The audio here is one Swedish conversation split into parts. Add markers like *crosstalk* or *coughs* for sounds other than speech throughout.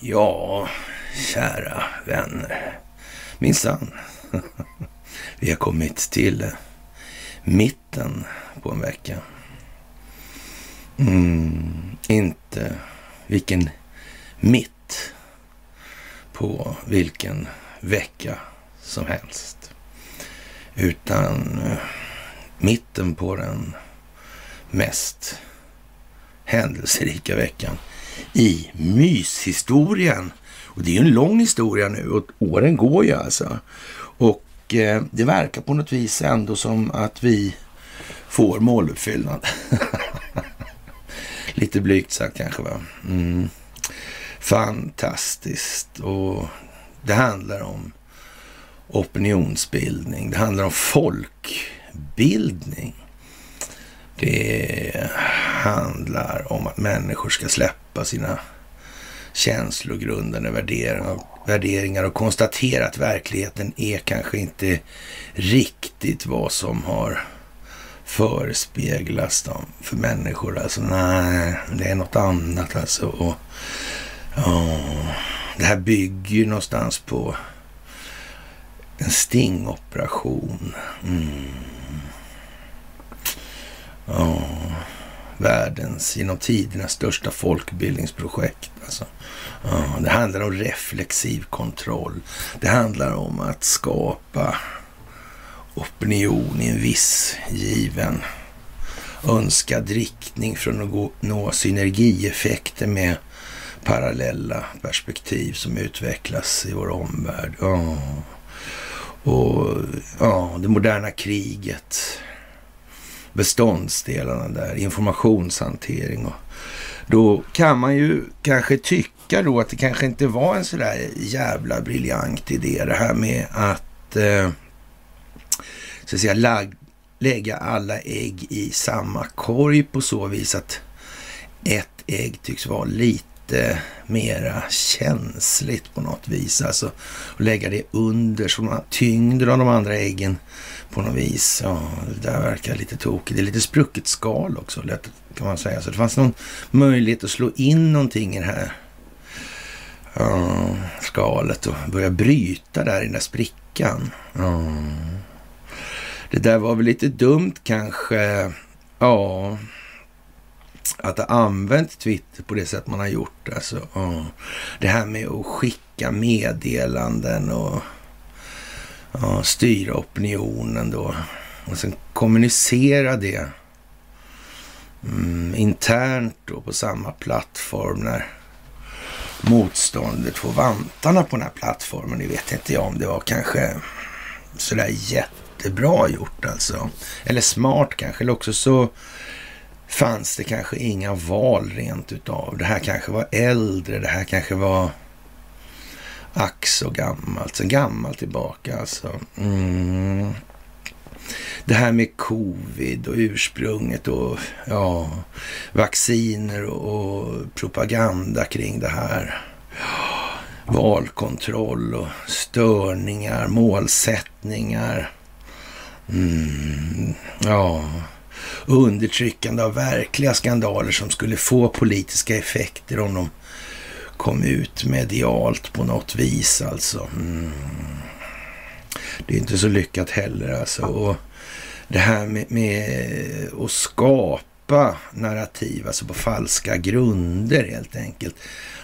Ja, kära vänner. Minsann. *laughs* Vi har kommit till mitten på en vecka. Mm, inte vilken mitt på vilken vecka som helst. Utan eh, mitten på den mest händelserika veckan i myshistorien. Och det är ju en lång historia nu och åren går ju alltså. Och eh, det verkar på något vis ändå som att vi får måluppfyllnad. *laughs* Lite blygt sagt kanske va. Mm. Fantastiskt. Och det handlar om opinionsbildning. Det handlar om folkbildning. Det handlar om att människor ska släppa sina känslogrundande värderingar och konstatera att verkligheten är kanske inte riktigt vad som har förespeglas dem för människor. Alltså nej, det är något annat alltså. Och, oh, det här bygger ju någonstans på en stingoperation. Mm. Ja, världens genom tiderna största folkbildningsprojekt. Alltså. Ja, det handlar om reflexiv kontroll. Det handlar om att skapa opinion i en viss given önskad riktning för att nå synergieffekter med parallella perspektiv som utvecklas i vår omvärld. Ja. Och ja, det moderna kriget, beståndsdelarna där, informationshantering. Och då kan man ju kanske tycka då att det kanske inte var en sådär jävla briljant idé det här med att eh, så att säga, lag, lägga alla ägg i samma korg på så vis att ett ägg tycks vara lite mera känsligt på något vis. Alltså och lägga det under så tyngden av de andra äggen på något vis. Ja, det där verkar lite tokigt. Det är lite sprucket skal också, lätt kan man säga. Så det fanns någon möjlighet att slå in någonting i det här ja, skalet och börja bryta där i den där sprickan. Ja. Det där var väl lite dumt kanske. Ja, att ha använt Twitter på det sätt man har gjort. Alltså, ja. Det här med att skicka meddelanden och ja, styra opinionen då. Och sen kommunicera det mm, internt då på samma plattform när motståndet får vantarna på den här plattformen. Det vet inte jag om det var kanske sådär jättebra gjort alltså. Eller smart kanske. Eller också så fanns det kanske inga val rent utav. Det här kanske var äldre. Det här kanske var ack så gammalt. Sen gammalt tillbaka alltså. Mm. Det här med covid och ursprunget och ja, vacciner och propaganda kring det här. Valkontroll och störningar, målsättningar. Mm, ja, undertryckande av verkliga skandaler som skulle få politiska effekter om de kom ut medialt på något vis alltså. Mm. Det är inte så lyckat heller alltså. Och det här med, med att skapa narrativ, alltså på falska grunder helt enkelt.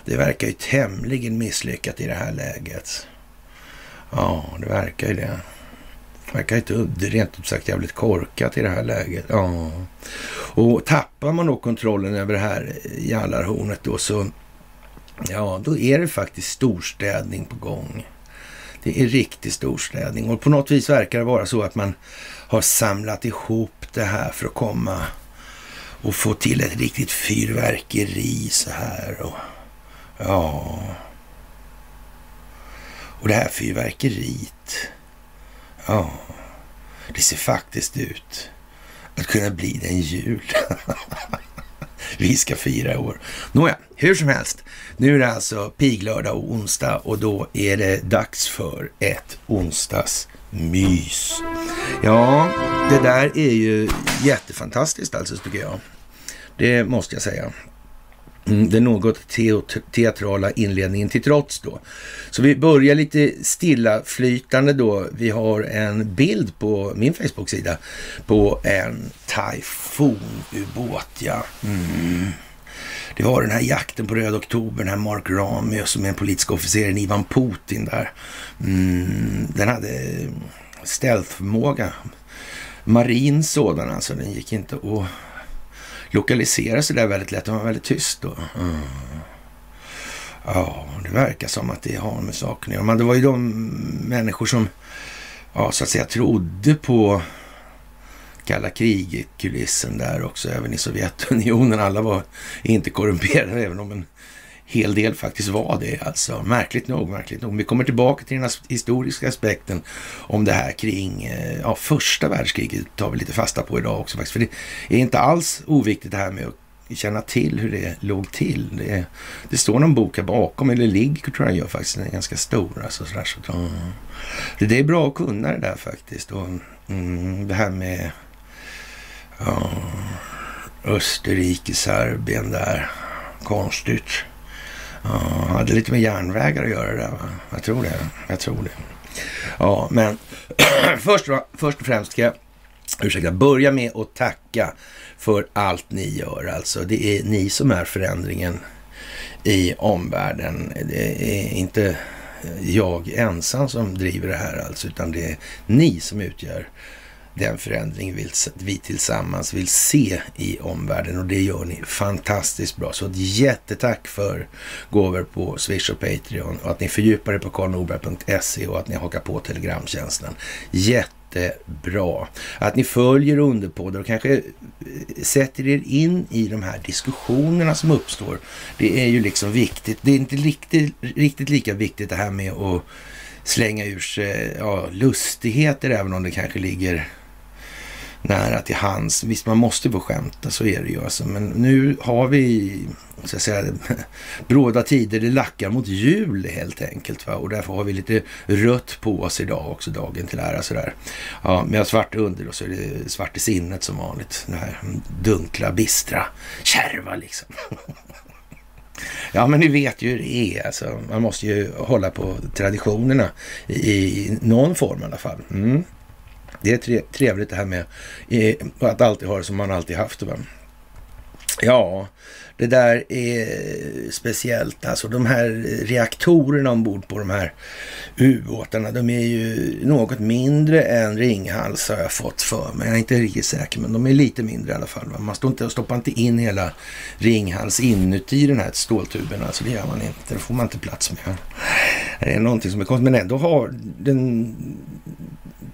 Det verkar ju tämligen misslyckat i det här läget. Ja, det verkar ju det. Det verkar inte rent ut sagt jävligt korkat i det här läget. Ja. Och tappar man då kontrollen över det här jallarhornet då så Ja, då är det faktiskt storstädning på gång. Det är riktig storstädning och på något vis verkar det vara så att man har samlat ihop det här för att komma och få till ett riktigt fyrverkeri så här. Och, ja. Och det här fyrverkeriet, ja, det ser faktiskt ut att kunna bli den jul *laughs* vi ska fira i år. Nåja, hur som helst. Nu är det alltså piglördag och onsdag och då är det dags för ett onsdagsmys. Ja, det där är ju jättefantastiskt alltså tycker jag. Det måste jag säga. Mm, den något teatrala inledningen till trots då. Så vi börjar lite stillaflytande då. Vi har en bild på min Facebook-sida på en Typhoon-ubåt. Ja. Mm. Det var den här jakten på Röd Oktober, den här Mark Ramius som är en politisk officer, Ivan Putin där. Mm. Den hade stealthförmåga. Marin sådan alltså. Den gick inte att lokalisera sig där väldigt lätt. De var väldigt tyst då. Mm. Ja, det verkar som att det har med saken att göra. Men det var ju de människor som, ja, så att säga trodde på kalla kriget-kulissen där också, även i Sovjetunionen. Alla var inte korrumperade, även om en hel del faktiskt var det. Alltså. Märkligt nog, märkligt nog. Vi kommer tillbaka till den historiska aspekten om det här kring eh, ja, första världskriget tar vi lite fasta på idag också faktiskt. För det är inte alls oviktigt det här med att känna till hur det låg till. Det, det står någon bok här bakom, eller ligger tror jag gör faktiskt. Den är ganska stor. Alltså, sådär, så, mm. det, det är bra att kunna det där faktiskt. Och, mm, det här med ja, Österrike, Serbien där. Konstigt. Ja, hade lite med järnvägar att göra det. Va? Jag tror det. Jag tror det. Ja, men *clears throat* först, först och främst ska jag ursäkta, börja med att tacka för allt ni gör. Alltså, det är ni som är förändringen i omvärlden. Det är inte jag ensam som driver det här alltså, utan det är ni som utgör den förändring vi tillsammans vill se i omvärlden och det gör ni fantastiskt bra. Så ett jättetack för gåvor på Swish och Patreon och att ni fördjupar er på karlnorberg.se och att ni hakar på Telegramtjänsten. Jättebra. Att ni följer Underpodden och kanske eh, sätter er in i de här diskussionerna som uppstår. Det är ju liksom viktigt. Det är inte riktigt, riktigt lika viktigt det här med att slänga ur sig ja, lustigheter även om det kanske ligger nära till hands. Visst, man måste få skämta, så är det ju. Alltså. Men nu har vi, så att säga, *laughs* bråda tider. Det lackar mot jul helt enkelt. Va? Och därför har vi lite rött på oss idag också, dagen till ära. Sådär. Ja, men jag har svart under och så är det svart i sinnet som vanligt. Det här dunkla, bistra, kärva liksom. *laughs* Ja, men ni vet ju hur det är. Alltså, man måste ju hålla på traditionerna i, i någon form i alla fall. Mm. Det är trevligt det här med att alltid ha det som man alltid haft det. Ja, det där är speciellt. Alltså de här reaktorerna ombord på de här ubåtarna, de är ju något mindre än Ringhals har jag fått för mig. Jag är inte riktigt säker, men de är lite mindre i alla fall. Man står inte, stoppar inte in hela Ringhals inuti den här ståltuben. Alltså det gör man inte. Det får man inte plats med. Det är någonting som är konstigt, men ändå har den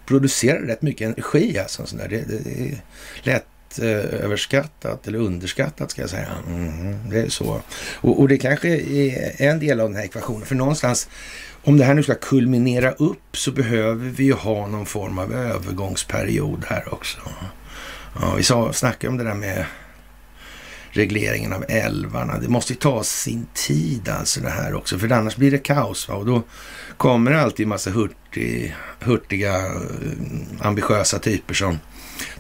producerar rätt mycket energi. Alltså, sån där. Det, det är lätt eh, överskattat eller underskattat ska jag säga. Mm, det är så. Och, och, det kanske är en del av den här ekvationen. För någonstans, om det här nu ska kulminera upp så behöver vi ju ha någon form av övergångsperiod här också. Ja, vi sa, snackade om det där med regleringen av älvarna. Det måste ju ta sin tid alltså det här också, för annars blir det kaos. Va? Och då kommer det alltid en massa hurtig, hurtiga, eh, ambitiösa typer som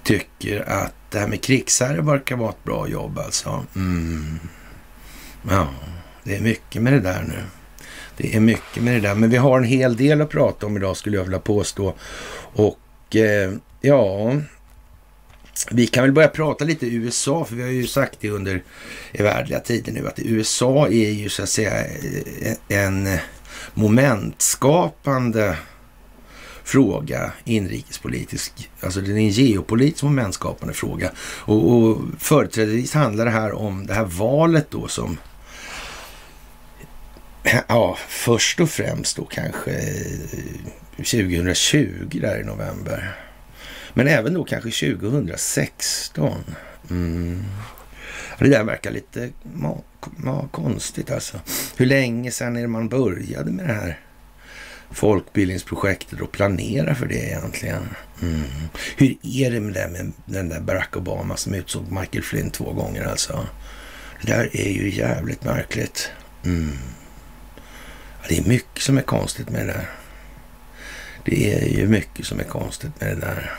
tycker att det här med krigsherre verkar vara ett bra jobb alltså. Mm. Ja, det är mycket med det där nu. Det är mycket med det där, men vi har en hel del att prata om idag skulle jag vilja påstå. Och eh, ja, vi kan väl börja prata lite USA, för vi har ju sagt det under evärdliga tider nu att USA är ju så att säga en momentskapande fråga inrikespolitisk. Alltså det är en geopolitisk momentskapande fråga. Och, och företrädesvis handlar det här om det här valet då som Ja, först och främst då kanske 2020 där i november. Men även då kanske 2016. Mm. Det där verkar lite ma, ma, konstigt alltså. Hur länge sedan är det man började med det här folkbildningsprojektet och planera för det egentligen? Mm. Hur är det med det med den där Barack Obama som utsåg Michael Flynn två gånger alltså? Det där är ju jävligt märkligt. Mm. Det är mycket som är konstigt med det där. Det är ju mycket som är konstigt med det där.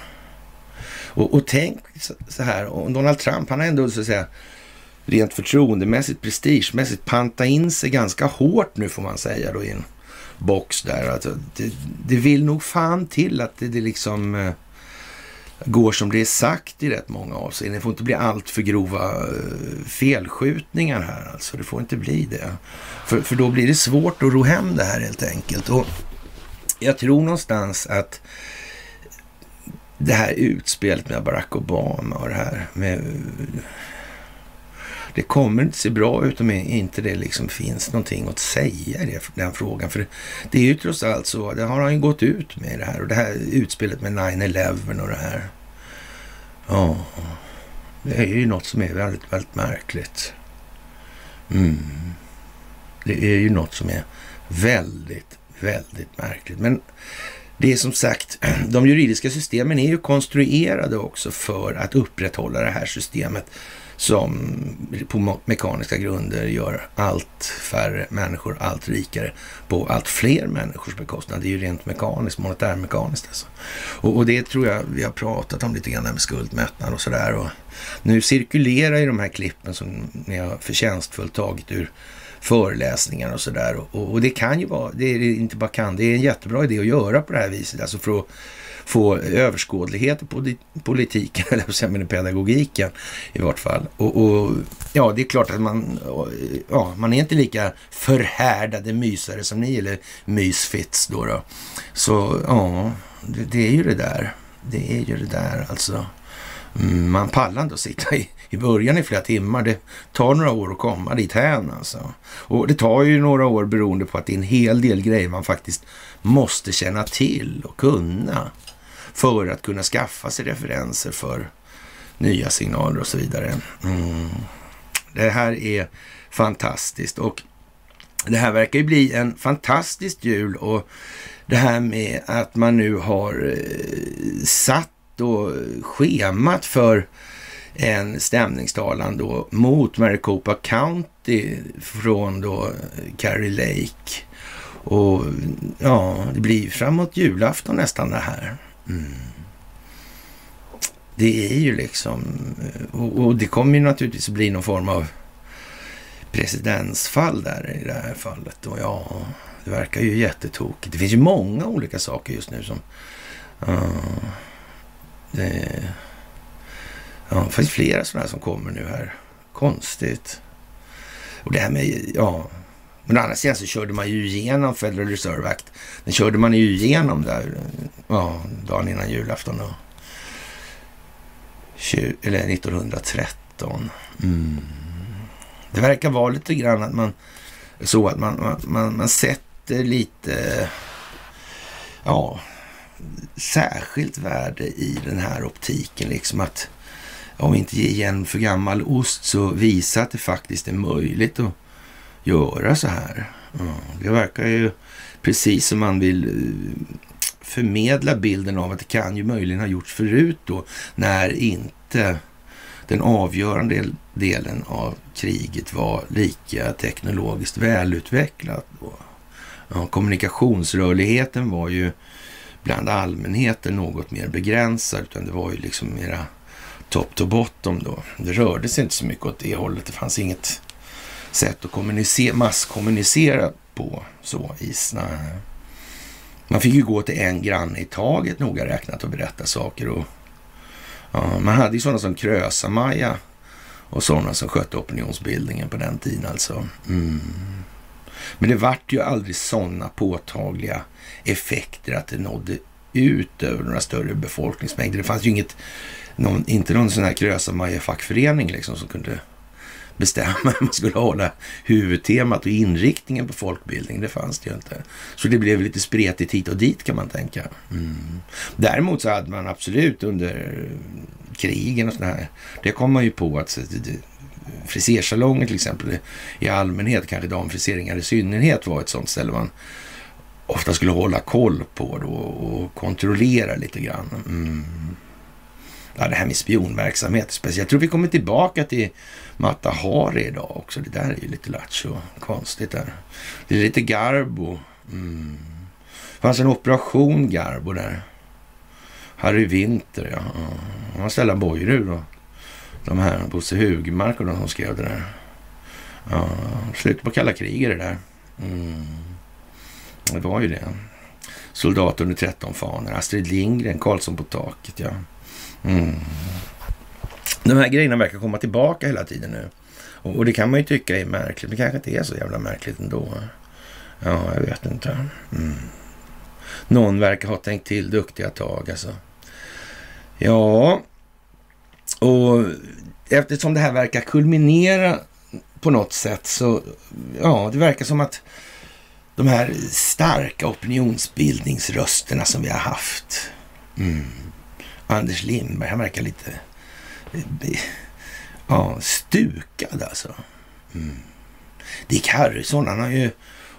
Och, och tänk så här, och Donald Trump, han har ändå så att säga rent förtroendemässigt, prestigemässigt panta in sig ganska hårt nu får man säga då i en box där. Alltså, det, det vill nog fan till att det, det liksom eh, går som det är sagt i rätt många avseenden. Det får inte bli allt för grova eh, felskjutningar här alltså. Det får inte bli det. För, för då blir det svårt att ro hem det här helt enkelt. Och jag tror någonstans att det här utspelet med Barack Obama och det här med det kommer inte se bra ut om inte det liksom finns någonting att säga i den frågan. För det är ju trots allt så, det har han ju gått ut med det här och det här utspelet med 9-11 och det här. Ja, det är ju något som är väldigt, väldigt märkligt. Mm. Det är ju något som är väldigt, väldigt märkligt. Men det är som sagt, *clears throat* de juridiska systemen är ju konstruerade också för att upprätthålla det här systemet som på mekaniska grunder gör allt färre människor allt rikare på allt fler människors bekostnad. Det är ju rent mekaniskt, monetärmekaniskt alltså. Och, och, det tror jag vi har pratat om lite grann med skuldmättnad och sådär. Och nu cirkulerar ju de här klippen som ni har förtjänstfullt tagit ur föreläsningar och sådär. Och, och, det kan ju vara, det är inte bara kan, det är en jättebra idé att göra på det här viset. Alltså för att få överskådlighet på politiken, *laughs* eller med pedagogiken i vart fall. Och, och, ja, det är klart att man, ja, man är inte lika förhärdade mysare som ni, eller mysfits då. då. Så ja, det, det, är ju det där. Det är ju det där alltså. Mm, man pallar inte att sitta i, i början i flera timmar. Det tar några år att komma dit hän alltså. Och det tar ju några år beroende på att det är en hel del grejer man faktiskt måste känna till och kunna för att kunna skaffa sig referenser för nya signaler och så vidare. Mm. Det här är fantastiskt och det här verkar ju bli en fantastisk jul och det här med att man nu har eh, satt då schemat för en stämningstalan då mot Maricopa County från då Carrie Lake. Och ja, det blir framåt julafton nästan det här. Mm. Det är ju liksom, och, och, det kommer ju naturligtvis att bli någon form av presidensfall där i det här fallet. Och ja, det verkar ju jättetokigt. Det finns ju många olika saker just nu som... Uh, det, ja, det finns flera sådana som kommer nu här. Konstigt. Och det här med, ja, men å andra sidan så körde man ju igenom Federal Reserve Act. Den körde man ju igenom där ja, dagen innan julafton. Då. eller 1913. Mm. Det verkar vara lite grann att man så att man, man, man, man sätter lite ja, särskilt värde i den här optiken. Liksom att om vi inte ger igen för gammal ost så visa att det faktiskt är möjligt att göra så här. Mm. det verkar ju precis som man vill eh, förmedla bilden av att det kan ju möjligen ha gjorts förut då när inte den avgörande delen av kriget var lika teknologiskt välutvecklat. Då. Ja, kommunikationsrörligheten var ju bland allmänheten något mer begränsad, utan det var ju liksom mera top to bottom då. Det rörde sig inte så mycket åt det hållet. Det fanns inget sätt att kommunicera, masskommunicera på så i Man fick ju gå till en granne i taget noga räknat och berätta saker. Och, ja, man hade ju sådana som Krösa-Maja och sådana som skötte opinionsbildningen på den tiden alltså. Mm. Men det vart ju aldrig sådana påtagliga effekter att det nådde ut över några större befolkningsmängder. Det fanns ju inget, någon, inte någon sån här Krösa-Maja-fackförening liksom som kunde bestämma *laughs* hur man skulle hålla huvudtemat och inriktningen på folkbildning. Det fanns det ju inte. Så det blev lite spretigt hit och dit kan man tänka. Mm. Däremot så hade man absolut under krigen och sådär, det kom man ju på att frisersalonger till exempel i allmänhet, kanske damfriseringar i synnerhet var ett sånt ställe man ofta skulle hålla koll på då och kontrollera lite grann. Mm. Ja, det här med spionverksamhet speciellt. Jag tror vi kommer tillbaka till Mata Hari idag också. Det där är ju lite lattjo konstigt där. Det är lite Garbo. Mm. Det fanns en operation Garbo där. Harry Winter, ja. Han var Stellan Bojerud och de här Bosse Hugmark och de som skrev det där. Ja, slutet på kalla kriget det där. Mm. Det var ju det. Soldat under 13 fanor. Astrid Lindgren, Karlsson på taket, ja. Mm. De här grejerna verkar komma tillbaka hela tiden nu. Och, och, det kan man ju tycka är märkligt. Men kanske inte är så jävla märkligt ändå. Ja, jag vet inte. Mm. Någon verkar ha tänkt till duktiga tag alltså. Ja, och eftersom det här verkar kulminera på något sätt så, ja, det verkar som att de här starka opinionsbildningsrösterna som vi har haft. Mm. Anders Lindberg, han verkar lite eh, eh, ja, stukad alltså. Mm. Dick Harrison, han har ju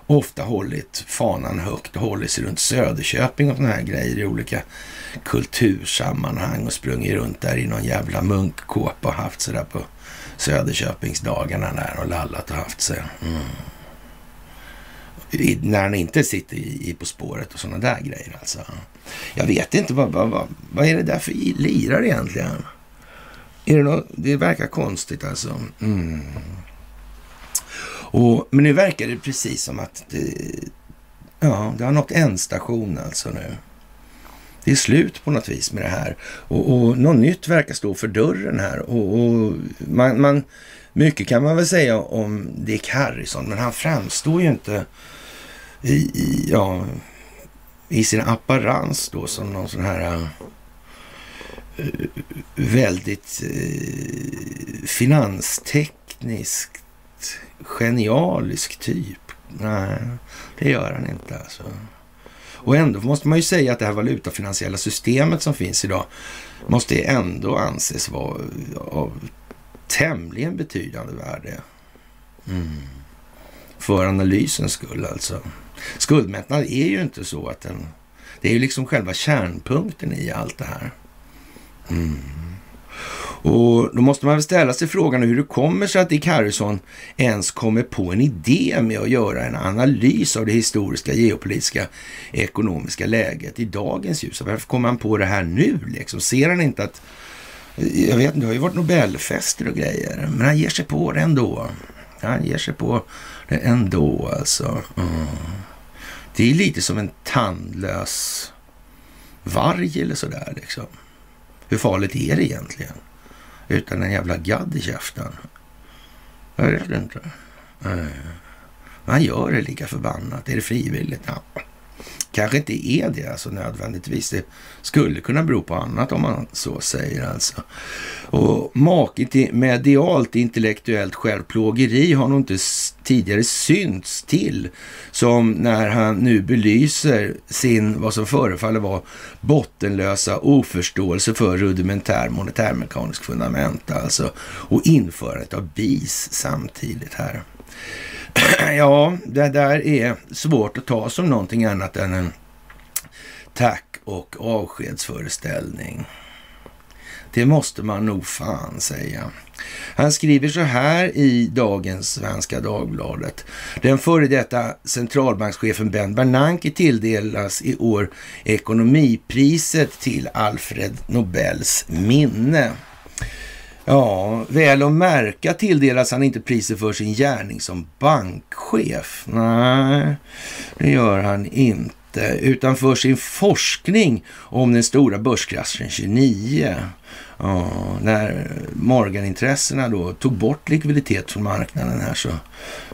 ofta hållit fanan högt och hållit sig runt Söderköping och sådana här grejer i olika kultursammanhang och sprungit runt där i någon jävla munkkåpa och haft sig där på Söderköpingsdagarna där och lallat och haft sig. Mm. I, när han inte sitter i, i På spåret och sådana där grejer alltså. Jag vet inte, vad, vad, vad, vad är det där för lirare egentligen? Är det, något, det verkar konstigt alltså. Mm. Och, men nu verkar det precis som att det, ja, det har nått station alltså nu. Det är slut på något vis med det här. Och, och något nytt verkar stå för dörren här. Och, och man, man, mycket kan man väl säga om Dick Harrison, men han framstår ju inte i, i, ja, i sin apparens då som någon sån här uh, väldigt uh, finanstekniskt genialisk typ. Nej, det gör han inte alltså. Och ändå måste man ju säga att det här valutafinansiella systemet som finns idag måste ändå anses vara av tämligen betydande värde. Mm. För analysens skull alltså. Skuldmättnad är ju inte så att den... Det är ju liksom själva kärnpunkten i allt det här. Mm. Och då måste man väl ställa sig frågan hur det kommer sig att Dick Harrison ens kommer på en idé med att göra en analys av det historiska, geopolitiska, ekonomiska läget i dagens ljus. Varför kommer han på det här nu? Liksom? Ser han inte att... Jag vet inte, det har ju varit Nobelfester och grejer, men han ger sig på det ändå. Han ger sig på det ändå alltså. Mm. Det är lite som en tandlös varg eller sådär liksom. Hur farligt är det egentligen? utan en jävla gadd i käften. Jag vet inte. Han gör det lika förbannat. Är det frivilligt? Ja. Kanske inte är det alltså nödvändigtvis. Det skulle kunna bero på annat om man så säger alltså. Och maken till medialt intellektuellt självplågeri har nog inte tidigare synts till som när han nu belyser sin, vad som förefaller vara bottenlösa oförståelse för rudimentär monetärmekanisk fundamenta alltså och införandet av BIS samtidigt här. *clears throat* ja, det där är svårt att ta som någonting annat än en tack och avskedsföreställning. Det måste man nog fan säga. Han skriver så här i dagens Svenska Dagbladet. Den före detta centralbankschefen Ben Bernanke tilldelas i år ekonomipriset till Alfred Nobels minne. Ja, väl att märka tilldelas han inte priset för sin gärning som bankchef. Nej, det gör han inte. Utan för sin forskning om den stora börskraschen 29. Ja, när Morgan-intressena då tog bort likviditet från marknaden här så.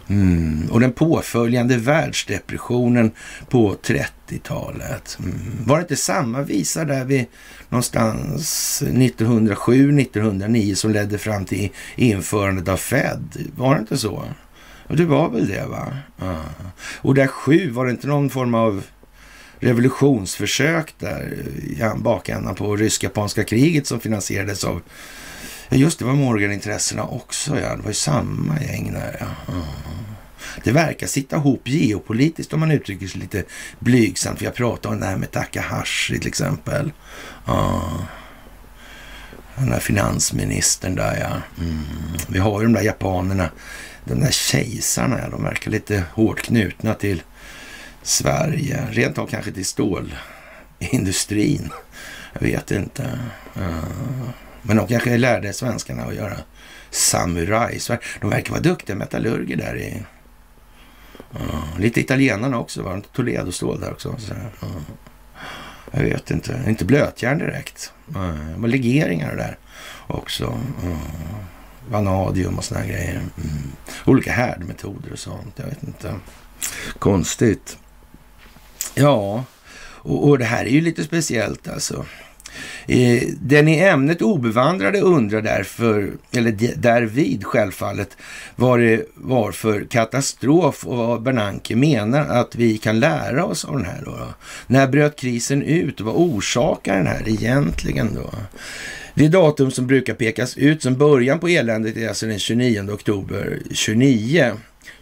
Mm. Och den påföljande världsdepressionen på 30-talet. Mm. Var det inte samma visa där vi någonstans 1907-1909 som ledde fram till införandet av Fed? Var det inte så? Det var väl det va? Ja. Och där sju, var det inte någon form av revolutionsförsök där i bakändan på rysk-japanska kriget som finansierades av Ja, just det var Morgan-intressena också. Ja. Det var ju samma gäng där. Ja. Det verkar sitta ihop geopolitiskt om man uttrycker sig lite blygsamt. För jag pratade om det här med Takahashi till exempel. Ja. Den där finansministern där ja. Mm. Vi har ju de där japanerna. De där kejsarna, de verkar lite hårt knutna till Sverige. Rent av kanske till stålindustrin. Jag vet inte. Ja men de kanske lärde svenskarna att göra samurajsvärd. De verkar vara duktiga metallurger där i... Uh, lite italienarna också, var Toledo-stål där också. Så, uh, jag vet inte. Inte blötjärn direkt. Uh, det var legeringar där också. Vanadium och såna grejer. Mm. Olika härdmetoder och sånt. Jag vet inte. Konstigt. Ja, och, och det här är ju lite speciellt alltså. Eh, den i ämnet obevandrade undrar därför, eller därvid självfallet, vad det var för katastrof och vad Bernanke menar att vi kan lära oss av den här. Då. När bröt krisen ut och vad orsakar den här egentligen då? Det datum som brukar pekas ut som början på eländet är alltså den 29 oktober 29.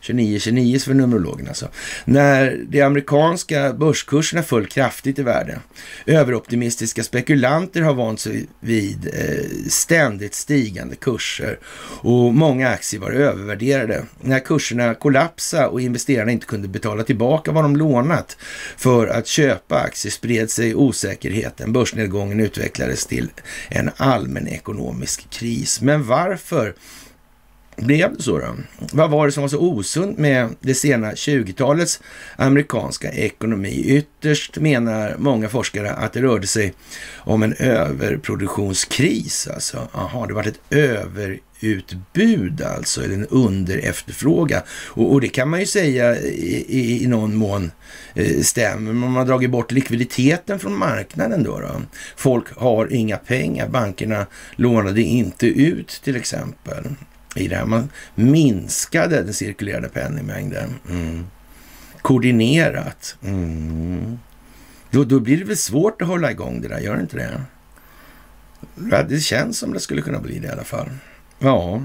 29-29 för numerologen alltså. När de amerikanska börskurserna föll kraftigt i värde. Överoptimistiska spekulanter har vant sig vid eh, ständigt stigande kurser och många aktier var övervärderade. När kurserna kollapsade och investerarna inte kunde betala tillbaka vad de lånat för att köpa aktier spred sig osäkerheten. Börsnedgången utvecklades till en allmän ekonomisk kris. Men varför blev det så då? Vad var det som var så osunt med det sena 20-talets amerikanska ekonomi? Ytterst menar många forskare att det rörde sig om en överproduktionskris. Alltså, aha, det var ett överutbud alltså, eller en underefterfråga. Och, och det kan man ju säga i, i, i någon mån eh, stämmer. Man har dragit bort likviditeten från marknaden då, då. Folk har inga pengar. Bankerna lånade inte ut till exempel i det här. Man minskade den cirkulerande penningmängden. Mm. Koordinerat. Mm. Då, då blir det väl svårt att hålla igång det där, gör det inte det? Det känns som det skulle kunna bli det i alla fall. Ja,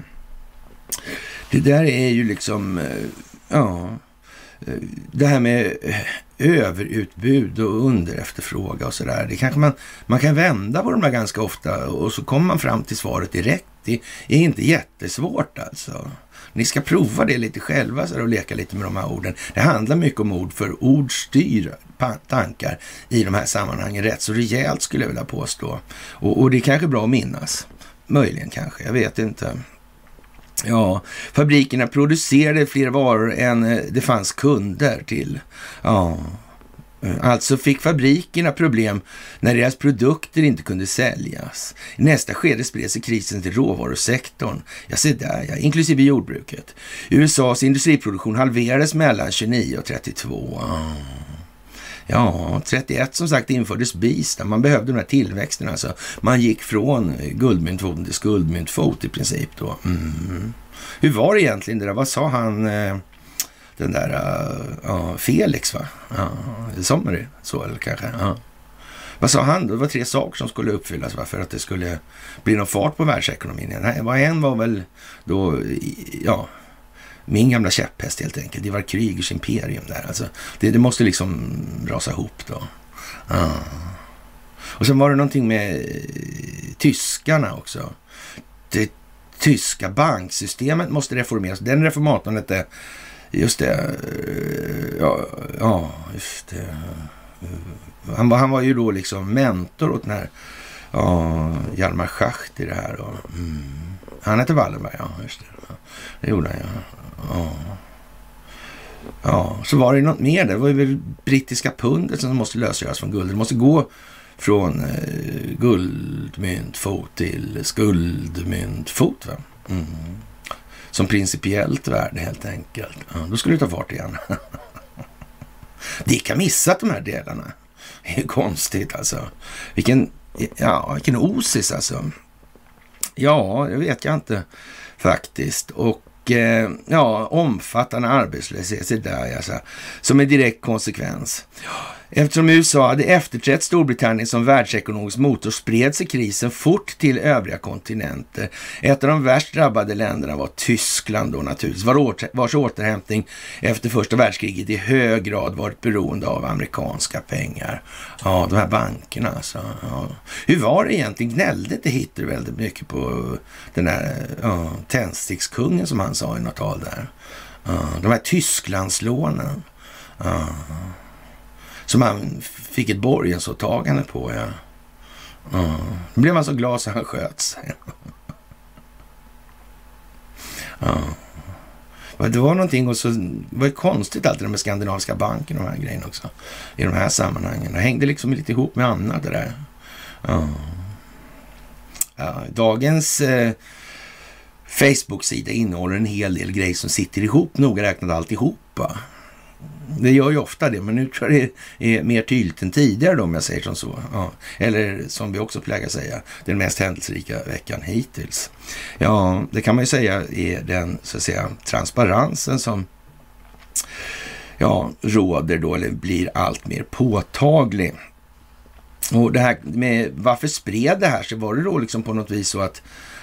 det där är ju liksom, eh, ja, det här med eh, överutbud och underefterfråga och sådär. Det kanske man, man kan vända på de där ganska ofta och så kommer man fram till svaret direkt. Det är inte jättesvårt alltså. Ni ska prova det lite själva så och leka lite med de här orden. Det handlar mycket om ord, för ord styr tankar i de här sammanhangen rätt så rejält skulle jag vilja påstå. Och, och det är kanske bra att minnas. Möjligen kanske, jag vet inte. Ja, fabrikerna producerade fler varor än eh, det fanns kunder till. Ja, eh, Alltså fick fabrikerna problem när deras produkter inte kunde säljas. I nästa skede spred sig krisen till råvarusektorn. Jag ser där, ja, inklusive jordbruket. USAs industriproduktion halverades mellan 29 och 32. Ja, 31 som sagt infördes BIS man behövde de här tillväxten Alltså, man gick från guldmyntfoten till skuldmyntfot i princip då. Mm. Hur var det egentligen det där? Vad sa han, eh, den där uh, Felix va? Ja, det så eller kanske? Ja. Vad sa han? då? Det var tre saker som skulle uppfyllas va? för att det skulle bli någon fart på världsekonomin. Nej, en var väl då, ja, min gamla käpphäst helt enkelt. Det var Krygers imperium där. Alltså, det, det måste liksom rasa ihop då. Ah. Och sen var det någonting med eh, tyskarna också. Det tyska banksystemet måste reformeras. Den reformatorn hette, just det, eh, ja, ja just det. Han var, han var ju då liksom mentor åt den här ja, Hjalmar Schacht i det här. Och, mm. Han hette Wallenberg, ja just det. Det gjorde han ja. Ja. ja. Så var det något mer där. Det var ju väl brittiska pundet som måste lösgöras från guld. Det måste gå från eh, guldmyntfot till skuldmyntfot. Va? Mm. Som principiellt värde helt enkelt. Ja, då skulle det ta fart igen. *laughs* Dick har missat de här delarna. Det är ju konstigt alltså. Vilken, ja, vilken osis alltså. Ja, det vet jag inte faktiskt. Och Eh, ja, omfattande arbetslöshet, det där alltså, som en direkt konsekvens. Eftersom USA hade efterträtt Storbritannien som världsekonomisk motor spred sig krisen fort till övriga kontinenter. Ett av de värst drabbade länderna var Tyskland då naturligtvis, vars återhämtning efter första världskriget i hög grad varit beroende av amerikanska pengar. Ja, de här bankerna alltså. Ja. Hur var det egentligen? Gnällde inte Hitler väldigt mycket på den här ja, tändstickskungen som han sa i något tal där? Ja, de här Tysklandslånen. Ja som han fick ett borgensåtagande på. Ja. Ja. Då blev han så glad så han sköt sig. Ja. Det var någonting och så det var det konstigt alltid med Skandinaviska banken och de här grejerna också. I de här sammanhangen. Det hängde liksom lite ihop med annat det där. Ja. Ja, dagens eh, Facebook-sida innehåller en hel del grejer som sitter ihop, noga räknat alltihopa. Det gör ju ofta det, men nu tror jag det är mer tydligt än tidigare då, om jag säger som så. Ja. Eller som vi också plägar säga, den mest händelserika veckan hittills. Ja, det kan man ju säga är den så att säga transparensen som ja, råder då, eller blir allt mer påtaglig. Och det här med varför spred det här sig? Var det då liksom på något vis så att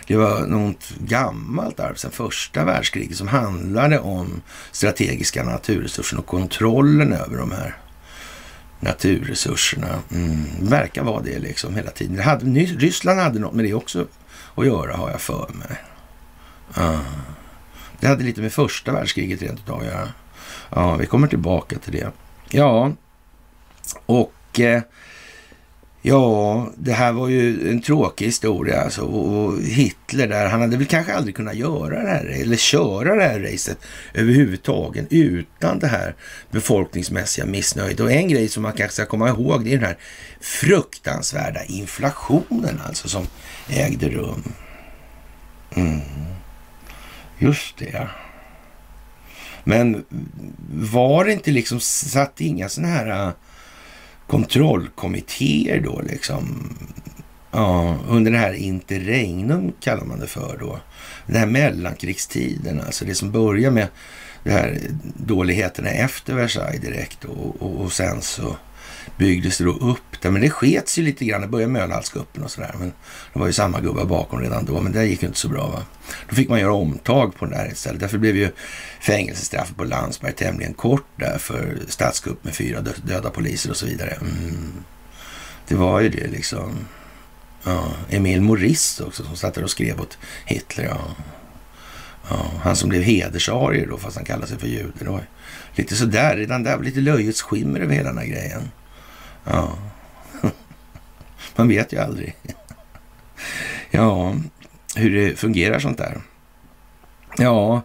det var något gammalt arv sedan första världskriget som handlade om strategiska naturresurser och kontrollen över de här naturresurserna. Mm, verkar vara det liksom hela tiden. Det hade, Ryssland hade något med det också att göra har jag för mig. Uh, det hade lite med första världskriget rent utav att göra. Ja, vi kommer tillbaka till det. Ja, och eh, Ja, det här var ju en tråkig historia alltså. Och Hitler där, han hade väl kanske aldrig kunnat göra det här, eller köra det här racet överhuvudtaget utan det här befolkningsmässiga missnöjet. Och en grej som man kanske ska komma ihåg, det är den här fruktansvärda inflationen alltså som ägde rum. Mm. Just det. Men var det inte liksom, satt inga sådana här äh, kontrollkommittéer då liksom. Ja, under det här interregnum kallar man det för då. Den här mellankrigstiden, alltså det som börjar med de här dåligheterna efter Versailles direkt och, och, och sen så byggdes det då upp där. Men det skets ju lite grann. Det började med ölhalskuppen och sådär. Men det var ju samma gubbar bakom redan då. Men det gick ju inte så bra va. Då fick man göra omtag på det där istället. Därför blev ju fängelsestraffet på Landsberg tämligen kort där för statskupp med fyra döda poliser och så vidare. Mm. Det var ju det liksom. Ja, Emil Morist också som satt där och skrev åt Hitler. Ja. Ja, han som blev hedersarier då, fast han kallade sig för jude. Lite sådär, redan där var lite löjets skimmer över hela den här grejen. Ja, *laughs* man vet ju aldrig. Ja, hur det fungerar sånt där. Ja,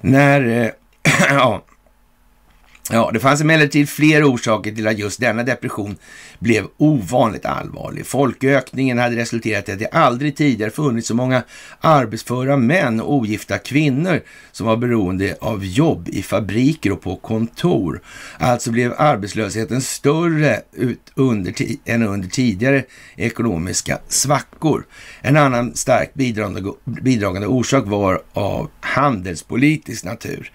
när... Eh, *clears throat* ja, Ja, det fanns emellertid fler orsaker till att just denna depression blev ovanligt allvarlig. Folkökningen hade resulterat i att det aldrig tidigare funnits så många arbetsföra män och ogifta kvinnor som var beroende av jobb i fabriker och på kontor. Alltså blev arbetslösheten större ut under än under tidigare ekonomiska svackor. En annan starkt bidragande, bidragande orsak var av handelspolitisk natur.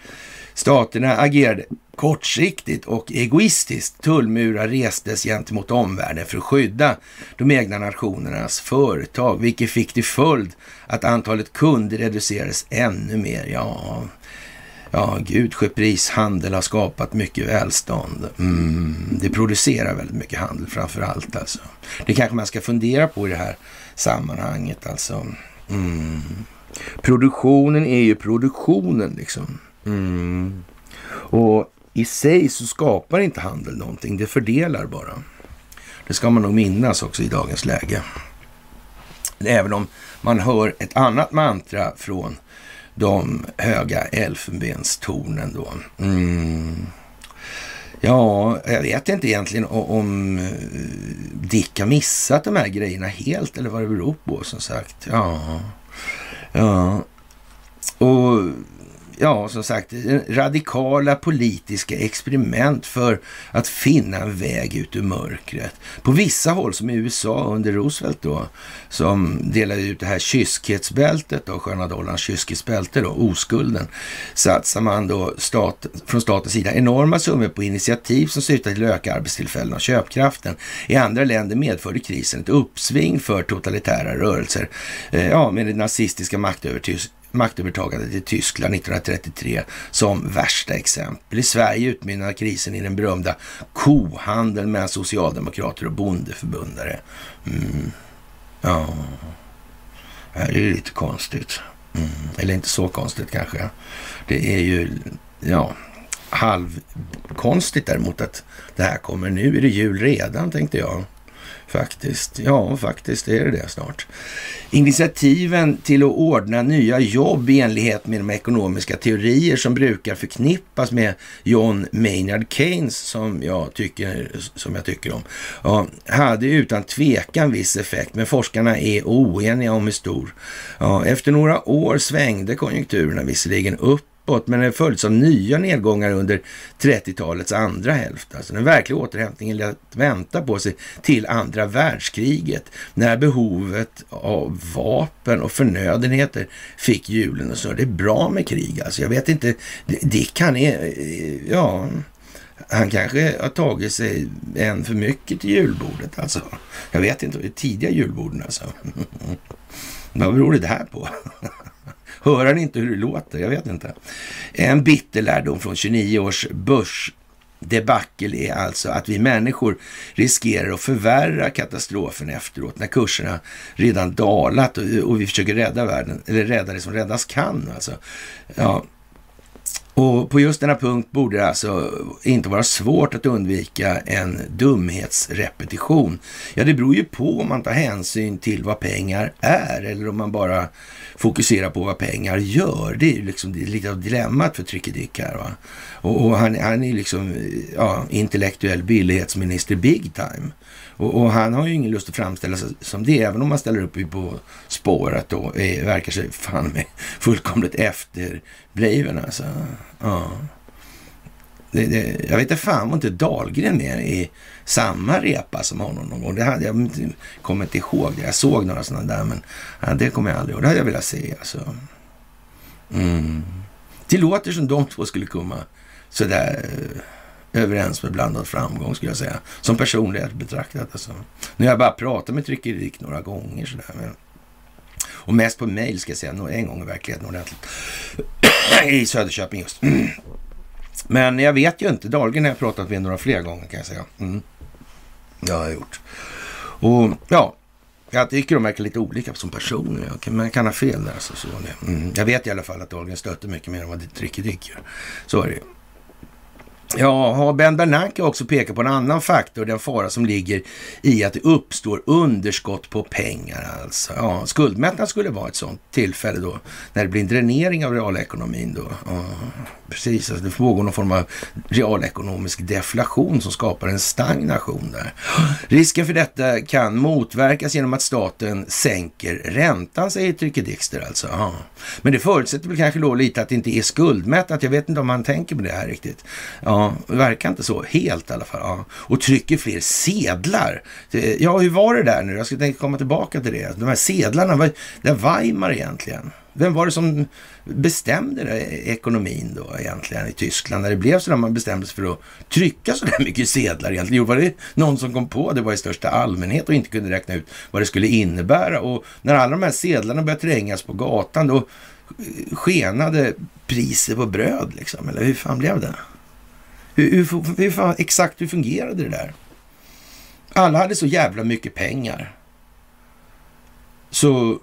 Staterna agerade kortsiktigt och egoistiskt. Tullmurar restes gentemot omvärlden för att skydda de egna nationernas företag, vilket fick till följd att antalet kunder reducerades ännu mer. Ja, ja Gud handel har skapat mycket välstånd. Mm, det producerar väldigt mycket handel framför allt alltså. Det kanske man ska fundera på i det här sammanhanget alltså. Mm. Produktionen är ju produktionen liksom. Mm. Och i sig så skapar inte handel någonting, det fördelar bara. Det ska man nog minnas också i dagens läge. Även om man hör ett annat mantra från de höga elfenbenstornen då. Mm. Ja, jag vet inte egentligen om eh, Dick har missat de här grejerna helt eller vad det beror på som sagt. Ja, ja. Och ja, som sagt, radikala politiska experiment för att finna en väg ut ur mörkret. På vissa håll, som i USA under Roosevelt då, som delade ut det här kyskhetsbältet då, sköna dollarns kyskhetsbälte då, oskulden, satsar man då stat, från statens sida enorma summor på initiativ som syftar till att öka arbetstillfällen och köpkraften. I andra länder medförde krisen ett uppsving för totalitära rörelser, eh, ja, med det nazistiska maktövertygelsen maktövertagandet i Tyskland 1933 som värsta exempel. I Sverige utmynnar krisen i den berömda kohandeln mellan socialdemokrater och bondeförbundare. Mm. Ja, det är ju lite konstigt. Mm. Eller inte så konstigt kanske. Det är ju, ja, halvkonstigt däremot att det här kommer. Nu är det jul redan tänkte jag. Faktiskt. Ja, faktiskt är det det snart. Initiativen till att ordna nya jobb i enlighet med de ekonomiska teorier som brukar förknippas med John Maynard Keynes, som jag tycker, som jag tycker om, ja, hade utan tvekan viss effekt, men forskarna är oeniga om hur stor. Ja, efter några år svängde konjunkturerna visserligen upp uppåt, men den följdes av nya nedgångar under 30-talets andra hälft. Alltså den verkliga återhämtningen lät vänta på sig till andra världskriget, när behovet av vapen och förnödenheter fick hjulen och så. Det är bra med krig alltså. Jag vet inte, Dick han är, ja, han kanske har tagit sig en för mycket till julbordet alltså. Jag vet inte, tidiga julborden alltså. *laughs* Vad beror det här på? Hör han inte hur det låter? Jag vet inte. En bitter lärdom från 29 års börs debacle är alltså att vi människor riskerar att förvärra katastrofen efteråt när kurserna redan dalat och, vi försöker rädda världen, eller rädda det som räddas kan. Alltså. Ja, och på just denna punkt borde det alltså inte vara svårt att undvika en dumhetsrepetition. Ja, det beror ju på om man tar hänsyn till vad pengar är eller om man bara fokuserar på vad pengar gör. Det är ju liksom lite av dilemmat för Trickedick här. Va? Och, och han, han, är liksom ja, intellektuell billighetsminister big time. Och, och, han har ju ingen lust att framställa sig som det, även om man ställer upp på spåret och eh, är, verkar sig fan med fullkomligt efterbliven alltså. Ja. Det, det, jag vet inte fan var inte Dahlgren med i samma repa som honom någon gång. Det hade jag kommer inte ihåg. Det. Jag såg några sådana där, men ja, det kommer jag aldrig ihåg. Det hade jag velat se alltså. Mm. Det låter som de två skulle komma sådär eh, överens med blandad framgång skulle jag säga. Som personlighet betraktat. Alltså. Nu har jag bara pratat med Tryckerik några gånger sådär. Men... Och mest på mail ska jag säga, en gång i verkligheten ordentligt. I Söderköping just. Men jag vet ju inte. Dahlgren har jag pratat med några fler gånger kan jag säga. Mm. Det har jag gjort. Och ja, jag tycker de verkar lite olika som personer. Man kan ha fel där. Alltså, så mm. Jag vet i alla fall att Dahlgren stöter mycket mer än vad Tricke Dick gör. Så är det ju. Ja, Ben Bernanke har också pekat på en annan faktor, den fara som ligger i att det uppstår underskott på pengar. Alltså. Ja, skuldmättnad skulle vara ett sådant tillfälle då, när det blir en dränering av realekonomin. Då. Ja, precis, alltså det pågår någon form av realekonomisk deflation som skapar en stagnation där. Risken för detta kan motverkas genom att staten sänker räntan, säger Trycke Dixter alltså. Ja. Men det förutsätter väl kanske då lite att det inte är skuldmättat. Jag vet inte om man tänker på det här riktigt. Ja, det verkar inte så. Helt i alla fall. Ja. Och trycker fler sedlar. Ja, hur var det där nu? Jag ska tänka komma tillbaka till det. De här sedlarna, vad, det Weimar egentligen? Vem var det som bestämde det, ekonomin då egentligen i Tyskland? När det blev så där man bestämde sig för att trycka så där mycket sedlar egentligen. Jo, var det någon som kom på det var i största allmänhet och inte kunde räkna ut vad det skulle innebära. Och när alla de här sedlarna började trängas på gatan då eh, skenade priset på bröd liksom. Eller hur fan blev det? Hur, hur, hur fan, exakt hur fungerade det där? Alla hade så jävla mycket pengar. Så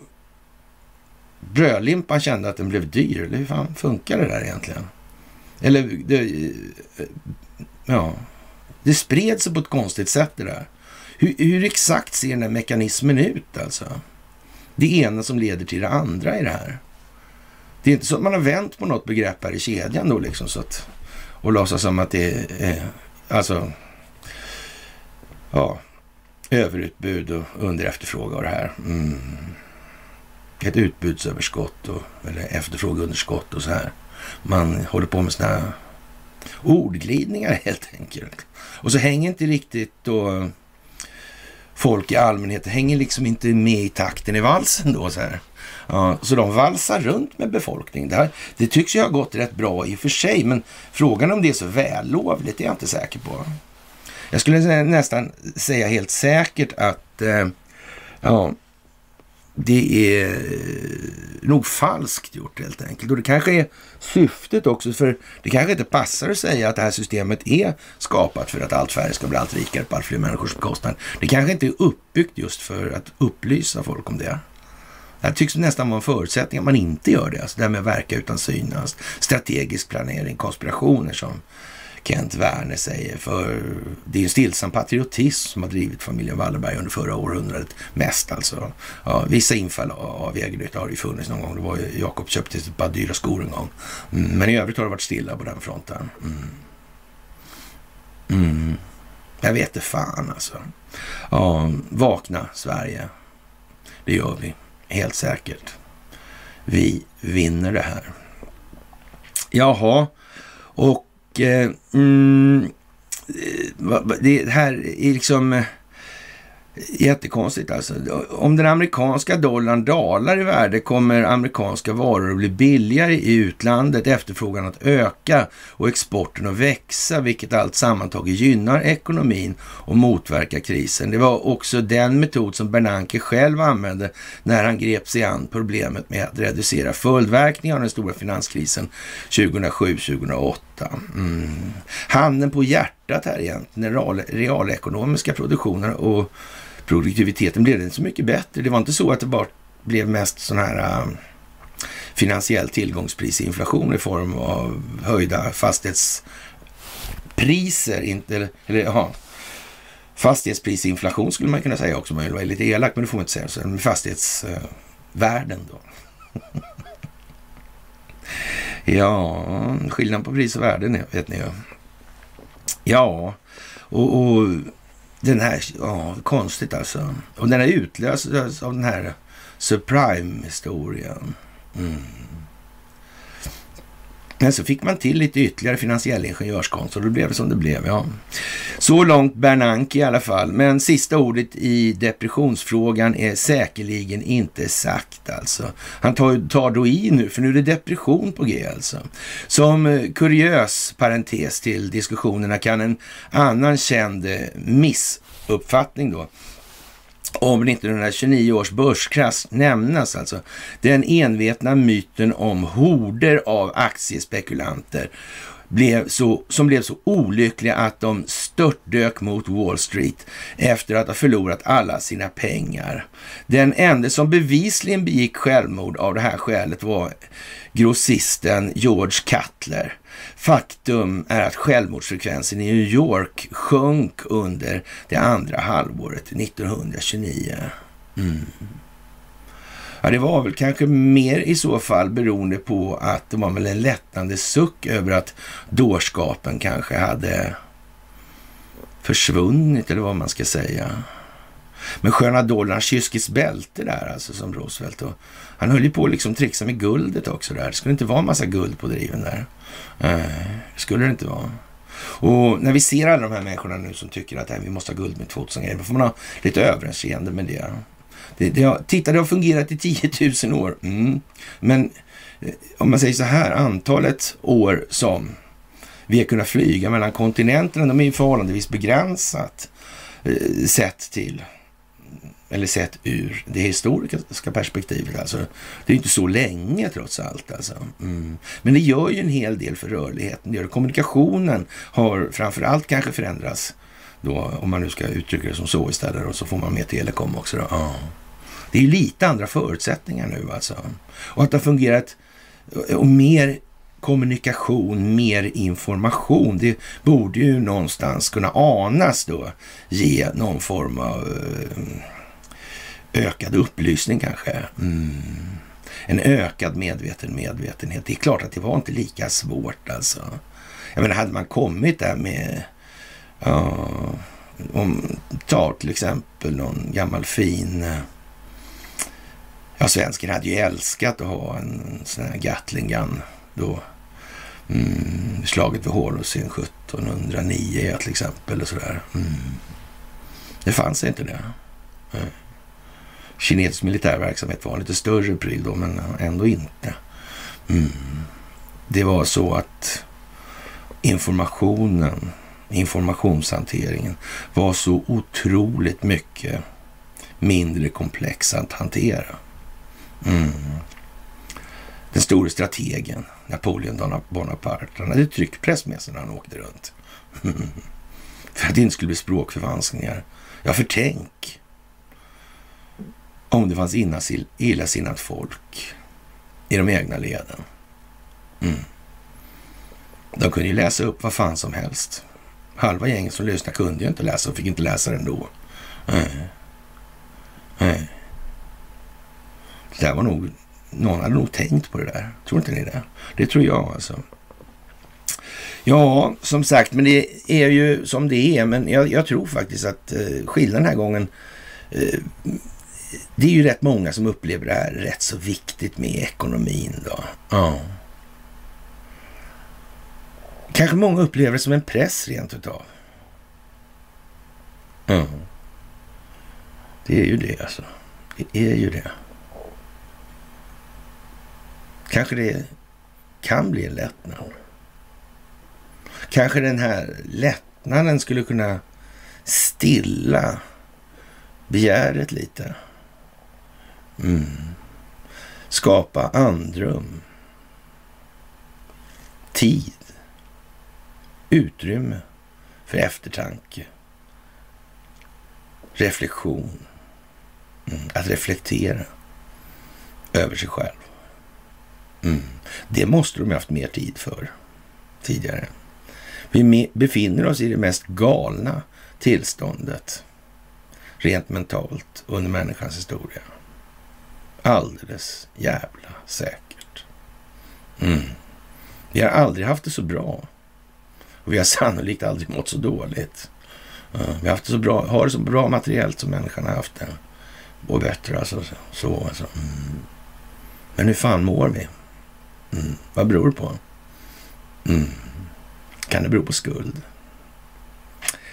brödlimpan kände att den blev dyr. Eller hur fan funkar det där egentligen? Eller det, eh, ja, det spred sig på ett konstigt sätt det där. Hur, hur, exakt ser den här mekanismen ut alltså? Det ena som leder till det andra i det här. Det är inte så att man har vänt på något begrepp här i kedjan då liksom så att och låtsas som att det är alltså ja, överutbud och underefterfrågan och det här. Mm. Ett utbudsöverskott och, eller efterfrågeunderskott och så här. Man håller på med sådana här ordglidningar helt enkelt. Och så hänger inte riktigt då folk i allmänhet, hänger liksom inte med i takten i valsen då så här. Ja, så de valsar runt med befolkningen. Det, här, det tycks ju ha gått rätt bra i och för sig, men frågan om det är så vällovligt är jag inte säker på. Jag skulle nästan säga helt säkert att eh, ja, det är nog falskt gjort helt enkelt. Och det kanske är syftet också, för det kanske inte passar att säga att det här systemet är skapat för att allt färre ska bli allt rikare på allt fler människors bekostnad. Det kanske inte är uppbyggt just för att upplysa folk om det. Det tycks nästan vara en förutsättning att man inte gör det. Alltså det här med att verka utan synas. strategisk planering, konspirationer som Kent Werner säger. För det är en stillsam patriotism som har drivit familjen Wallenberg under förra århundradet mest alltså. Ja, vissa infall av egennytta har det ju funnits någon gång. Det var ju Jakob köpte ett par dyra skor en gång. Mm, men i övrigt har det varit stilla på den fronten. Mm. Mm. Jag vet det fan alltså. Ja, vakna Sverige. Det gör vi helt säkert. Vi vinner det här. Jaha, och eh, mm, eh, det här är liksom eh, Jättekonstigt alltså. Om den amerikanska dollarn dalar i värde kommer amerikanska varor att bli billigare i utlandet, efterfrågan att öka och exporten att växa, vilket allt sammantaget gynnar ekonomin och motverkar krisen. Det var också den metod som Bernanke själv använde när han grep sig an problemet med att reducera följdverkningarna av den stora finanskrisen 2007-2008. Mm. Handen på hjärtat här egentligen, den realekonomiska produktionen och produktiviteten blev inte så mycket bättre. Det var inte så att det bara blev mest sån här uh, finansiell tillgångsprisinflation i form av höjda fastighetspriser, inte, eller ja, fastighetsprisinflation skulle man kunna säga också, man vill vara lite elak, men det får man inte säga, så fastighetsvärden då. *laughs* ja, skillnad på pris och värden vet ni ju. Ja, och, och den här, ja, konstigt alltså. Och den är utlöst av den här subprime-historien. Mm. Men så fick man till lite ytterligare finansiell ingenjörskonst och då blev det som det blev. Ja. Så långt Bernanke i alla fall. Men sista ordet i depressionsfrågan är säkerligen inte sagt alltså. Han tar, tar då i nu, för nu är det depression på G alltså. Som eh, kuriös parentes till diskussionerna kan en annan känd eh, missuppfattning då om 1929 års börskrasch nämnas alltså. Den envetna myten om horder av aktiespekulanter blev så, som blev så olyckliga att de störtdök mot Wall Street efter att ha förlorat alla sina pengar. Den enda som bevisligen begick självmord av det här skälet var grossisten George Cutler. Faktum är att självmordsfrekvensen i New York sjönk under det andra halvåret 1929. Mm. Ja, det var väl kanske mer i så fall beroende på att det var väl en lättande suck över att dårskapen kanske hade försvunnit eller vad man ska säga. Men sköna dollarns kyskis bälte där alltså som Roosevelt. Och han höll ju på att liksom trixa med guldet också där. Det skulle inte vara en massa guld på driven där. Eh, skulle det inte vara. Och när vi ser alla de här människorna nu som tycker att vi måste ha guld med 2000 grejer, då får man ha lite överseende med det. det, det har, titta, det har fungerat i 10 000 år. Mm. Men eh, om man säger så här, antalet år som vi har kunnat flyga mellan kontinenterna, de är ju förhållandevis begränsat eh, sett till eller sett ur det historiska perspektivet. Alltså, det är inte så länge trots allt. Alltså. Mm. Men det gör ju en hel del för rörligheten. Det gör Kommunikationen har framför allt kanske förändrats, då, om man nu ska uttrycka det som så istället. Och så får man med telekom också. Då. Ja. Det är ju lite andra förutsättningar nu alltså. Och att det har fungerat eh, och mer kommunikation, mer information. Det borde ju någonstans kunna anas då ge någon form av eh, ökad upplysning kanske. Mm. En ökad medveten medvetenhet. Det är klart att det var inte lika svårt alltså. Jag menar, hade man kommit där med, ja, om, ta till exempel någon gammal fin, ja, svensken hade ju älskat att ha en sån här Gatling gun då. Mm, slaget vid Hårosyn 1709 till exempel och sådär. Mm. Det fanns inte det. Mm kinesisk militär verksamhet var en lite större pryl då, men ändå inte. Mm. Det var så att informationen, informationshanteringen var så otroligt mycket mindre komplex att hantera. Mm. Den store strategen, Napoleon Bonaparte, han hade tryckpress med sig när han åkte runt. *laughs* För att det inte skulle bli språkförvanskningar. Ja, för tänk om det fanns illasinnat folk i de egna leden. Mm. De kunde ju läsa upp vad fan som helst. Halva gänget som lyssnade kunde ju inte läsa och fick inte läsa det ändå. Nej. Nej. Det där var nog, någon hade nog tänkt på det där. Tror inte ni det? Det tror jag alltså. Ja, som sagt, men det är ju som det är. Men jag, jag tror faktiskt att eh, skillnaden den här gången eh, det är ju rätt många som upplever det här rätt så viktigt med ekonomin då. Ja. Kanske många upplever det som en press rent utav. Ja. Det är ju det alltså. Det är ju det. Kanske det kan bli en lättnad. Kanske den här lättnaden skulle kunna stilla begäret lite. Mm. Skapa andrum. Tid. Utrymme för eftertanke. Reflektion. Mm. Att reflektera över sig själv. Mm. Det måste de ha haft mer tid för tidigare. Vi befinner oss i det mest galna tillståndet rent mentalt under människans historia. Alldeles jävla säkert. Mm. Vi har aldrig haft det så bra. Och vi har *laughs* sannolikt aldrig mått så dåligt. Uh, vi har haft det så bra, har det så bra materiellt som människan har haft det. Och bättre alltså. Så, alltså. Mm. Men hur fan mår vi? Mm. Vad beror det på? Mm. Kan det bero på skuld?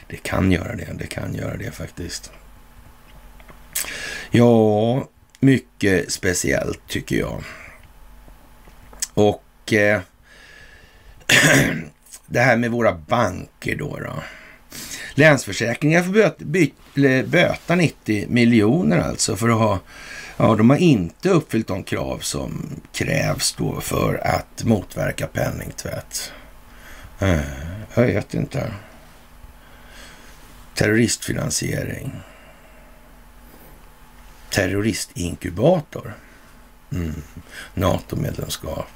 Det kan göra det. Det kan göra det faktiskt. Ja, mycket speciellt tycker jag. Och eh, *clears throat* det här med våra banker då. då. Länsförsäkringar får böta, böta 90 miljoner alltså för att ha Ja, de har inte uppfyllt de krav som krävs då för att motverka penningtvätt. Eh, jag vet inte. Terroristfinansiering terroristinkubator. Mm. NATO-medlemskap.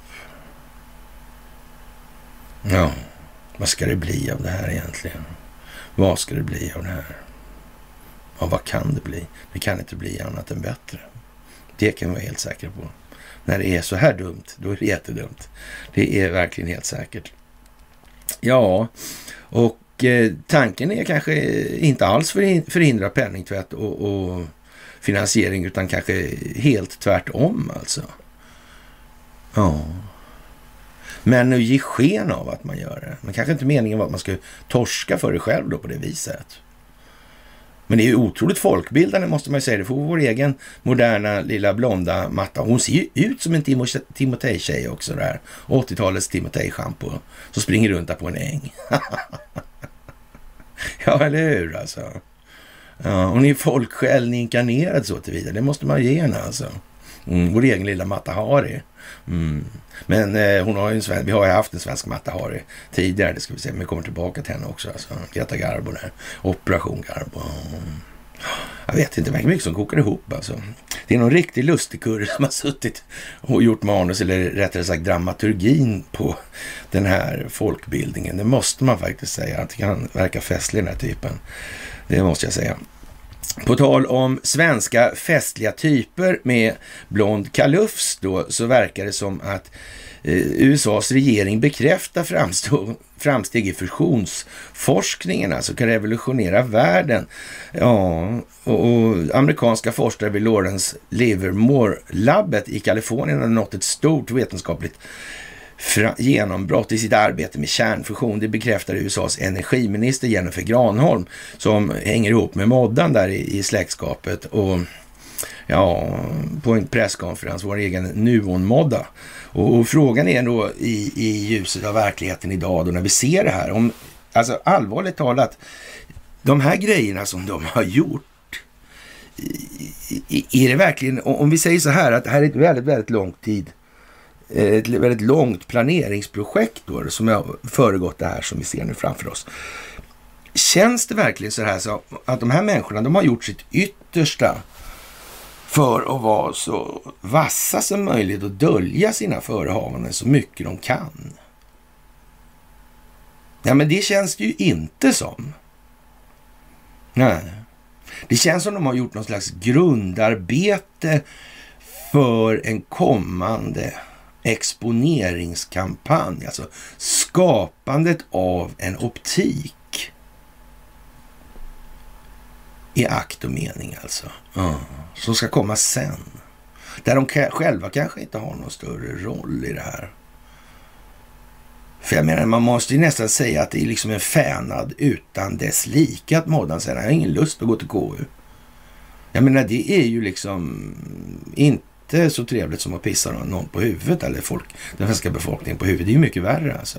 Ja, vad ska det bli av det här egentligen? Vad ska det bli av det här? Ja, vad kan det bli? Det kan inte bli annat än bättre. Det kan vi vara helt säkra på. När det är så här dumt, då är det jättedumt. Det är verkligen helt säkert. Ja, och eh, tanken är kanske inte alls förhindra penningtvätt och, och finansiering utan kanske helt tvärtom alltså. Ja. Men att ge sken av att man gör det. Men kanske inte meningen var att man skulle torska för det själv då på det viset. Men det är ju otroligt folkbildande måste man ju säga. Det får vår egen moderna lilla blonda matta. Hon ser ju ut som en Timotej-tjej också där. 80-talets Timotej-schampo. Som springer runt där på en äng. *laughs* ja, eller hur alltså. Ja, hon är folksjälen inkarnerad så tillvida. Det måste man ge henne alltså. Mm, vår egen lilla Mata Hari. Mm. Men eh, hon har ju en svensk, vi har ju haft en svensk Mata Hari tidigare, det ska vi se. Men vi kommer tillbaka till henne också. Alltså. Greta Garbo där. Operation Garbo. Jag vet inte, det mycket som kokar ihop alltså. Det är någon riktig lustigkurre som har suttit och gjort manus, eller rättare sagt dramaturgin på den här folkbildningen. Det måste man faktiskt säga. Att det kan verka festlig den här typen. Det måste jag säga. På tal om svenska festliga typer med blond kalufs då, så verkar det som att eh, USAs regering bekräftar framsteg i fusionsforskningen, alltså kan revolutionera världen. Ja, och, och amerikanska forskare vid Lawrence Livermore-labbet i Kalifornien har nått ett stort vetenskapligt genombrott i sitt arbete med kärnfusion. Det bekräftar USAs energiminister Jennifer Granholm som hänger ihop med Moddan där i, i släktskapet. Och ja, på en presskonferens, vår egen Nuon-modda. Och, och, frågan är då i, i ljuset av verkligheten idag då när vi ser det här, om, alltså allvarligt talat, de här grejerna som de har gjort är det verkligen, om vi säger så här att det här är ett väldigt, väldigt lång tid Eh, ett väldigt långt planeringsprojekt då, som har föregått det här som vi ser nu framför oss. Känns det verkligen så här så att de här människorna, de har gjort sitt yttersta för att vara så vassa som möjligt och dölja sina förehavanden så mycket de kan? Ja, men det känns det ju inte som. Nej. Det känns som de har gjort någon slags grundarbete för en kommande exponeringskampanj. Alltså skapandet av en optik. I akt och mening alltså. Mm. Som ska komma sen. Där de själva kanske inte har någon större roll i det här. För jag menar, man måste ju nästan säga att det är liksom en fänad utan dess like att Moddan säger jag har ingen lust att gå till KU. Jag menar, det är ju liksom inte så trevligt som att pissa någon på huvudet eller folk, den svenska befolkningen på huvudet. Det är ju mycket värre alltså.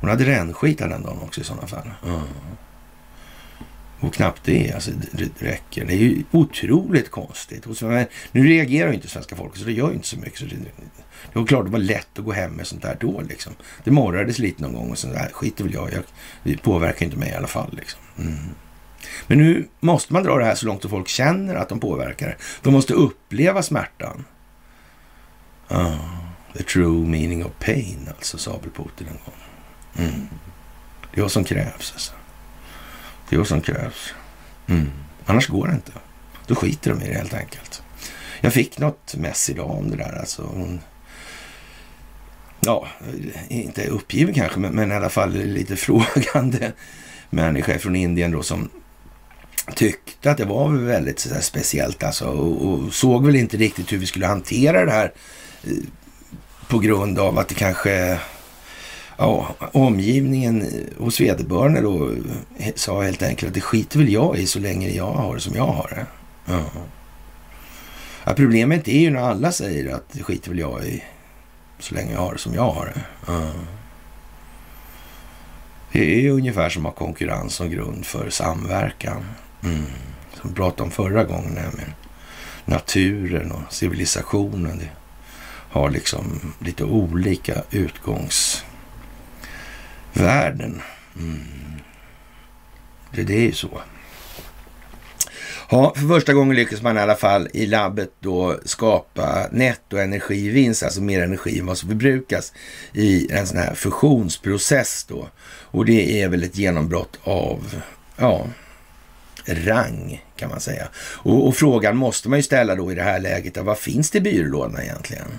Hon hade rännskit den dagen också i sådana fall. Mm. Och knappt det, alltså det räcker. Det är ju otroligt konstigt. nu reagerar ju inte svenska folket, så det gör ju inte så mycket. Så det, det var klart det var lätt att gå hem med sånt där då liksom. Det morrades lite någon gång och så där, skiter väl jag, jag Det påverkar inte mig i alla fall liksom. Mm. Men nu måste man dra det här så långt att folk känner att de påverkar det. De måste uppleva smärtan. Oh, the true meaning of pain, alltså, sa väl Putin en gång. Mm. Det är vad som krävs alltså. Det är vad som krävs. Mm. Annars går det inte. Då skiter de i det helt enkelt. Jag fick något mess idag om det där. Alltså, hon, ja, inte uppgiven kanske, men, men i alla fall lite *laughs* frågande människa från Indien då som tyckte att det var väldigt så speciellt alltså och, och, såg väl inte riktigt hur vi skulle hantera det här eh, på grund av att det kanske ja, omgivningen hos vederbörande då eh, sa helt enkelt att det skiter väl jag i så länge jag har det som jag har det. Ja. Ja, problemet är ju när alla säger att det skiter väl jag i så länge jag har det som jag har det. Ja. Det är ju ungefär som att ha konkurrens som grund för samverkan. Mm. Som vi pratade om förra gången, nämligen naturen och civilisationen. Det har liksom lite olika utgångsvärden. Mm. Det, det är ju så. Ja, för första gången lyckas man i alla fall i labbet då skapa nettoenergivinst, alltså mer energi än vad som förbrukas i en sån här fusionsprocess då. Och det är väl ett genombrott av, ja, rang kan man säga. Och, och frågan måste man ju ställa då i det här läget, vad finns det i byrålådorna egentligen?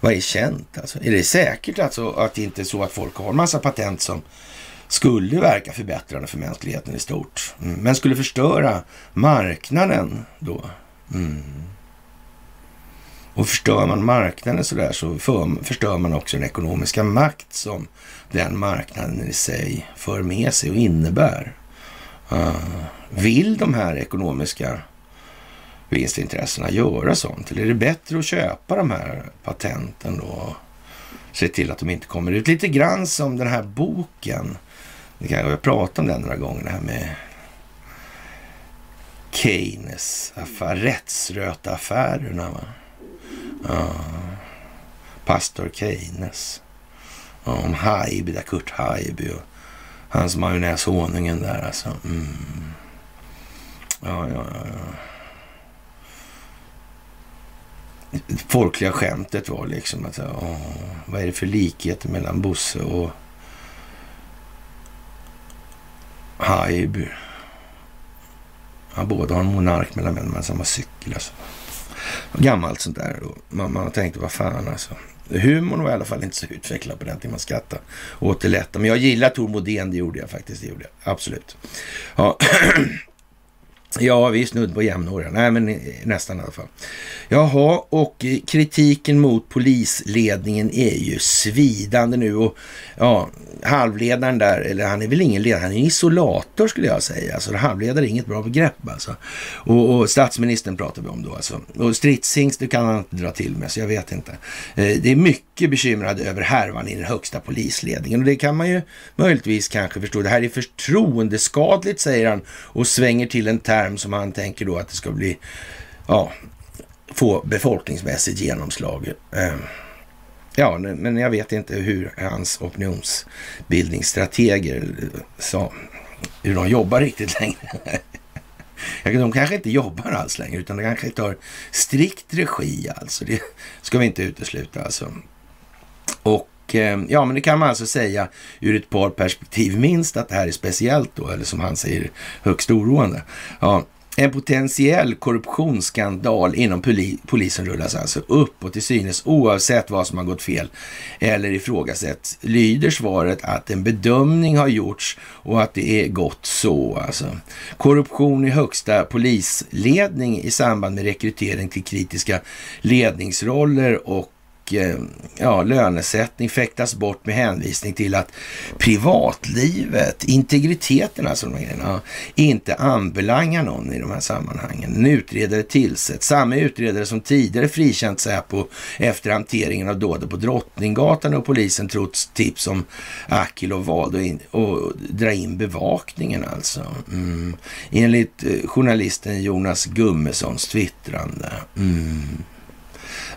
Vad är känt alltså? Är det säkert alltså att det inte är så att folk har en massa patent som skulle verka förbättrande för mänskligheten i stort, mm, men skulle förstöra marknaden då. Mm. Och förstör man marknaden sådär så för, förstör man också den ekonomiska makt som den marknaden i sig för med sig och innebär. Eh, vill de här ekonomiska vinstintressena göra sånt? Eller är det bättre att köpa de här patenten då och se till att de inte kommer ut? Lite grann som den här boken vi kan jag prata om den några gånger, det här med Keynes affär, rättsröta-affärerna. Va? Ja. Pastor Keynes. Ja, om Haijby, där Kurt Haijby och hans majonnäshonungen där alltså. Mm. Ja, ja, ja, ja. Folkliga skämtet var liksom att, åh, vad är det för likheter mellan Bosse och Haijby. Ja, båda har en monark mellan men samma cykel. Alltså. Gammalt sånt där. Man, man tänkte, vad fan alltså. Humorn var i alla fall inte så utvecklad på den tiden. Man skrattade åt det lätta. Men jag gillar Tor Modén, det gjorde jag faktiskt. Det gjorde jag. Absolut. Ja. *clears throat* Ja, vi är snudd på jämnåriga. Nej, men nästan i alla fall. Jaha, och kritiken mot polisledningen är ju svidande nu och ja, halvledaren där, eller han är väl ingen ledare, han är en isolator skulle jag säga. Alltså halvledare är inget bra begrepp alltså. Och, och statsministern pratar vi om då alltså. Och stridshingst, det kan han inte dra till med, så jag vet inte. Eh, det är mycket bekymrad över härvan i den högsta polisledningen och det kan man ju möjligtvis kanske förstå. Det här är förtroendeskadligt, säger han och svänger till en term som han tänker då att det ska bli, ja, få befolkningsmässigt genomslag. Ehm, ja, men jag vet inte hur hans opinionsbildningsstrateger eh, sa, hur de jobbar riktigt längre. *laughs* De kanske inte jobbar alls längre, utan de kanske tar strikt regi alltså. Det ska vi inte utesluta alltså. Och och eh, ja, men det kan man alltså säga ur ett par perspektiv. Minst att det här är speciellt då, eller som han säger, högst oroande. Ja, en potentiell korruptionsskandal inom polisen rullas alltså upp och till synes oavsett vad som har gått fel eller ifrågasätts lyder svaret att en bedömning har gjorts och att det är gott så. Alltså. Korruption i högsta polisledning i samband med rekrytering till kritiska ledningsroller och Eh, ja, lönesättning fäktas bort med hänvisning till att privatlivet, integriteten alltså de grejerna, inte anbelangar någon i de här sammanhangen. En utredare tillsätts, samma utredare som tidigare frikänt Säpo efter hanteringen av dådet på Drottninggatan och polisen trots tips om Akilov valde att dra in bevakningen alltså. Mm. Enligt eh, journalisten Jonas Gummessons twittrande. Mm.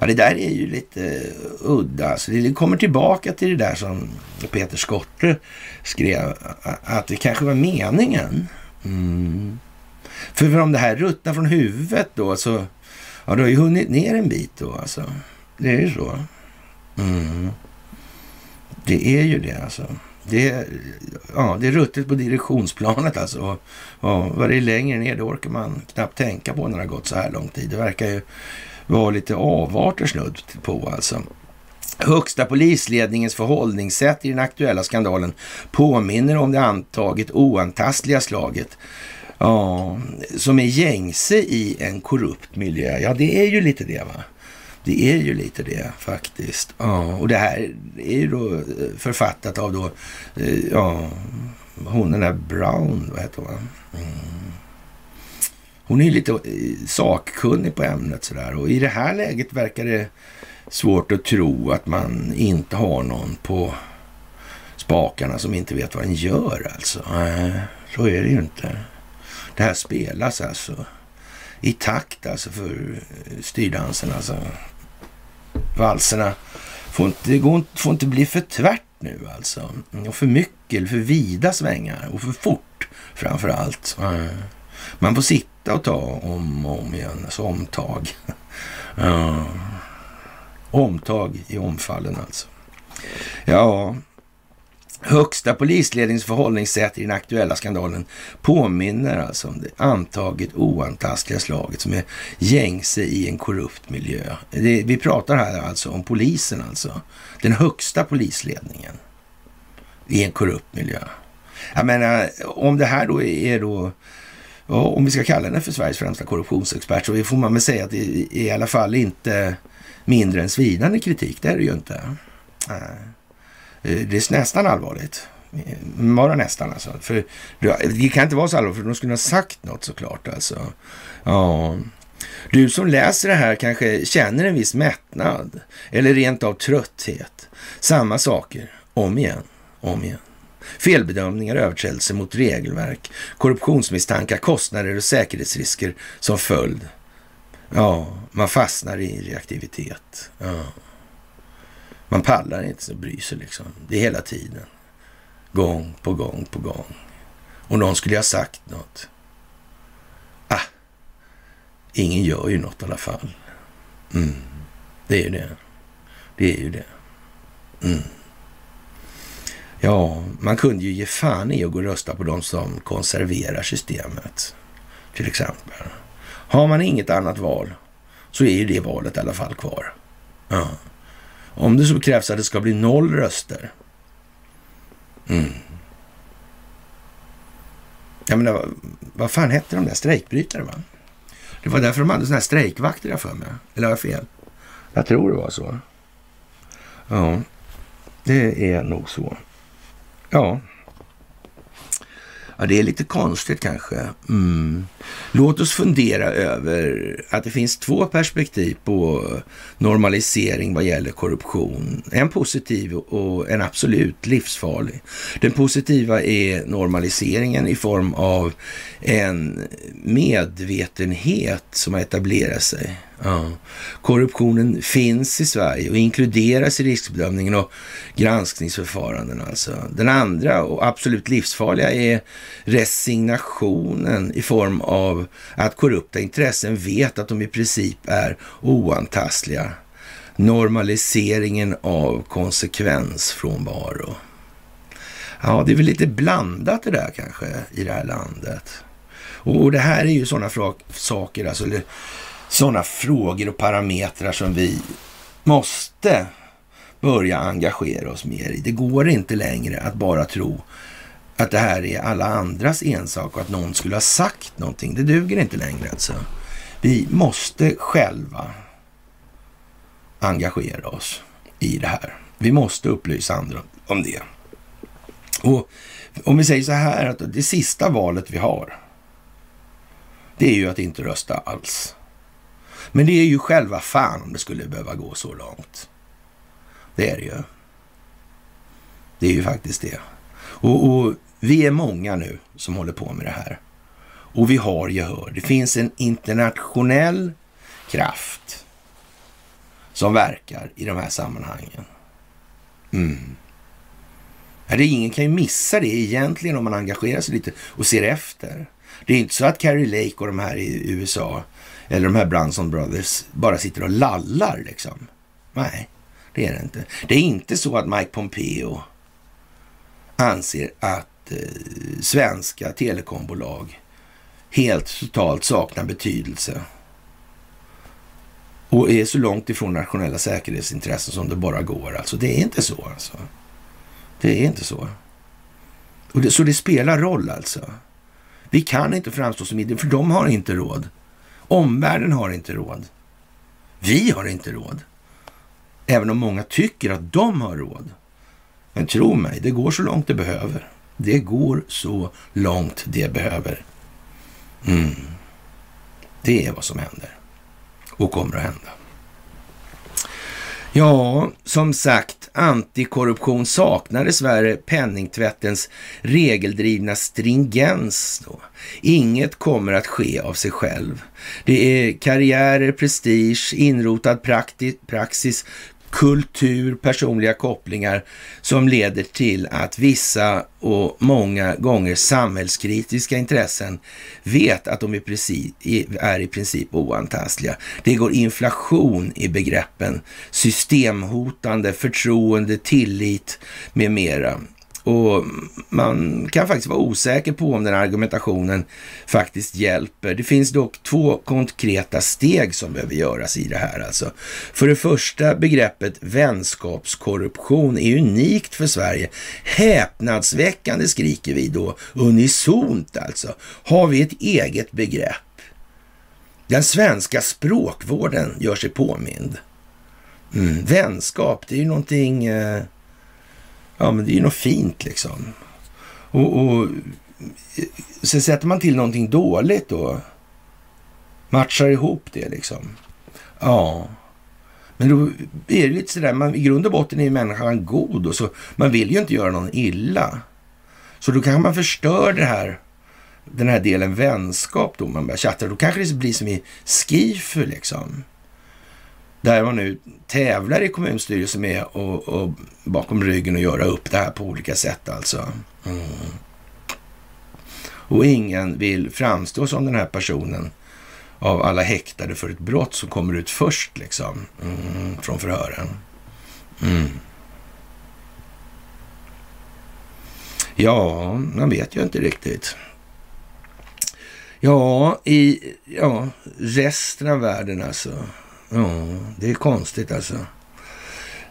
Ja, det där är ju lite eh, udda. Alltså, det kommer tillbaka till det där som Peter Skotte skrev, att det kanske var meningen. Mm. För om det här ruttnar från huvudet då, så ja, du har ju hunnit ner en bit då alltså. Det är ju så. Mm. Det är ju det alltså. Det är, ja, det är ruttet på direktionsplanet alltså. Och, och vad det är längre ner, det orkar man knappt tänka på när det har gått så här lång tid. Det verkar ju var lite avarter snudd på alltså. Högsta polisledningens förhållningssätt i den aktuella skandalen påminner om det antaget oantastliga slaget ja, som är gängse i en korrupt miljö. Ja, det är ju lite det va. Det är ju lite det faktiskt. Ja, och det här är ju då eh, författat av då, eh, ja, hon den där Brown, vad heter hon? Mm. Hon är lite eh, sakkunnig på ämnet sådär och i det här läget verkar det svårt att tro att man inte har någon på spakarna som inte vet vad den gör alltså. Nej, så är det ju inte. Det här spelas alltså i takt alltså för eh, styrdansen alltså. Valserna får inte, går, får inte bli för tvärt nu alltså. Och för mycket, eller för vida svängar och för fort framför allt. Man får sitta och ta om och om igen. Alltså omtag. *laughs* Uh, Omtag i omfallen alltså. Ja, Högsta polisledningens förhållningssätt i den aktuella skandalen påminner alltså om det antaget oantastliga slaget som är gängse i en korrupt miljö. Det, vi pratar här alltså om polisen alltså. Den högsta polisledningen i en korrupt miljö. Jag menar, om det här då är då om vi ska kalla henne för Sveriges främsta korruptionsexpert så får man väl säga att det är i alla fall inte mindre än svidande kritik. Det är det ju inte. Eh, eh, det är nästan allvarligt. Bara nästan alltså. För det kan inte vara så allvarligt för de skulle ha sagt något såklart alltså. Ja. Du som läser det här kanske känner en viss mättnad eller rent av trötthet. Samma saker om igen, om igen. Felbedömningar, överträdelser mot regelverk, korruptionsmisstankar, kostnader och säkerhetsrisker som följd. Ja, man fastnar i reaktivitet. Ja. Man pallar inte så bry sig liksom. Det är hela tiden. Gång på gång på gång. Och någon skulle ha sagt något. Ah, ingen gör ju något i alla fall. Mm. Det är ju det. Det är ju det. Mm. Ja, man kunde ju ge fan i att gå och rösta på de som konserverar systemet. Till exempel. Har man inget annat val så är ju det valet i alla fall kvar. Ja. Om det så krävs att det ska bli noll röster. Mm. Jag menar, vad fan hette de där strejkbrytare va? Det var därför de hade sådana här strejkvakter jag för mig. Eller har jag fel? Jag tror det var så. Ja, det är nog så. Ja. Ja, det är lite konstigt kanske. Mm. Låt oss fundera över att det finns två perspektiv på normalisering vad gäller korruption. En positiv och en absolut livsfarlig. Den positiva är normaliseringen i form av en medvetenhet som har etablerat sig Ja. Korruptionen finns i Sverige och inkluderas i riskbedömningen och granskningsförfaranden. Alltså. Den andra och absolut livsfarliga är resignationen i form av att korrupta intressen vet att de i princip är oantastliga. normaliseringen av konsekvensfrånvaro. Ja, det är väl lite blandat det där kanske i det här landet. Och det här är ju sådana saker, alltså sådana frågor och parametrar som vi måste börja engagera oss mer i. Det går inte längre att bara tro att det här är alla andras ensak och att någon skulle ha sagt någonting. Det duger inte längre alltså. Vi måste själva engagera oss i det här. Vi måste upplysa andra om det. Och om vi säger så här att det sista valet vi har, det är ju att inte rösta alls. Men det är ju själva fan om det skulle behöva gå så långt. Det är det ju. Det är ju faktiskt det. Och, och, vi är många nu som håller på med det här. Och vi har gehör. Det finns en internationell kraft som verkar i de här sammanhangen. Mm. det ingen kan ju missa det egentligen om man engagerar sig lite och ser efter. Det är inte så att Carrie Lake och de här i USA eller de här Brunson Brothers bara sitter och lallar liksom. Nej, det är det inte. Det är inte så att Mike Pompeo anser att eh, svenska telekombolag helt totalt saknar betydelse och är så långt ifrån nationella säkerhetsintressen som det bara går. Alltså, det är inte så. Alltså. Det är inte så. Och det, så det spelar roll alltså. Vi kan inte framstå som idioter, för de har inte råd. Omvärlden har inte råd. Vi har inte råd. Även om många tycker att de har råd. Men tro mig, det går så långt det behöver. Det går så långt det behöver. Mm. Det är vad som händer och kommer att hända. Ja, som sagt, antikorruption saknar dessvärre penningtvättens regeldrivna stringens. Då. Inget kommer att ske av sig själv. Det är karriärer, prestige, inrotad praxis, kultur, personliga kopplingar som leder till att vissa och många gånger samhällskritiska intressen vet att de är i princip oantastliga. Det går inflation i begreppen systemhotande, förtroende, tillit med mera. Och man kan faktiskt vara osäker på om den argumentationen faktiskt hjälper. Det finns dock två konkreta steg som behöver göras i det här. Alltså. För det första, begreppet vänskapskorruption är unikt för Sverige. Häpnadsväckande skriker vi då, unisont alltså. Har vi ett eget begrepp? Den svenska språkvården gör sig påmind. Mm, vänskap, det är ju någonting... Eh, Ja, men det är ju något fint liksom. Och, och sen sätter man till någonting dåligt då. Matchar ihop det liksom. Ja. Men då är det lite sådär, man, i grund och botten är människan god och så man vill ju inte göra någon illa. Så då kanske man förstör det här, den här delen vänskap då man börjar chatta. Då kanske det blir som i Skifu liksom där man nu tävlar i kommunstyrelsen med och, och bakom ryggen och göra upp det här på olika sätt alltså. Mm. Och ingen vill framstå som den här personen av alla häktade för ett brott som kommer ut först liksom mm, från förhören. Mm. Ja, man vet ju inte riktigt. Ja, i ja, resten av världen alltså. Ja, det är konstigt alltså.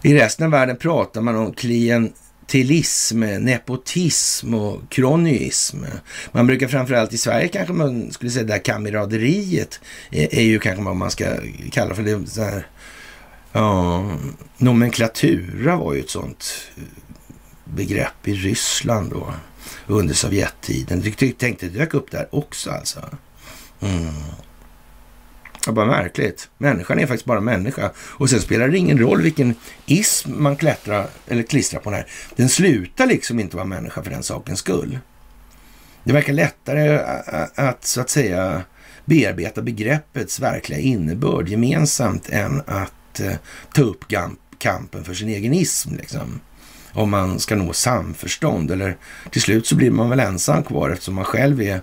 I resten av världen pratar man om klientelism, nepotism och kronyism. Man brukar framförallt i Sverige kanske man skulle säga det här kamiraderiet är, är ju kanske vad man ska kalla för det. Så här, ja, nomenklatura var ju ett sånt begrepp i Ryssland då under Sovjettiden. Jag tänkte det dök upp där också alltså. Mm. Ja, bara märkligt. Människan är faktiskt bara människa. Och sen spelar det ingen roll vilken ism man klättrar eller klistrar på den här. Den slutar liksom inte vara människa för den sakens skull. Det verkar lättare att så att säga bearbeta begreppets verkliga innebörd gemensamt än att eh, ta upp kampen för sin egen ism. Liksom. Om man ska nå samförstånd. Eller till slut så blir man väl ensam kvar eftersom man själv är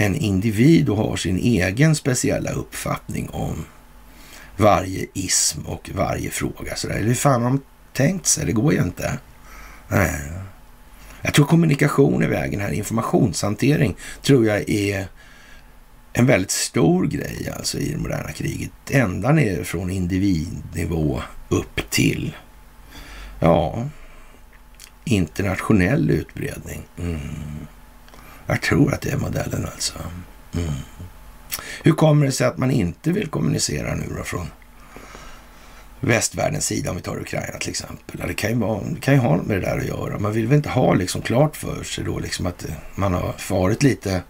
en individ och har sin egen speciella uppfattning om varje ism och varje fråga. Så där. Hur fan har de tänkt sig? Det går ju inte. Nej. Jag tror kommunikation är vägen här. Informationshantering tror jag är en väldigt stor grej alltså i det moderna kriget. Ända ner från individnivå upp till, ja, internationell utbredning. Mm. Jag tror att det är modellen alltså. Mm. Hur kommer det sig att man inte vill kommunicera nu då från västvärldens sida, om vi tar Ukraina till exempel. Det kan ju, vara, det kan ju ha med det där att göra. Man vill väl inte ha liksom klart för sig då liksom att man har farit lite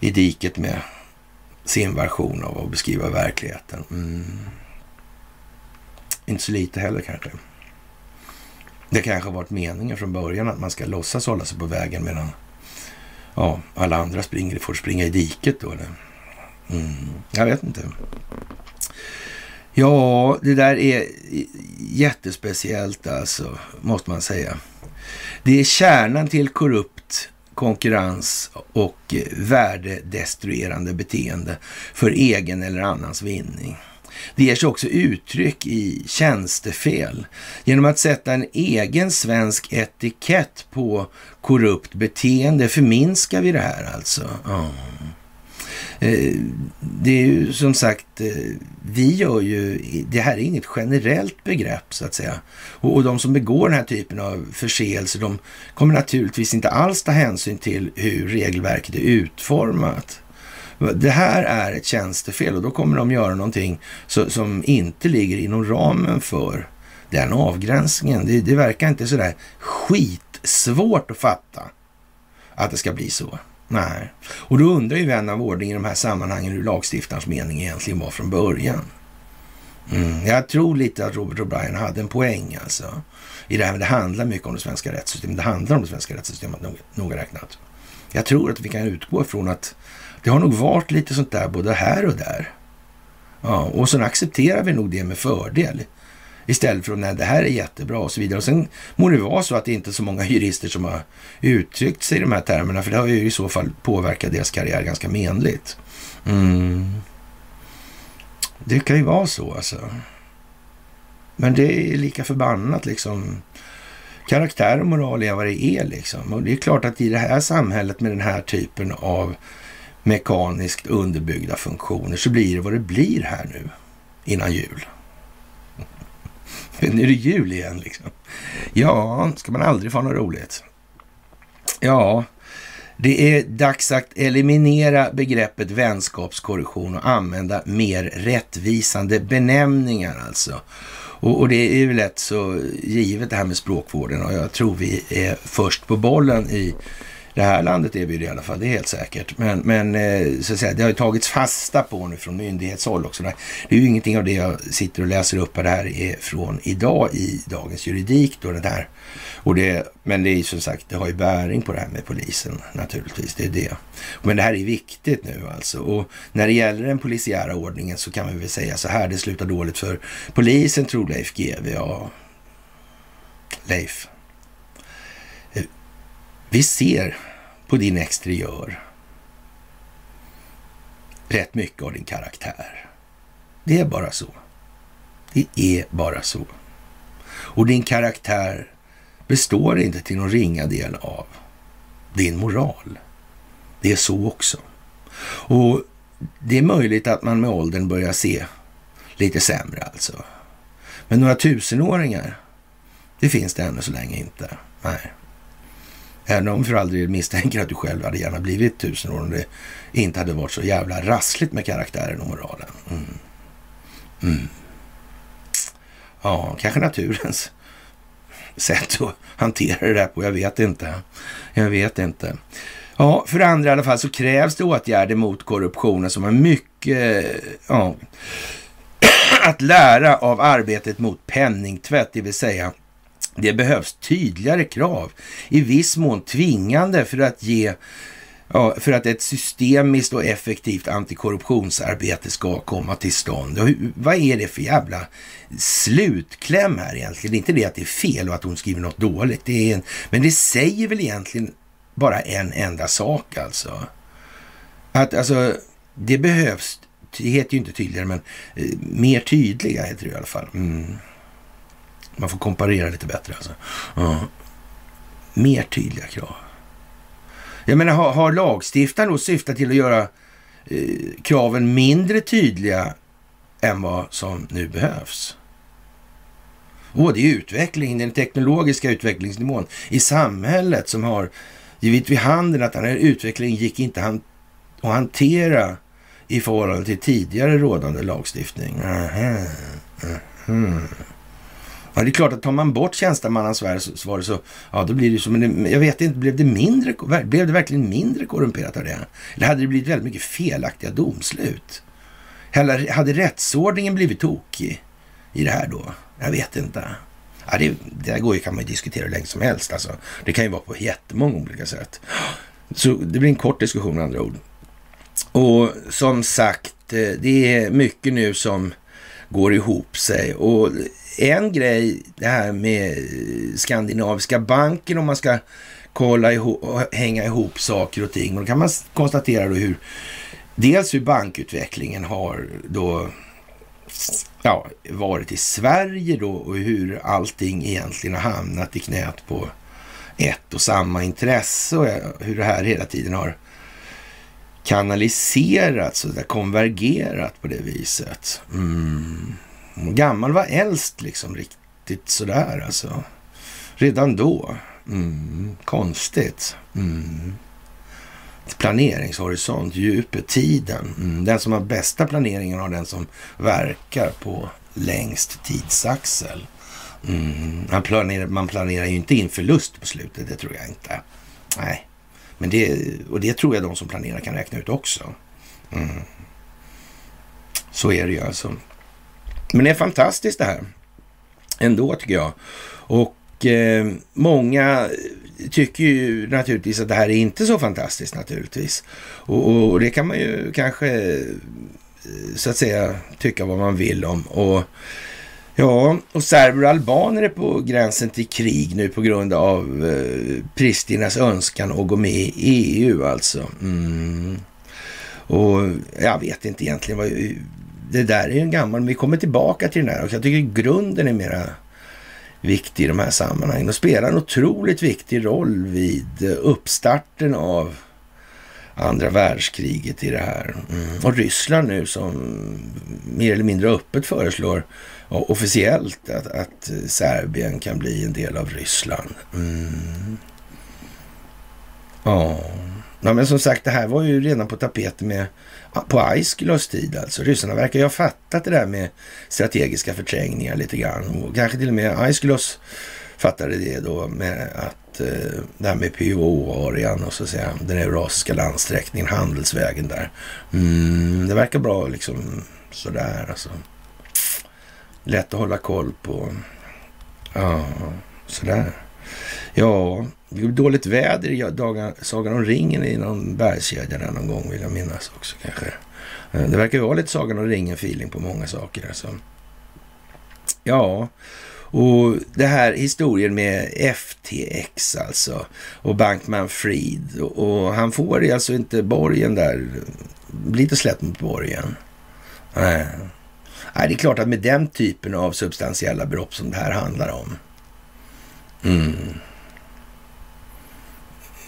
i diket med sin version av att beskriva verkligheten. Mm. Inte så lite heller kanske. Det kanske har varit meningen från början att man ska låtsas hålla sig på vägen medan ja, alla andra springer, får springa i diket då. Eller? Mm. Jag vet inte. Ja, det där är jättespeciellt alltså, måste man säga. Det är kärnan till korrupt konkurrens och eh, värdedestruerande beteende för egen eller annans vinning. Det ger sig också uttryck i tjänstefel genom att sätta en egen svensk etikett på korrupt beteende förminskar vi det här alltså. Ja. Eh, det är ju som sagt, eh, vi gör ju, det här är inget generellt begrepp så att säga. Och, de som begår den här typen av förseelser, de kommer naturligtvis inte alls ta hänsyn till hur regelverket är utformat. Det här är ett tjänstefel och då kommer de göra någonting som inte ligger inom ramen för den avgränsningen. Det, det verkar inte sådär skitsvårt att fatta att det ska bli så. Nej, och då undrar ju vän av ordning i de här sammanhangen hur lagstiftarens mening egentligen var från början. Mm. Jag tror lite att Robert O'Brien hade en poäng alltså. I det här, med det handlar mycket om det svenska rättssystemet. Det handlar om det svenska rättssystemet noga räknat. Jag tror att vi kan utgå ifrån att det har nog varit lite sånt där både här och där. Ja, och sen accepterar vi nog det med fördel. Istället för att nej, det här är jättebra och så vidare. Och sen må det vara så att det inte är så många *laughs* jurister som har uttryckt sig i de här termerna, för det har ju i så fall påverkat deras karriär ganska menligt. Mm. Det kan ju vara så alltså. Men det är lika förbannat liksom. Karaktär och moral är vad det är liksom. Och det är klart att i det här samhället med den här typen av mekaniskt underbyggda funktioner så blir det vad det blir här nu innan jul. *laughs* nu är det jul igen liksom. Ja, ska man aldrig få något roligt? Ja, det är dags att eliminera begreppet vänskapskorruption och använda mer rättvisande benämningar alltså. Och, och, det är ju lätt så givet det här med språkvården och jag tror vi är först på bollen i det här landet är vi det i alla fall, det är helt säkert. Men, men eh, så att säga, det har ju tagits fasta på nu från myndighetshåll också. Det är ju ingenting av det jag sitter och läser upp här. Det här är från idag i Dagens Juridik. Då, det här. Och det, men det är som sagt, det har ju bäring på det här med polisen naturligtvis. Det är det. Men det här är viktigt nu alltså. Och när det gäller den polisiära ordningen så kan vi väl säga så här. Det slutar dåligt för polisen tror Leif GW. Ja, Leif. Eh, vi ser på din exteriör rätt mycket av din karaktär. Det är bara så. Det är bara så. Och din karaktär består inte till någon ringa del av din moral. Det är så också. Och det är möjligt att man med åldern börjar se lite sämre alltså. Men några tusenåringar, det finns det ännu så länge inte. Nej. Även om för aldrig misstänker att du själv hade gärna blivit tusen år om det inte hade varit så jävla rassligt med karaktären och moralen. Mm. Mm. Ja, kanske naturens sätt att hantera det där på. Jag vet inte. Jag vet inte. Ja, för det andra i alla fall så krävs det åtgärder mot korruptionen som är mycket ja, *clears throat* att lära av arbetet mot penningtvätt, det vill säga det behövs tydligare krav, i viss mån tvingande för att ge Ja, för att ett systemiskt och effektivt antikorruptionsarbete ska komma till stånd. Och vad är det för jävla slutkläm här egentligen? Det är inte det att det är fel och att hon skriver något dåligt. Det är en, men det säger väl egentligen bara en enda sak alltså. Att alltså, det behövs det heter ju inte tydligare, men eh, mer tydliga heter det i alla fall. Mm. Man får komparera lite bättre alltså. Ja. Mer tydliga krav. Jag menar, har, har lagstiftaren då syftat till att göra eh, kraven mindre tydliga än vad som nu behövs? Och det är utvecklingen, den teknologiska utvecklingsnivån i samhället som har givit vid handen att den här utvecklingen gick inte att hantera i förhållande till tidigare rådande lagstiftning. Aha. Aha. Ja, det är klart att tar man bort tjänstemannansvaret så, ja, då blir det så. Men jag vet inte, blev det mindre, blev det verkligen mindre korrumperat av det? Eller hade det blivit väldigt mycket felaktiga domslut? Eller hade rättsordningen blivit tokig i det här då? Jag vet inte. Ja, det, det går ju, kan man ju diskutera hur länge som helst. Alltså. Det kan ju vara på jättemånga olika sätt. Så det blir en kort diskussion med andra ord. Och som sagt, eh, det är mycket nu som går ihop sig. Och en grej, det här med Skandinaviska banken, om man ska kolla ihop, hänga ihop saker och ting. Men då kan man konstatera då hur, dels hur bankutvecklingen har då ja, varit i Sverige då och hur allting egentligen har hamnat i knät på ett och samma intresse och eh, hur det här hela tiden har kanaliserats och konvergerat på det viset. Mm. Gammal var äldst liksom riktigt sådär alltså. Redan då. Mm. Konstigt. Mm. Planeringshorisont, djupet, tiden. Mm. Den som har bästa planeringen har den som verkar på längst tidsaxel. Mm. Man, planerar, man planerar ju inte in förlust på slutet, det tror jag inte. Nej, men det, och det tror jag de som planerar kan räkna ut också. Mm. Så är det ju alltså. Men det är fantastiskt det här. Ändå tycker jag. Och eh, många tycker ju naturligtvis att det här är inte så fantastiskt naturligtvis. Och, och, det kan man ju kanske eh, så att säga tycka vad man vill om. Och Ja, och serber och albaner är på gränsen till krig nu på grund av eh, Pristinas önskan att gå med i EU alltså. Mm. Och jag vet inte egentligen vad... Det där är ju en gammal... Vi kommer tillbaka till den här också. jag tycker grunden är mera viktig i de här sammanhangen och spelar en otroligt viktig roll vid eh, uppstarten av andra världskriget i det här. Mm. Och Ryssland nu som mer eller mindre öppet föreslår officiellt att, att eh, Serbien kan bli en del av Ryssland. Mm. Ja ja, men som sagt, det här var ju redan på tapeten med på Aiskylos tid alltså. Ryssarna verkar ju ha fattat det där med strategiska förträngningar lite grann. Och kanske till och med Aiskylos fattade det då med att eh, det här med PO-arean och så att säga den eurasiska landsträckningen, handelsvägen där. Mm, det verkar bra liksom sådär alltså. Lätt att hålla koll på. Ja, sådär. Ja, det är dåligt väder i dagar, Sagan om ringen i någon bergskedja där någon gång vill jag minnas också kanske. Eh, det verkar ju vara lite Sagan om ringen-feeling på många saker. Alltså. Ja, och det här historien med FTX alltså och Bankman Fried och, han får alltså inte borgen där, blir inte släppt mot borgen. Nej. Nej, det är klart att med den typen av substantiella brott som det här handlar om. Mm.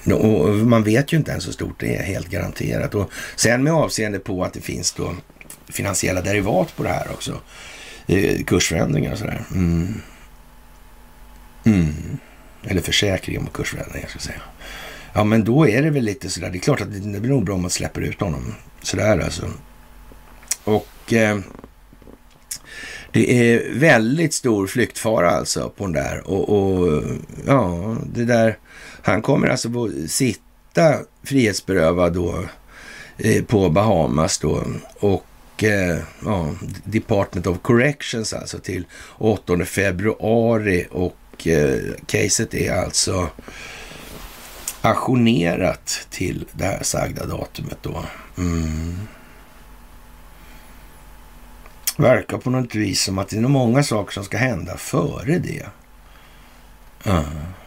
Och man vet ju inte ens hur stort det är, helt garanterat. Och sen med avseende på att det finns då finansiella derivat på det här också. Eh, kursförändringar och sådär. Mm. Mm. Eller försäkring mot kursförändringar, ska jag säga. Ja, men då är det väl lite sådär. Det är klart att det blir nog bra om man släpper ut honom. Sådär alltså. Och eh, det är väldigt stor flyktfara alltså på den där. Och, och ja, det där. Han kommer alltså sitta frihetsberövad då eh, på Bahamas då. Och eh, ja, Department of Corrections alltså till 8 februari. Och eh, caset är alltså ajournerat till det här sagda datumet då. Mm verkar på något vis som att det är många saker som ska hända före det. Uh.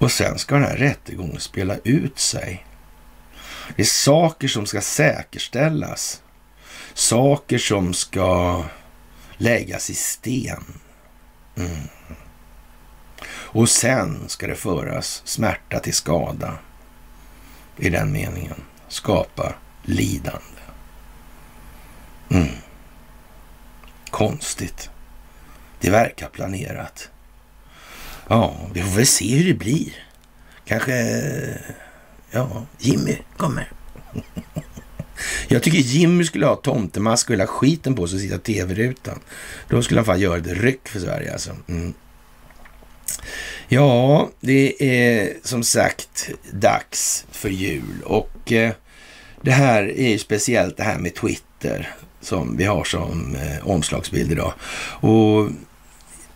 Och sen ska den här rättegången spela ut sig. Det är saker som ska säkerställas. Saker som ska läggas i sten. Mm. Och sen ska det föras smärta till skada. I den meningen. Skapa lidande. Mm. Konstigt. Det verkar planerat. Ja, vi får väl se hur det blir. Kanske, ja, Jimmy kommer. *laughs* Jag tycker Jimmy skulle ha tomtemask och hela skiten på sig och sitta tv-rutan. Då skulle han fan göra ett ryck för Sverige alltså. Mm. Ja, det är som sagt dags för jul och eh, det här är ju speciellt det här med Twitter som vi har som eh, omslagsbild idag. Och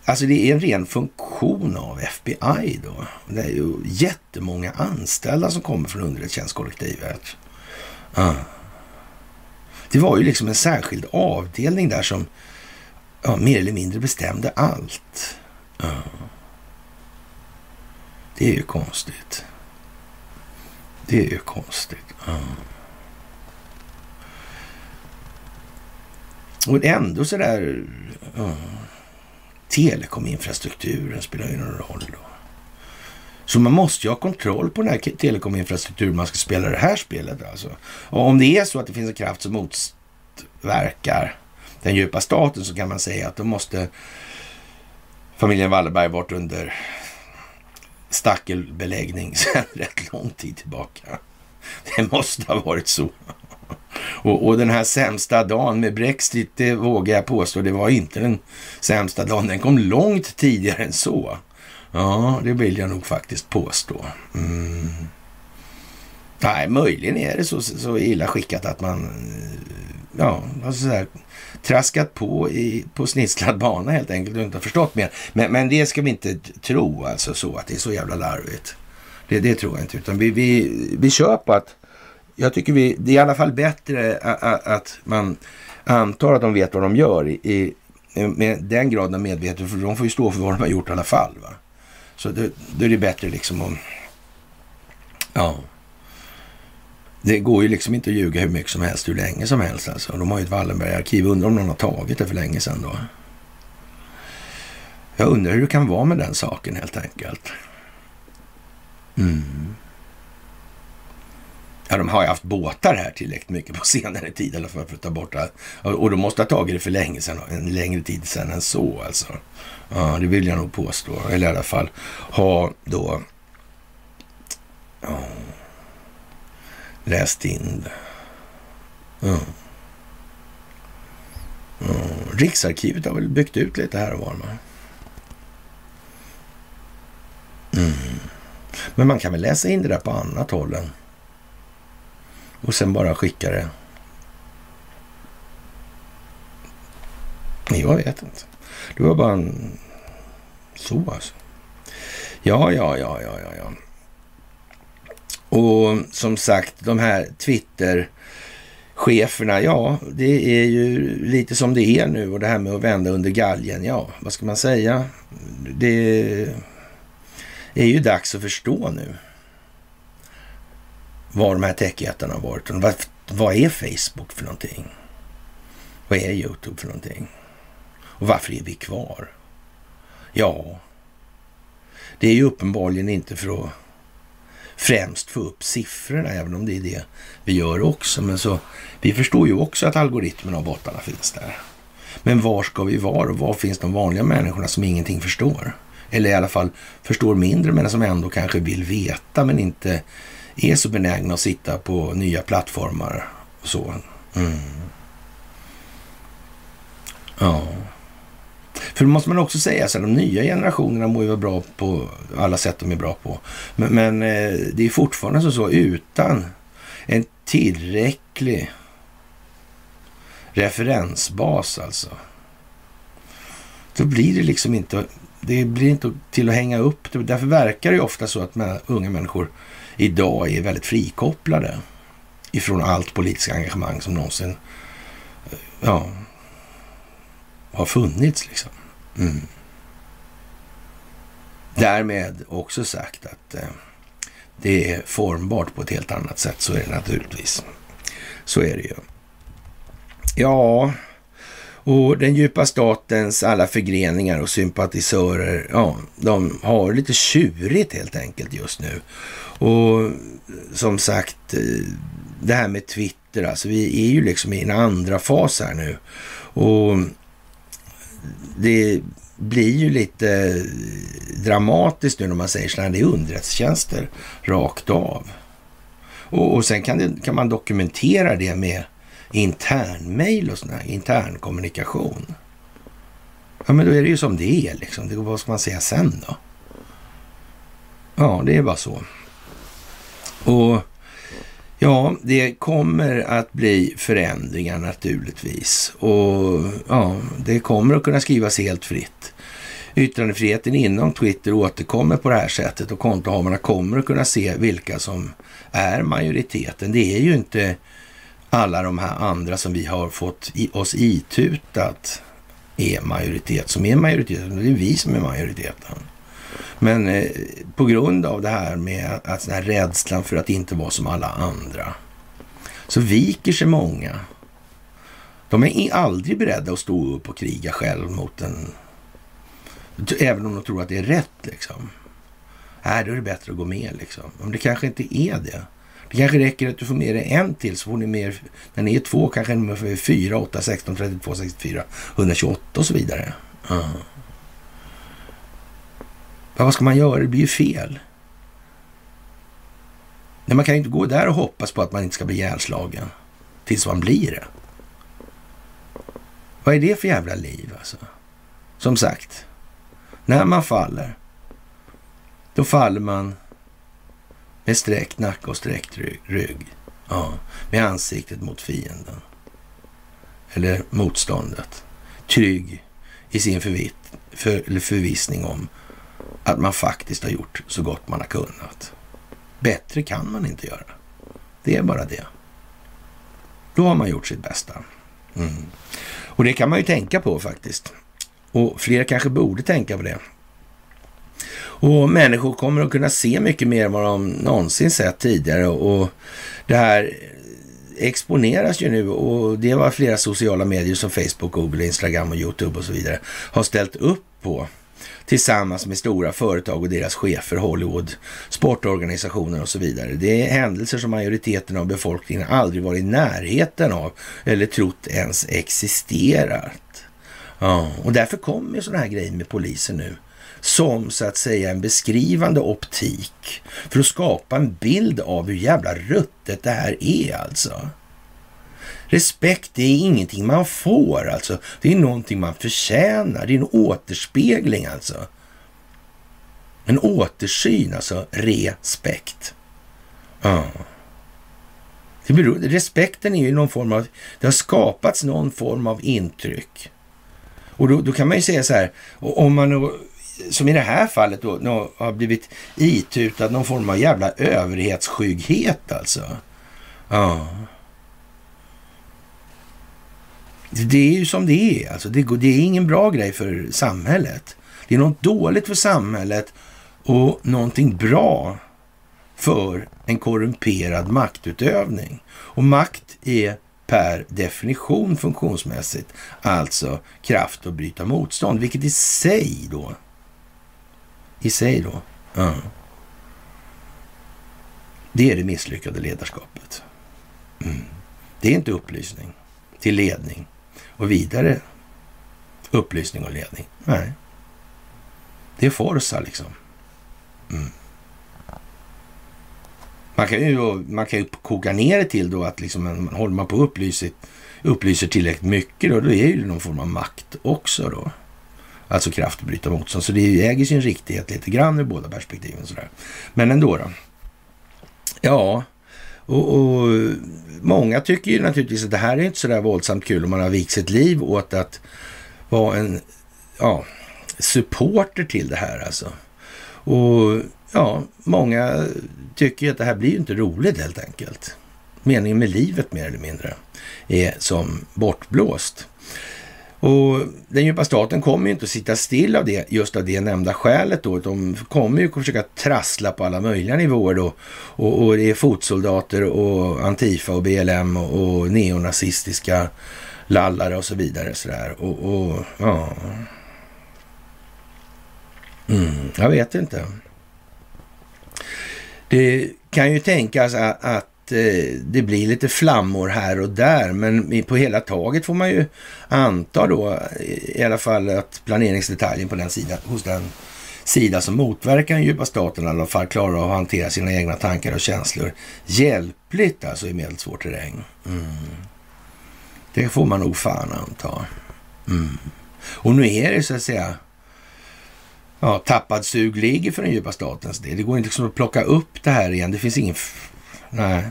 Alltså det är en ren funktion av FBI då. Det är ju jättemånga anställda som kommer från underrättelsetjänstkollektivet. Ah. Det var ju liksom en särskild avdelning där som ja, mer eller mindre bestämde allt. Ah. Det är ju konstigt. Det är ju konstigt. Ah. Och ändå sådär... Uh, telekominfrastrukturen spelar ju någon roll då. Så man måste ju ha kontroll på den här telekominfrastrukturen man ska spela det här spelet alltså. Och om det är så att det finns en kraft som motverkar den djupa staten så kan man säga att då måste familjen Wallenberg varit under stackelbeläggning *laughs* sedan rätt lång tid tillbaka. Det måste ha varit så. Och, och, den här sämsta dagen med Brexit, det vågar jag påstå, det var inte den sämsta dagen. Den kom långt tidigare än så. Ja, det vill jag nog faktiskt påstå. Mm. Nej, möjligen är det så, så illa skickat att man eh, ja, alltså så här, traskat på i, på snitslad bana helt enkelt och inte har förstått mer. Men, men det ska vi inte tro alltså så att det är så jävla larvigt. Det, det tror jag inte, utan vi, vi, vi kör på att jag tycker vi, det är i alla fall bättre att, man antar att de vet vad de gör i, med den graden av medvetenhet, för de får ju stå för vad de har gjort i alla fall. Va? Så det, då är det bättre liksom om... Ja. Det går ju liksom inte att ljuga hur mycket som helst, hur länge som helst. Alltså. De har ju ett Wallenberg-arkiv. Undrar om någon har tagit det för länge sedan då. Jag undrar hur det kan vara med den saken helt enkelt. Mm. Ja, de har ju haft båtar här tillräckligt mycket på *laughs* senare tid eller för att ta bort det. Och de måste ha tagit det för länge sedan, en längre tid sedan än så alltså. Ja, det vill jag nog påstå. Eller i alla fall ha då ja, läst in det. Ja. Ja. Riksarkivet har väl byggt ut lite här och var. Mm. Men man kan väl läsa in det där på annat håll än och sen bara skicka det. Jag vet inte. Det var bara en... Så alltså. Ja, ja, ja, ja, ja, ja. Och som sagt, de här Twitter-cheferna, ja, det är ju lite som det är nu och det här med att vända under galgen, ja, vad ska man säga? Det är ju dags att förstå nu var de här techjättarna har varit. Vad, vad är Facebook för någonting? Vad är YouTube för någonting? Och varför är vi kvar? Ja, det är ju uppenbarligen inte för att främst få upp siffrorna, även om det är det vi gör också. Men så, vi förstår ju också att algoritmerna och bottarna finns där. Men var ska vi vara och var finns de vanliga människorna som ingenting förstår? Eller i alla fall förstår mindre men som ändå kanske vill veta men inte är så benägna att sitta på nya plattformar och så. Mm. Ja. För det måste man också säga, så de nya generationerna må ju vara bra på alla sätt de är bra på. Men, men eh, det är fortfarande så, så utan en tillräcklig referensbas alltså. Då blir det liksom inte, det blir inte till att hänga upp. Därför verkar det ju ofta så att unga människor idag är väldigt frikopplade ifrån allt politiskt engagemang som någonsin eh, ja, har funnits. Liksom. Mm. Därmed också sagt att eh, det är formbart på ett helt annat sätt. Så är det naturligtvis. Så är det ju. Ja, och den djupa statens alla förgreningar och sympatisörer, ja, de har lite tjurigt helt enkelt just nu. Och som sagt, eh, det här med Twitter, alltså vi är ju liksom i en andra fas här nu. Och det blir ju lite dramatiskt nu när man säger sådär, det är underrättelsetjänster rakt av. Och, och sen kan, det, kan man dokumentera det med internmail och sån här internkommunikation. Ja, men då är det ju som det är liksom. Det, vad ska man säga sen då? Ja, det är bara så. Och ja, det kommer att bli förändringar naturligtvis. Och ja, det kommer att kunna skrivas helt fritt. Yttrandefriheten inom Twitter återkommer på det här sättet och kontohavarna kommer att kunna se vilka som är majoriteten. Det är ju inte alla de här andra som vi har fått i oss itutat är majoritet, som är majoriteten. Det är vi som är majoriteten. Men eh, på grund av det här med att, den här rädslan för att inte vara som alla andra så viker sig många. De är aldrig beredda att stå upp och kriga själv mot en... Även om de tror att det är rätt liksom. Nej, då är det bättre att gå med liksom. Men det kanske inte är det. Det kanske räcker att du får med dig en till så får ni med när ni är två kanske ni får 4, 8, 16, 32, 64, 128 och så vidare. Uh vad ska man göra? Det blir ju fel. Nej, man kan ju inte gå där och hoppas på att man inte ska bli ihjälslagen tills man blir det. Vad är det för jävla liv alltså? Som sagt, när man faller, då faller man med sträckt nacke och sträckt rygg. Ja, med ansiktet mot fienden. Eller motståndet. Trygg i sin förvit, för, förvissning om att man faktiskt har gjort så gott man har kunnat. Bättre kan man inte göra. Det är bara det. Då har man gjort sitt bästa. Mm. Och det kan man ju tänka på faktiskt. Och fler kanske borde tänka på det. Och människor kommer att kunna se mycket mer än vad de någonsin sett tidigare. Och det här exponeras ju nu och det var flera sociala medier som Facebook, Google, Instagram och YouTube och så vidare har ställt upp på tillsammans med stora företag och deras chefer, Hollywood, sportorganisationer och så vidare. Det är händelser som majoriteten av befolkningen aldrig varit i närheten av eller trott ens existerat. Ja, och därför kommer sådana här grejer med polisen nu som så att säga en beskrivande optik för att skapa en bild av hur jävla ruttet det här är alltså. Respekt det är ingenting man får alltså. Det är någonting man förtjänar. Det är en återspegling alltså. En återsyn alltså. Respekt. Ja. Det beror, respekten är ju någon form av, det har skapats någon form av intryck. Och då, då kan man ju säga så här, om man som i det här fallet då, har blivit itutad någon form av jävla överhetsskygghet alltså. Ja. Det är ju som det är. Alltså, det, det är ingen bra grej för samhället. Det är något dåligt för samhället och någonting bra för en korrumperad maktutövning. Och makt är per definition funktionsmässigt alltså kraft att bryta motstånd, vilket i sig då i sig då. uh, Det är det misslyckade ledarskapet. Mm. Det är inte upplysning till ledning och vidare upplysning och ledning. Nej. Det är Forza liksom. Mm. Man kan ju, man kan ju koka ner det till då att liksom, man, håller man på upplyser, upplyser tillräckligt mycket då, då är det någon form av makt också då. Alltså kraft att bryta motstånd. Så det äger sin riktighet lite grann ur båda perspektiven. Sådär. Men ändå då. Ja, och, och, många tycker ju naturligtvis att det här är inte så där våldsamt kul om man har vikt sitt liv åt att vara en ja, supporter till det här alltså. Och ja, många tycker att det här blir ju inte roligt helt enkelt. Meningen med livet mer eller mindre är som bortblåst. Och den djupa staten kommer ju inte att sitta still av det, just av det nämnda skälet då. De kommer ju att försöka trassla på alla möjliga nivåer då. Och, och det är fotsoldater och Antifa och BLM och, och neonazistiska lallare och så vidare. Sådär. Och, och ja... Mm, jag vet inte. Det kan ju tänkas att, att eh, det blir lite flammor här och där, men på hela taget får man ju anta då i alla fall att planeringsdetaljen på den sidan, hos den sida som motverkar den djupa staten i alla fall klarar av att hantera sina egna tankar och känslor hjälpligt alltså i medelsvår terräng. Mm. Det får man nog fan anta. Mm. Och nu är det så att säga ja, tappad sug ligger för den djupa statens del. Det går inte liksom att plocka upp det här igen. Det finns ingen... Nej,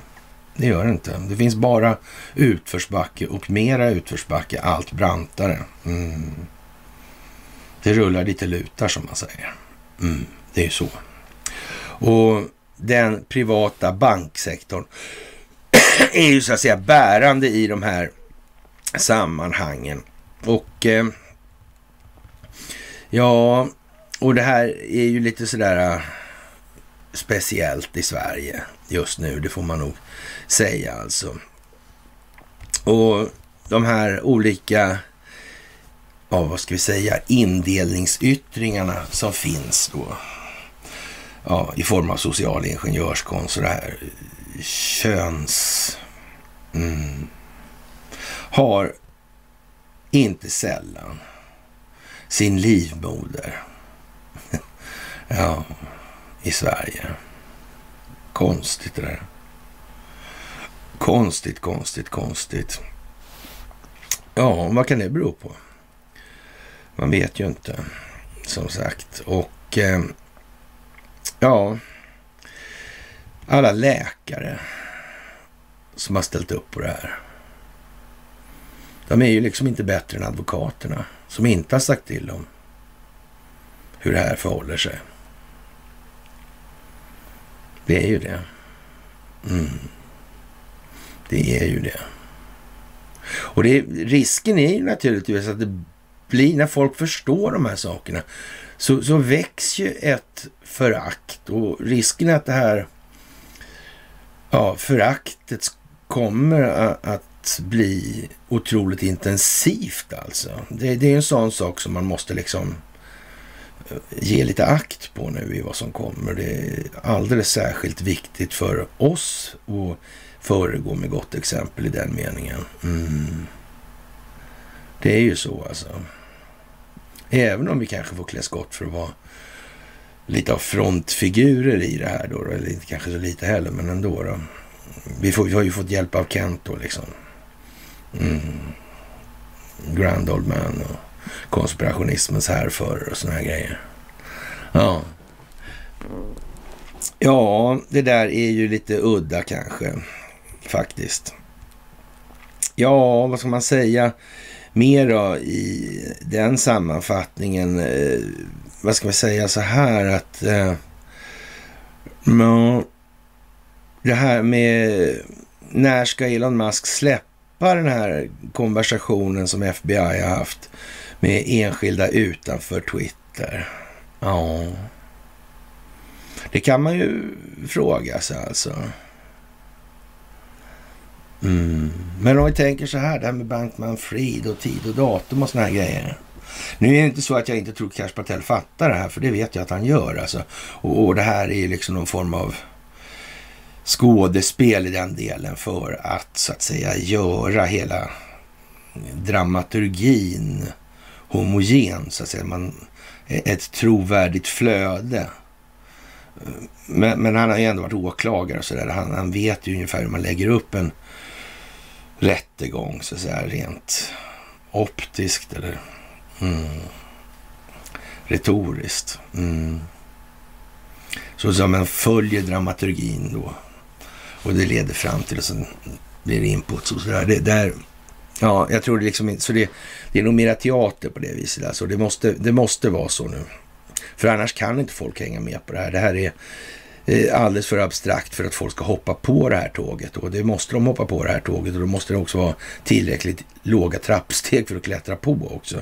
det gör det inte. Det finns bara utförsbacke och mera utförsbacke, allt brantare. Mm. Det rullar lite lutar som man säger. Mm, det är ju så. Och den privata banksektorn *clears throat* är ju så att säga bärande i de här sammanhangen. Och eh, ja, och det här är ju lite sådär eh, speciellt i Sverige just nu, det får man nog säga alltså. Och de här olika, ja vad ska vi säga, indelningsyttringarna som finns då. Ja, i form av social ingenjörskonst och det här köns... Mm, har inte sällan sin livmoder *laughs* Ja, i Sverige. Konstigt det där. Konstigt, konstigt, konstigt. Ja, vad kan det bero på? Man vet ju inte, som sagt. Och eh, ja, alla läkare som har ställt upp på det här. De är ju liksom inte bättre än advokaterna som inte har sagt till dem hur det här förhåller sig. Det är ju det. Mm. Det är ju det. Och det, risken är ju naturligtvis att det blir, när folk förstår de här sakerna, så, så väcks ju ett förakt och risken är att det här ja, föraktet kommer att bli otroligt intensivt alltså. Det, det är en sån sak som man måste liksom ge lite akt på nu i vad som kommer. Det är alldeles särskilt viktigt för oss att föregå med gott exempel i den meningen. Mm. Det är ju så alltså. Även om vi kanske får klä skott för att vara lite av frontfigurer i det här då, eller inte kanske så lite heller, men ändå. Då. Vi, får, vi har ju fått hjälp av Kent då liksom. Mm. Grand Old Man och konspirationismens härförare och sådana här grejer. Ja. Ja, det där är ju lite udda kanske, faktiskt. Ja, vad ska man säga mer då i den sammanfattningen? Eh, vad ska man säga så här att... Eh, det här med när ska Elon Musk släppa den här konversationen som FBI har haft med enskilda utanför Twitter. Ja, det kan man ju fråga sig alltså. Mm. Men om vi tänker så här, det här med Bankman Fried och tid och datum och såna här grejer. Nu är det inte så att jag inte tror Cash Patel fattar det här, för det vet jag att han gör. Alltså. Och, och det här är liksom någon form av skådespel i den delen för att så att säga göra hela dramaturgin homogen, så att säga. Man, ett trovärdigt flöde. Men, men, han har ju ändå varit åklagare och sådär. Han, han vet ju ungefär hur man lägger upp en rättegång, så att säga, rent optiskt eller mm, retoriskt. Mm. Så som man följer dramaturgin då. Och det leder fram till och sen blir det input. och sådär. Det, där, Ja, jag tror det liksom inte, så det, det är nog mera teater på det viset. Alltså. Det, måste, det måste vara så nu. För annars kan inte folk hänga med på det här. Det här är eh, alldeles för abstrakt för att folk ska hoppa på det här tåget. Och det måste de hoppa på det här tåget och då måste det också vara tillräckligt låga trappsteg för att klättra på också.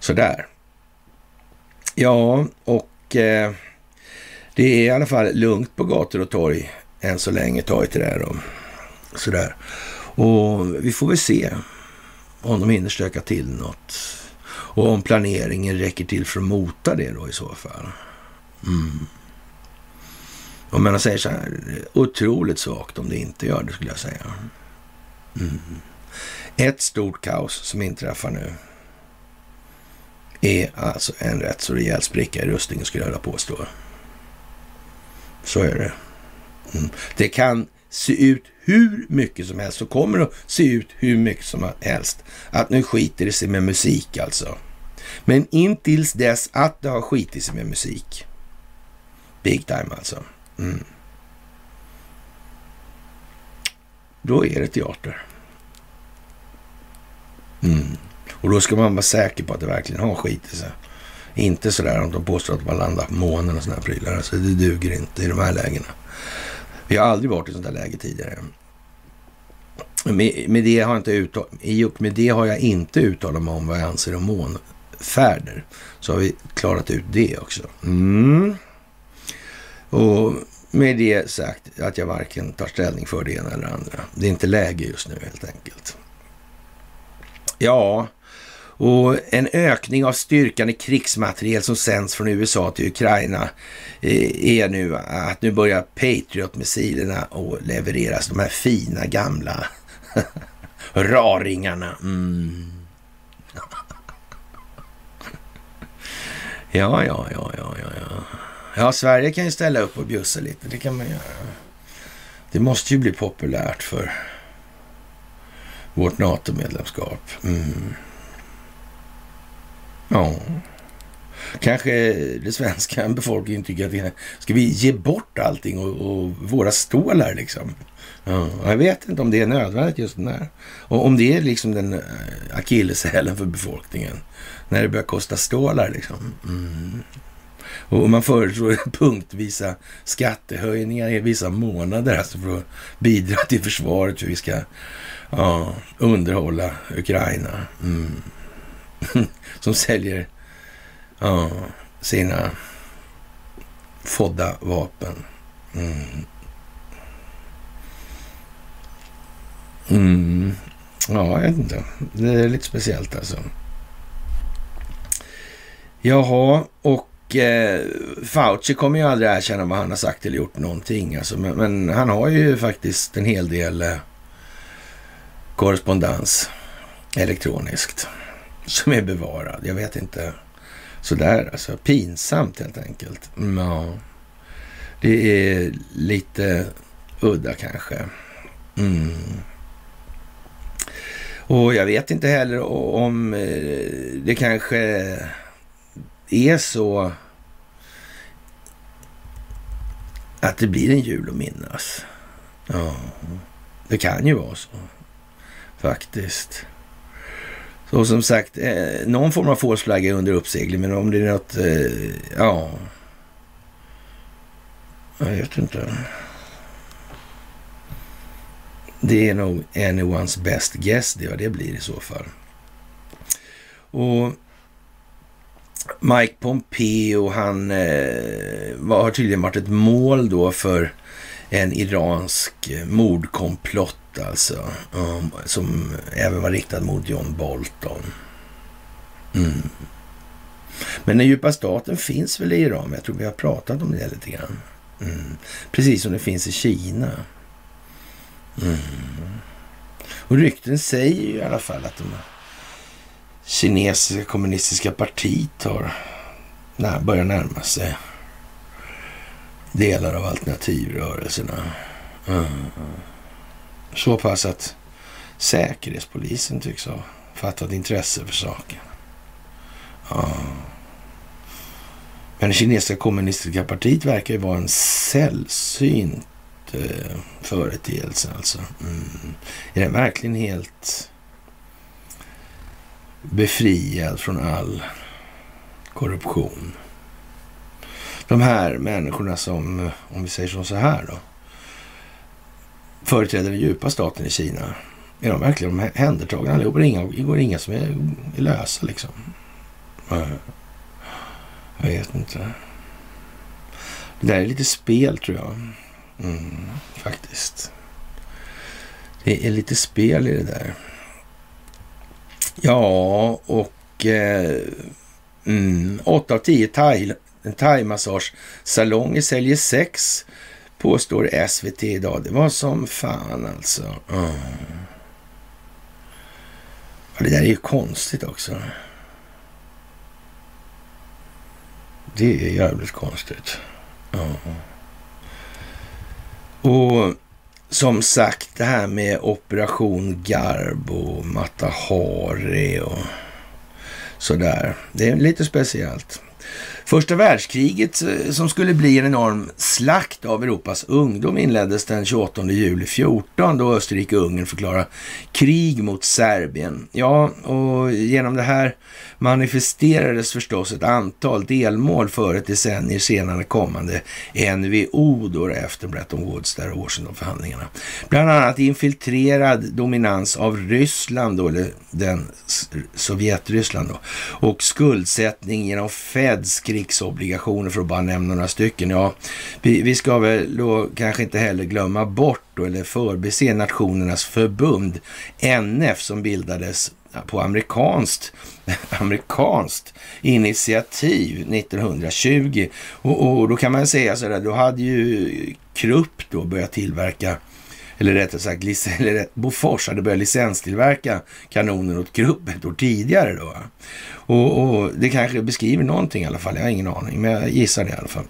Sådär. Ja, och eh, det är i alla fall lugnt på gator och torg än så länge. Ta till det här då. Sådär. Och vi får väl se om de hinner stöka till något. Och om planeringen räcker till för att mota det då i så fall. Mm. Om man säger så här, otroligt svagt om det inte gör det skulle jag säga. Mm. Ett stort kaos som inträffar nu är alltså en rätt så rejäl spricka i rustningen skulle jag vilja påstå. Så är det. Mm. Det kan se ut hur mycket som helst och kommer att se ut hur mycket som helst att nu skiter det sig med musik alltså. Men intills dess att det har skitit sig med musik. Big time alltså. Mm. Då är det teater. Mm. Och då ska man vara säker på att det verkligen har skitit sig. Inte sådär om de påstår att man landar på månen och sådana här prylar. Alltså det duger inte i de här lägena. Vi har aldrig varit i sånt här läge tidigare. Med, med det har inte uttal, I och med det har jag inte uttalat mig om vad jag anser om månfärder. Så har vi klarat ut det också. Mm. Och med det sagt att jag varken tar ställning för det ena eller andra. Det är inte läge just nu helt enkelt. Ja, och en ökning av styrkan i krigsmateriel som sänds från USA till Ukraina eh, är nu att nu börjar Patriot-missilerna att levereras. De här fina gamla *laughs* raringarna. Mm. *laughs* Ja, ja, ja, ja, ja, ja. Ja, Sverige kan ju ställa upp och bjussa lite. Det kan man göra. Det måste ju bli populärt för vårt NATO-medlemskap. Mm. Ja. Kanske den svenska *laughs* befolkningen tycker att det, ska vi ge bort allting och, och våra stålar liksom? Ja, jag vet inte om det är nödvändigt just där. Och om det är liksom den eh, akilleshälen för befolkningen. När det börjar kosta stålar liksom. Mm. Och man föreslår *laughs* punktvisa skattehöjningar i vissa månader alltså för att bidra till försvaret för vi ska ja, underhålla Ukraina. Mm. *laughs* Som säljer ja, sina fodda vapen. Mm. Mm. Ja, jag vet inte. Det är lite speciellt alltså. Jaha, och eh, Fauci kommer ju aldrig erkänna vad han har sagt eller gjort någonting. Alltså, men, men han har ju faktiskt en hel del eh, korrespondens elektroniskt som är bevarad. Jag vet inte. Sådär alltså. Pinsamt helt enkelt. Mm, ja. Det är lite udda kanske. Mm. Och jag vet inte heller om eh, det kanske är så att det blir en jul att minnas. Ja, det kan ju vara så faktiskt. Så som sagt, eh, någon form av false under uppsegling, men om det är något, eh, ja, jag vet inte. Det är nog anyone's best guess, det vad det blir i så fall. Och Mike Pompeo, han eh, har tydligen varit ett mål då för en iransk mordkomplott alltså. Um, som även var riktad mot John Bolton. Mm. Men den djupa staten finns väl i Iran, jag tror vi har pratat om det lite grann. Mm. Precis som det finns i Kina. Mm. Och rykten säger ju i alla fall att de kinesiska kommunistiska partiet har börjat börjar närma sig delar av alternativrörelserna. Mm. Så pass att Säkerhetspolisen tycks ha fattat intresse för saken. Ja. Men det kinesiska kommunistiska partiet verkar ju vara en sällsynt eh, företeelse. Alltså. Mm. Är den verkligen helt befriad från all korruption? De här människorna som, eh, om vi säger så här då, företräder den djupa staten i Kina. Är de verkligen omhändertagna allihopa? Det går inga som är, är lösa liksom. Eh, jag vet inte. Det där är lite spel tror jag. Mm, faktiskt. Det är lite spel i det där. Ja, och eh, mm, 8 av 10 en thaimassagesalong säljer sex, påstår SVT idag. Det var som fan alltså. Mm. Ja, det där är ju konstigt också. Det är jävligt konstigt. Mm. Och som sagt, det här med Operation Garbo, Matahari och sådär. Det är lite speciellt. Första världskriget eh, som skulle bli en enorm slakt av Europas ungdom inleddes den 28 juli 14 då Österrike och Ungern förklarade krig mot Serbien. Ja, och genom det här manifesterades förstås ett antal delmål för ett decennier senare kommande NVO då efter Bretton Woods där Washingtonförhandlingarna. Bland annat infiltrerad dominans av Ryssland då, eller den Sovjetryssland då, och skuldsättning genom Feds krigsobligationer för att bara nämna några stycken. Ja, vi, vi ska väl då kanske inte heller glömma bort då, eller förbise Nationernas förbund, NF, som bildades på amerikanskt, *laughs* amerikanskt initiativ 1920. Och, och, då kan man säga så där, då hade ju Krupp då börjat tillverka eller rättare sagt, eller Bofors hade börjat licenstillverka kanoner åt Krupp ett år tidigare. Då. Och, och, det kanske beskriver någonting i alla fall, jag har ingen aning, men jag gissar det i alla fall.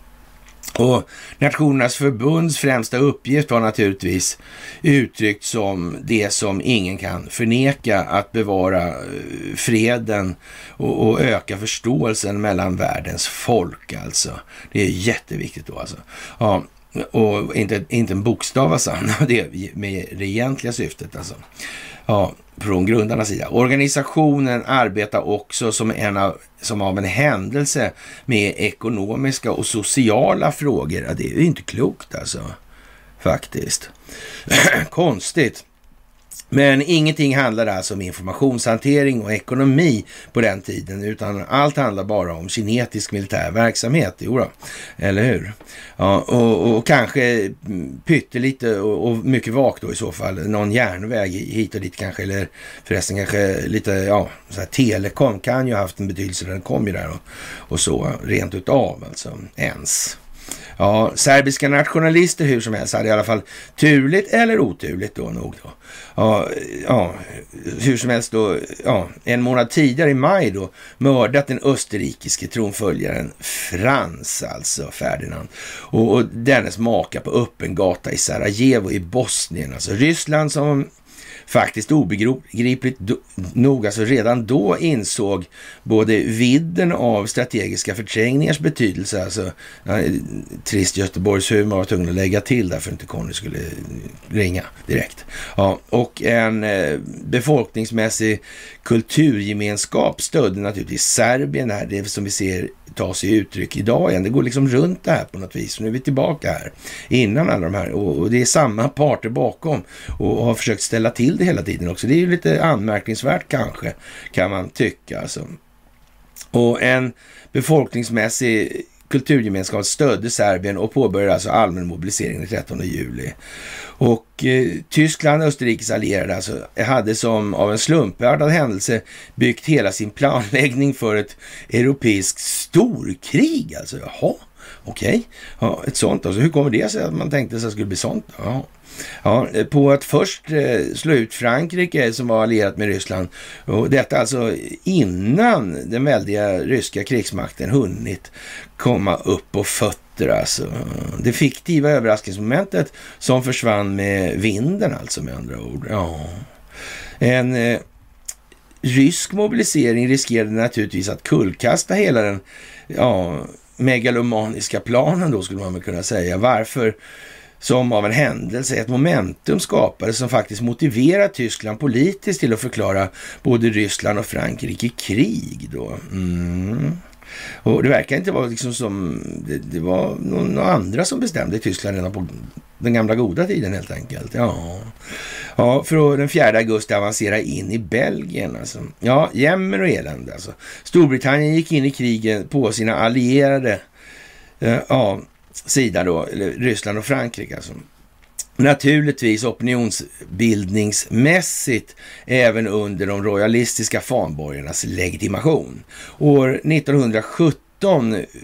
Och Nationernas förbunds främsta uppgift var naturligtvis uttryckt som det som ingen kan förneka, att bevara eh, freden och, och öka förståelsen mellan världens folk alltså. Det är jätteviktigt då alltså. Ja, och inte, inte en bokstav sann, alltså. *laughs* det är med det egentliga syftet alltså. Ja, från grundarnas sida. Organisationen arbetar också som, en av, som av en händelse med ekonomiska och sociala frågor. Ja, det är ju inte klokt alltså, faktiskt. *clears throat* Konstigt. Men ingenting handlade alltså om informationshantering och ekonomi på den tiden, utan allt handlar bara om kinetisk militär verksamhet. Jo då, eller hur? Ja, och, och kanske pyttelite och, och mycket vagt då i så fall, någon järnväg hit och dit kanske, eller förresten kanske lite, ja, så här, telekom kan ju ha haft en betydelse, den kom ju där och, och så, rent utav alltså, ens. Ja, serbiska nationalister hur som helst hade i alla fall turligt eller oturligt då nog då. Ja, ja, hur som helst då, ja, en månad tidigare i maj då mördat den österrikiske tronföljaren Frans, alltså Ferdinand, och, och dennes maka på öppen gata i Sarajevo i Bosnien, alltså Ryssland som faktiskt obegripligt nog, alltså redan då insåg både vidden av strategiska förträngningars betydelse, alltså ja, trist Göteborgshumor var tvungen att lägga till där för att inte Conny skulle ringa direkt. Ja, och en eh, befolkningsmässig kulturgemenskap stödde naturligtvis Serbien här, det som vi ser ta sig uttryck idag igen. Det går liksom runt det här på något vis. Nu är vi tillbaka här innan alla de här och, det är samma parter bakom och, har försökt ställa till det hela tiden också. Det är ju lite anmärkningsvärt kanske, kan man tycka. Alltså. Och en befolkningsmässig kulturgemenskap stödde Serbien och påbörjade alltså allmän mobilisering den 13 juli. Och eh, Tyskland, Österrikes allierade, alltså, hade som av en slumpartad händelse byggt hela sin planläggning för ett europeiskt storkrig. Alltså, jaha, okej. Okay. Ja, ett sånt alltså. Hur kommer det sig att man tänkte sig att det skulle bli sånt? Ja. Ja, eh, på att först eh, slå ut Frankrike som var allierat med Ryssland. Och detta alltså innan den väldiga ryska krigsmakten hunnit komma upp på fötter alltså. Det fiktiva överraskningsmomentet som försvann med vinden alltså med andra ord. Ja. En eh, rysk mobilisering riskerade naturligtvis att kullkasta hela den ja, megalomaniska planen då skulle man väl kunna säga. Varför som av en händelse ett momentum skapades som faktiskt motiverar Tyskland politiskt till att förklara både Ryssland och Frankrike krig då. Mm. Och det verkar inte vara liksom som, det, det var några andra som bestämde i Tyskland redan på den gamla goda tiden helt enkelt. Ja, ja för att den 4 augusti avancera in i Belgien alltså. Ja, jämmer och elände alltså. Storbritannien gick in i kriget på sina allierade eh, ja, sida då, Ryssland och Frankrike alltså naturligtvis opinionsbildningsmässigt även under de royalistiska fanborgarnas legitimation. År 1917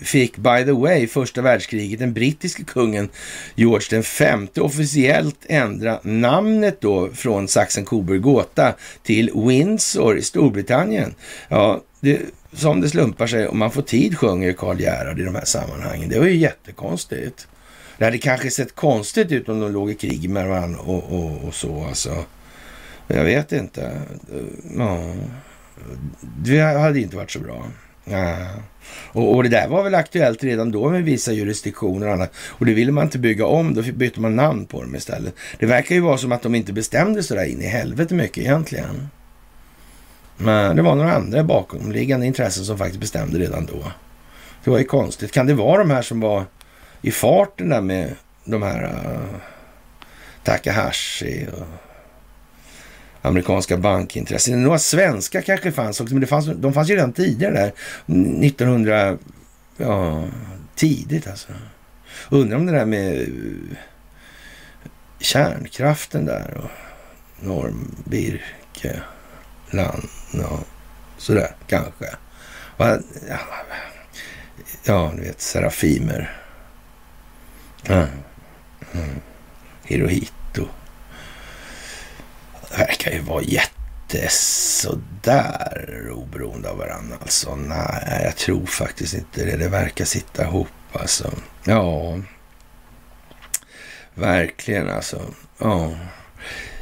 fick, by the way, första världskriget den brittiske kungen George V officiellt ändra namnet då från Sachsen-Coburg-Gotha till Windsor i Storbritannien. Ja, det, som det slumpar sig om man får tid sjunger Karl Gerhard i de här sammanhangen. Det var ju jättekonstigt. Det hade kanske sett konstigt ut om de låg i krig med varandra och, och, och så alltså. Jag vet inte. Ja. Det hade inte varit så bra. Ja. Och, och, det där var väl aktuellt redan då med vissa jurisdiktioner och annat. Och det ville man inte bygga om, då bytte man namn på dem istället. Det verkar ju vara som att de inte bestämde så där in i helvete mycket egentligen. Men det var några andra bakomliggande intressen som faktiskt bestämde redan då. Det var ju konstigt. Kan det vara de här som var i farten där med de här uh, Takahashi och amerikanska bankintressen. Några svenska kanske fanns också, men det fanns, de fanns ju redan tidigare där. 1900, ja, tidigt alltså. Undrar om det där med eh, kärnkraften där och Norm Birke, och sådär kanske. Ja, ja, du vet, Serafimer. Mm. Mm. Hirohito. Verkar ju vara jättesådär oberoende av varandra alltså. Nej, jag tror faktiskt inte det. Det verkar sitta ihop alltså. Ja, verkligen alltså. Ja.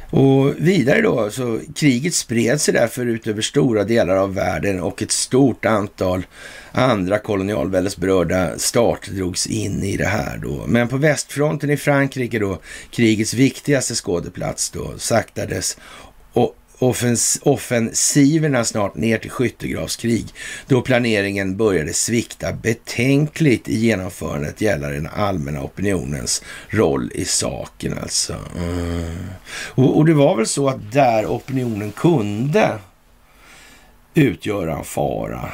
Och vidare då, så kriget spred sig därför ut över stora delar av världen och ett stort antal andra kolonialväldesberörda stater drogs in i det här då. Men på västfronten i Frankrike då, krigets viktigaste skådeplats då, saktades offens offensiverna snart ner till skyttegravskrig då planeringen började svikta betänkligt i genomförandet gällande den allmänna opinionens roll i saken alltså. Mm. Och, och, det var väl så att där opinionen kunde utgöra en fara,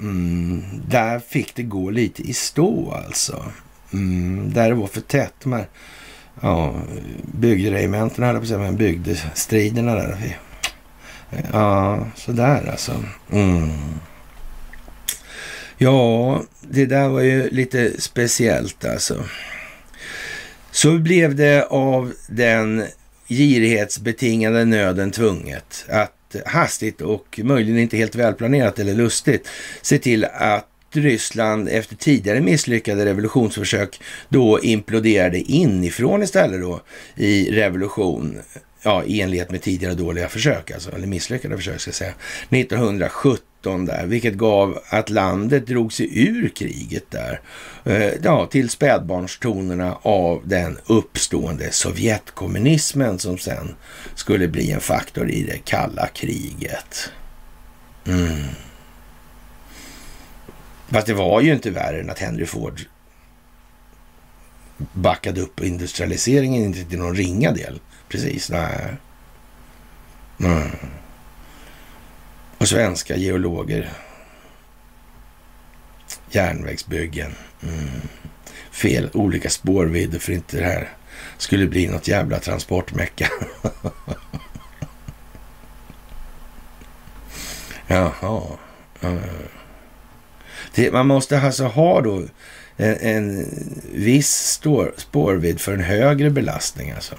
mm, där fick det gå lite i stå alltså. Mm, där det var för tätt. De här ja, bygderegementena, höll på att säga, men bygdestriderna där. Ja, sådär alltså. Mm. Ja, det där var ju lite speciellt alltså. Så blev det av den girighetsbetingade nöden tvunget att hastigt och möjligen inte helt välplanerat eller lustigt se till att Ryssland efter tidigare misslyckade revolutionsförsök då imploderade inifrån istället då i revolution ja, i enlighet med tidigare dåliga försök, alltså, eller misslyckade försök ska jag säga, 1917 där, vilket gav att landet drog sig ur kriget där, eh, ja, till spädbarnstonerna av den uppstående Sovjetkommunismen som sen skulle bli en faktor i det kalla kriget. Mm. Fast det var ju inte värre än att Henry Ford backade upp industrialiseringen inte till någon ringa del. Precis, nej. Mm. Och svenska geologer. Järnvägsbyggen. Mm. Fel, olika spårvidder för inte det här skulle bli något jävla transportmecka. *laughs* Jaha. Eh. Det, man måste alltså ha då en, en viss spårvidd för en högre belastning alltså.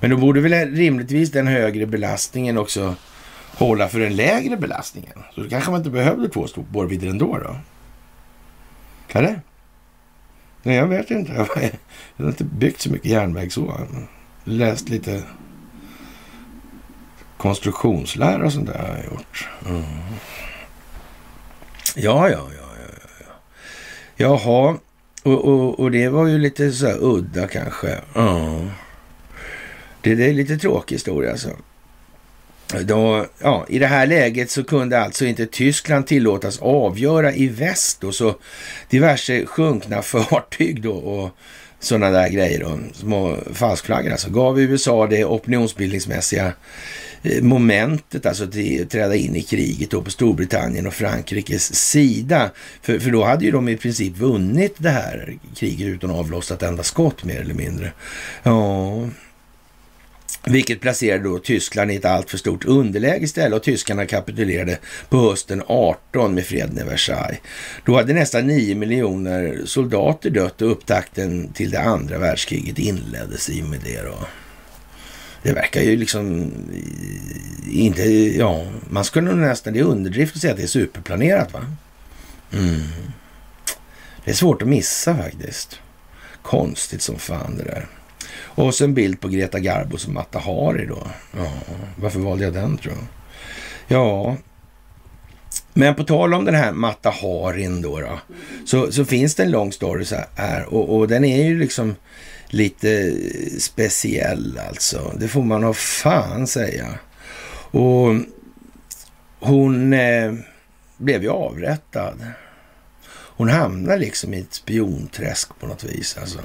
Men då borde väl rimligtvis den högre belastningen också hålla för den lägre belastningen. Så då kanske man inte behövde två spårvidder ändå då? Eller? Nej, jag vet inte. *laughs* Jag har inte byggt så mycket järnväg så. Läst lite konstruktionslära och sånt där har jag gjort. Mm. Ja, ja, ja, ja, ja. Jaha, och, och, och det var ju lite så här udda kanske. Mm. Det, det är lite tråkig historia alltså då, ja, I det här läget så kunde alltså inte Tyskland tillåtas avgöra i väst då, så diverse sjunkna *laughs* fartyg då och sådana där grejer då, små falskflaggor alltså, gav USA det opinionsbildningsmässiga eh, momentet, alltså att träda in i kriget då på Storbritannien och Frankrikes sida. För, för då hade ju de i princip vunnit det här kriget utan avlossat enda skott mer eller mindre. Ja, vilket placerade då Tyskland i ett alltför stort underläge istället och tyskarna kapitulerade på hösten 18 med freden i Versailles. Då hade nästan 9 miljoner soldater dött och upptakten till det andra världskriget inleddes i och med det. Då. Det verkar ju liksom inte, ja, man skulle nog nästan, det är underdrift att säga att det är superplanerat va? Mm. Det är svårt att missa faktiskt. Konstigt som fan det där. Och så en bild på Greta Garbo som Mata Hari då. Ja, varför valde jag den tror jag? Ja, men på tal om den här Mata Harin då, då så, så, finns det en lång story så här och, och, den är ju liksom lite speciell alltså. Det får man ha fan säga. Och hon eh, blev ju avrättad. Hon hamnar liksom i ett spionträsk på något vis alltså.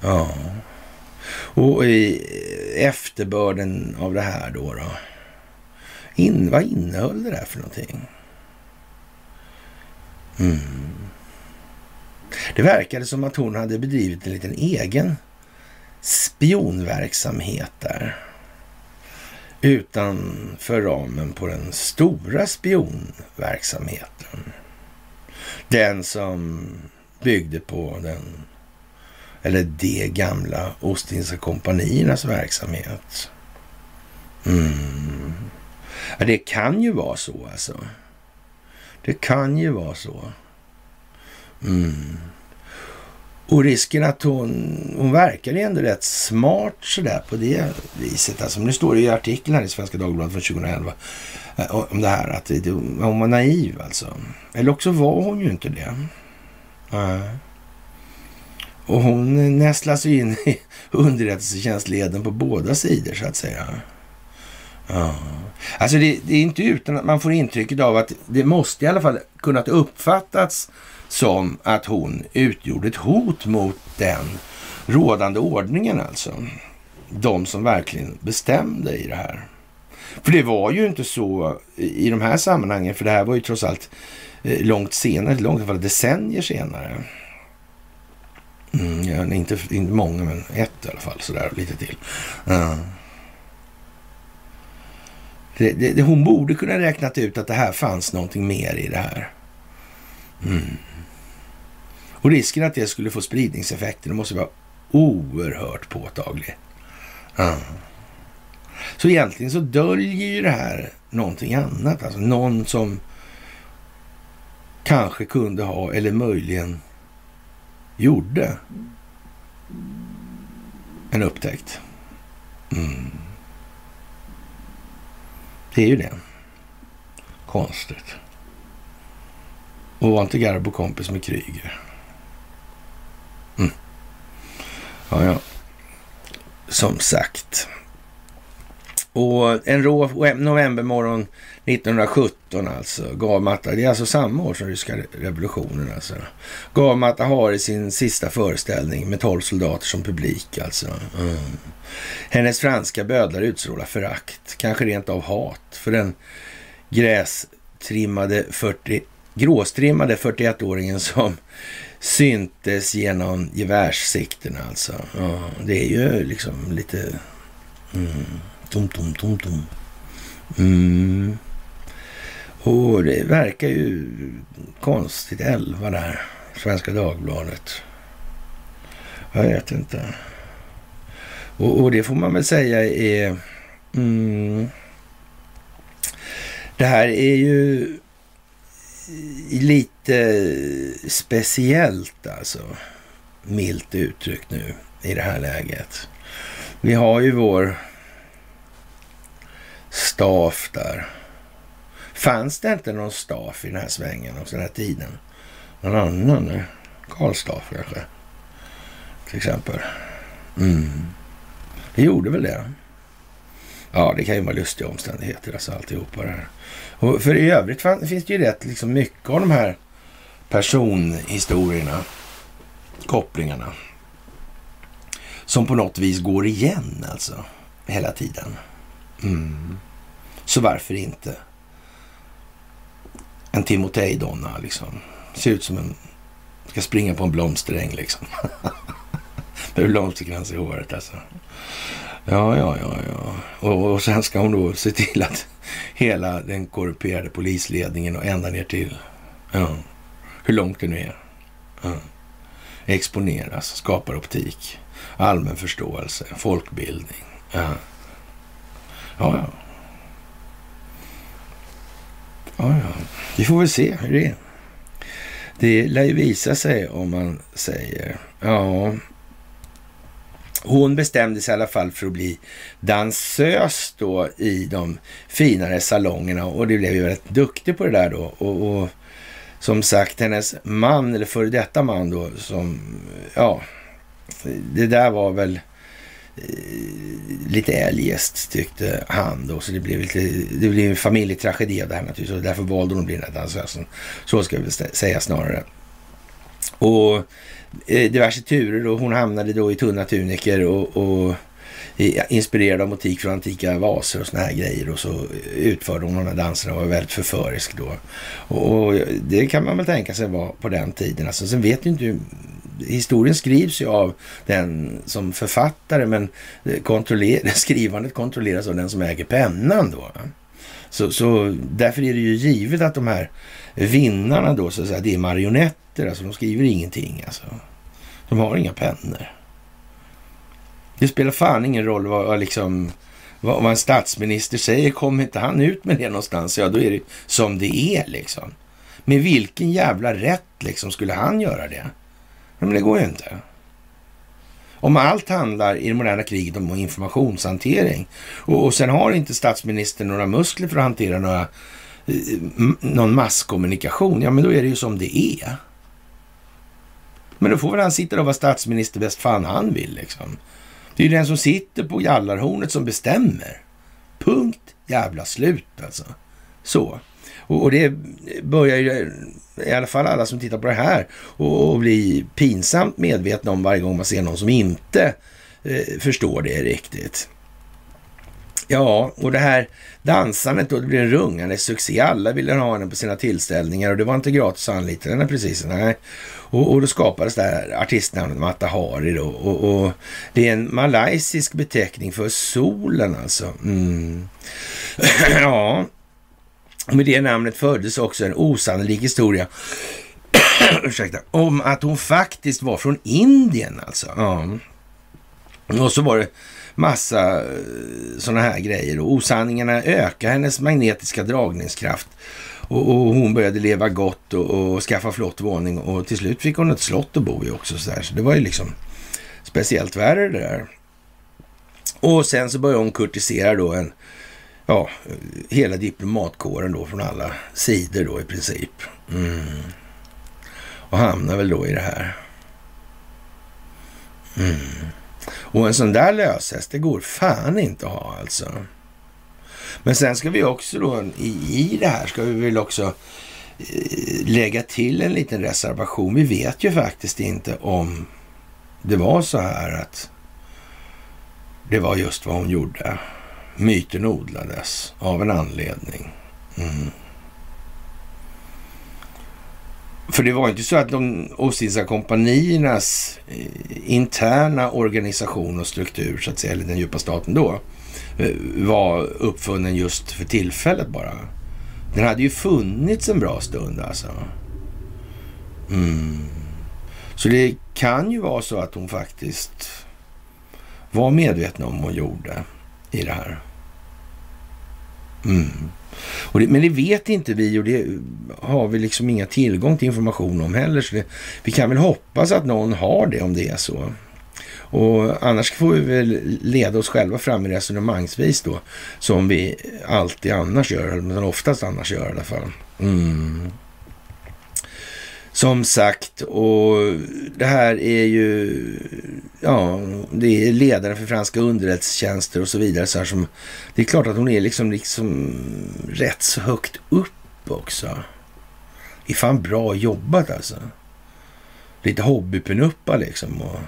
Ja. Och i efterbörden av det här då, då in, vad innehöll det där för någonting? Mm. Det verkade som att hon hade bedrivit en liten egen spionverksamhet där. Utanför ramen på den stora spionverksamheten. Den som byggde på den eller de gamla Ostindiska kompaniernas verksamhet. Mm. Ja, det kan ju vara så alltså. Det kan ju vara så. Mm. Och risken att hon, hon verkar ändå rätt smart sådär på det viset. Alltså, nu står det i artikeln här i Svenska Dagbladet från 2011 eh, om det här att hon var naiv alltså. Eller också var hon ju inte det. Nej. Och hon nästlas in i *laughs* underrättelsetjänstleden på båda sidor så att säga. Ja. Alltså det, det, är inte utan att man får intrycket av att det måste i alla fall kunnat uppfattats som att hon utgjorde ett hot mot den rådande ordningen alltså. De som verkligen bestämde i det här. För det var ju inte så i de här sammanhangen, för det här var ju trots allt eh, långt senare, långt i alla fall decennier senare. Mm, ja, inte, inte många, men ett i alla fall. Sådär, lite till. Uh. Det, det, det, hon borde kunna räknat ut att det här fanns någonting mer i det här. Mm. Och risken att det skulle få spridningseffekter det måste vara oerhört påtaglig. Uh. Så egentligen så döljer ju det här någonting annat. Alltså någon som kanske kunde ha, eller möjligen gjorde en upptäckt. Mm. Det är ju det. Konstigt. Och var inte Garbo kompis med Kryger? Mm. Ja, ja. Som sagt. Och en rå novembermorgon 1917 alltså, gav Matta, det är alltså samma år som ryska revolutionen alltså, gav Matta Hari sin sista föreställning med tolv soldater som publik alltså. Mm. Hennes franska bödlar utstrålar förakt, kanske rent av hat, för den grästrimmade 40, gråstrimmade 41-åringen som syntes genom gevärssikten alltså. Ja, det är ju liksom lite... Mm. Tom, tom, tom, tom. Mm. Och det verkar ju konstigt. Elva där. Svenska Dagbladet. Jag vet inte. Och, och det får man väl säga är... Mm, det här är ju lite speciellt alltså. Milt uttryckt nu i det här läget. Vi har ju vår staff där. Fanns det inte någon staff i den här svängen också den här tiden? Någon annan? Karl Staff kanske? Till exempel. Mm. Det gjorde väl det. Ja, det kan ju vara lustiga omständigheter alltså alltihopa det här. Och för i övrigt finns det ju rätt liksom mycket av de här personhistorierna, kopplingarna, som på något vis går igen alltså hela tiden. Mm. Så varför inte? En Timotej-donna liksom. Ser ut som en... Ska springa på en blomsteräng liksom. *laughs* Med blomsterkrans i håret alltså. Ja, ja, ja, ja. Och, och sen ska hon då se till att hela den korrumperade polisledningen och ända ner till ja, hur långt det nu är. Ja. Exponeras, skapar optik, allmän förståelse, folkbildning. Ja, ja. ja. Ja, ja. Vi får väl se hur det är. Det lär ju visa sig om man säger. Ja, hon bestämde sig i alla fall för att bli dansös då i de finare salongerna och det blev ju rätt duktig på det där då. Och, och som sagt, hennes man, eller före detta man då, som, ja, det där var väl Eh, lite eljest tyckte han då, så det blev, lite, det blev en familjetragedi av det här naturligtvis och därför valde hon att bli den här dansösen. Så ska vi säga snarare. Och eh, diverse turer och hon hamnade då i tunna tuniker och, och eh, inspirerad av motik från antika vaser och såna här grejer och så utförde hon de här danserna och var väldigt förförisk då. Och, det kan man väl tänka sig var på den tiden. Alltså, sen vet ju inte historien skrivs ju av den som författare men kontroller, *laughs* skrivandet kontrolleras av den som äger pennan då. Så, så därför är det ju givet att de här vinnarna då, så att säga, det är marionetter. Alltså de skriver ingenting. Alltså. De har inga pennor. Det spelar fan ingen roll vad, liksom, vad, vad en statsminister säger. Kommer inte han ut med det någonstans, ja då är det som det är liksom. Med vilken jävla rätt liksom skulle han göra det? Men det går ju inte. Om allt handlar i det moderna kriget om informationshantering och, och sen har inte statsministern några muskler för att hantera några, eh, någon masskommunikation, ja men då är det ju som det är. Men då får väl han sitta och vara statsminister bäst fan han vill liksom. Det är ju den som sitter på gallarhornet som bestämmer. Punkt jävla slut alltså. Så. Och, och det börjar ju, i alla fall alla som tittar på det här, och, och bli pinsamt medvetna om varje gång man ser någon som inte eh, förstår det riktigt. Ja, och det här dansandet då, det blev en rungande succé. Alla ville ha henne på sina tillställningar och det var inte gratis att anlita henne precis. Nej. Och, och då skapades det här artistnamnet Matahari då. Och, och, det är en malaysisk beteckning för solen alltså. Mm. *clears throat* ja, med det namnet föddes också en osannolik historia *coughs* ursäkta, om att hon faktiskt var från Indien alltså. Ja. Och så var det massa eh, sådana här grejer och osanningarna ökade hennes magnetiska dragningskraft. Och, och hon började leva gott och, och, skaffa flott våning och till slut fick hon ett slott att bo i också. Så, där. så det var ju liksom speciellt värre det där. Och sen så började hon kurtisera då en, ja, hela diplomatkåren då från alla sidor då i princip. Mm. Och hamnar väl då i det här. Mm. Och en sån där löshäst, det går fan inte att ha alltså. Men sen ska vi också då, i, i det här ska vi väl också eh, lägga till en liten reservation. Vi vet ju faktiskt inte om det var så här att det var just vad hon gjorde. Myten odlades av en anledning. Mm. För det var inte så att de Ostindiska kompaniernas eh, interna organisation och struktur, så att säga, eller den djupa staten då, eh, var uppfunnen just för tillfället bara. Den hade ju funnits en bra stund alltså. Mm. Så det kan ju vara så att hon faktiskt var medveten om vad hon gjorde i det här. Mm. Det, men det vet inte vi och det har vi liksom inga tillgång till information om heller. Så det, vi kan väl hoppas att någon har det om det är så. Och annars får vi väl leda oss själva fram i resonemangsvis då, som vi alltid annars gör, men oftast annars gör i alla fall. Mm. Som sagt, och det här är ju ja, det är ledaren för franska underrättelsetjänster och så vidare. Så som, det är klart att hon är liksom, liksom rätt så högt upp också. Det är fan bra jobbat alltså. Lite hobbypenuppa liksom och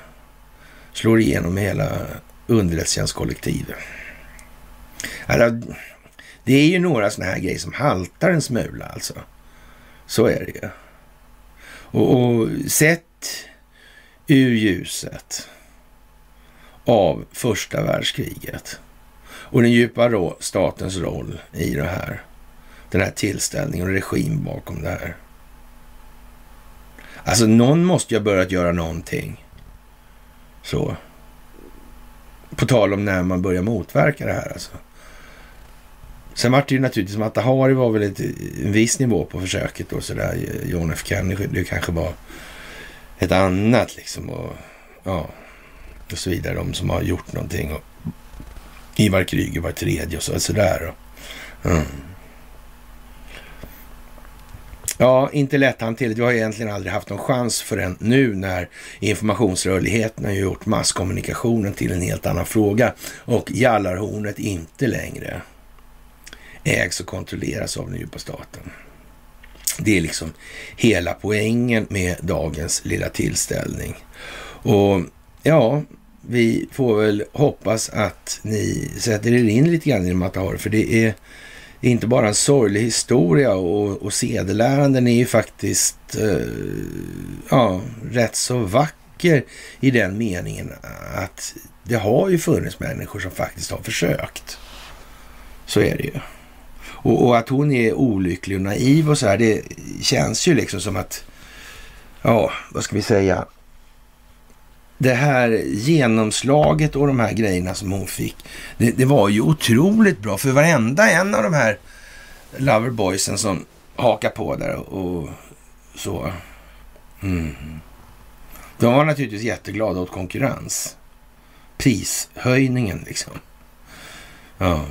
slår igenom hela underrättelsetjänstkollektivet. Alltså, det är ju några sådana här grejer som haltar en smula alltså. Så är det ju. Och, och sett ur ljuset av första världskriget och den djupa rå, statens roll i det här. Den här tillställningen och regim bakom det här. Alltså någon måste ju ha börjat göra någonting. Så. På tal om när man börjar motverka det här alltså. Sen var det ju naturligtvis, Matahari var väl ett, en viss nivå på försöket då. sådär. John F Kennedy det kanske var ett annat liksom. Och, ja, och så vidare. De som har gjort någonting. Och Ivar Kryger var tredje och så, sådär. Och, mm. Ja, inte lätthanterligt. Vi har egentligen aldrig haft någon chans förrän nu när informationsrörligheten har gjort masskommunikationen till en helt annan fråga och jallarhornet inte längre ägs och kontrolleras av den djupa staten. Det är liksom hela poängen med dagens lilla tillställning. Och ja, vi får väl hoppas att ni sätter er in lite grann i det Matahari, för det är inte bara en sorglig historia och, och sedeläranden är ju faktiskt eh, ja, rätt så vacker i den meningen att det har ju funnits människor som faktiskt har försökt. Så är det ju. Och, och, att hon är olycklig och naiv och så här, det känns ju liksom som att, ja, vad ska vi säga, det här genomslaget och de här grejerna som hon fick, det, det var ju otroligt bra för varenda en av de här loverboysen som hakar på där och så. Mm. De var naturligtvis jätteglada åt konkurrens. Prishöjningen liksom. Ja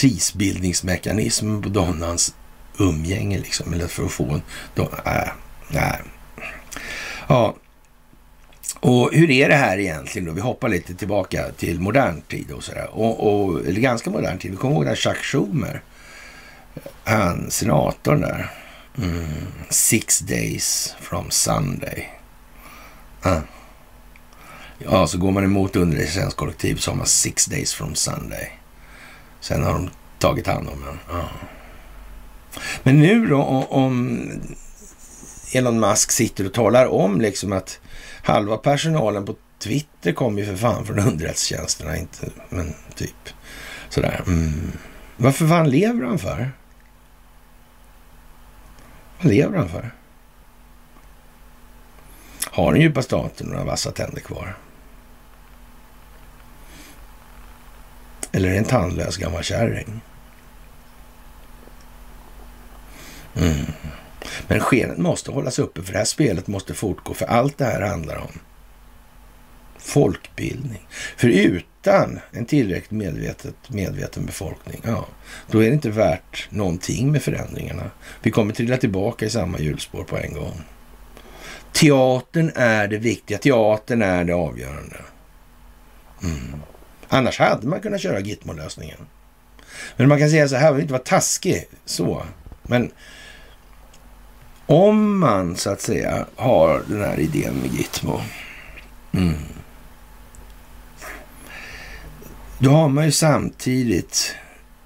prisbildningsmekanism på Donnans umgänge liksom. Eller för att få en... Äh, nej. Ja. Och hur är det här egentligen då? Vi hoppar lite tillbaka till modern tid och sådär. Och, och, eller ganska modern tid. Vi kommer ihåg den Chuck Schumer. Han, senatorn där. Mm. Six days from Sunday. Ah. Ja, så går man emot underrättelsetjänstkollektiv så har man six days from Sunday. Sen har de tagit hand om den. Ja. Men nu då om Elon Musk sitter och talar om liksom att halva personalen på Twitter kommer ju för fan från underrättelsetjänsterna, inte, men typ sådär. Mm. Varför fan lever han för? Vad lever han för? Har den djupa staten några vassa tänder kvar? Eller en tandlös gammal kärring? Mm. Men skenet måste hållas uppe för det här spelet måste fortgå för allt det här handlar om folkbildning. För utan en tillräckligt medvetet, medveten befolkning, ja, då är det inte värt någonting med förändringarna. Vi kommer trilla tillbaka i samma hjulspår på en gång. Teatern är det viktiga. Teatern är det avgörande. Mm. Annars hade man kunnat köra Gitmo-lösningen. Men man kan säga så här, jag vill inte vara taskig så. Men om man så att säga har den här idén med Gitmo. Mm, då har man ju samtidigt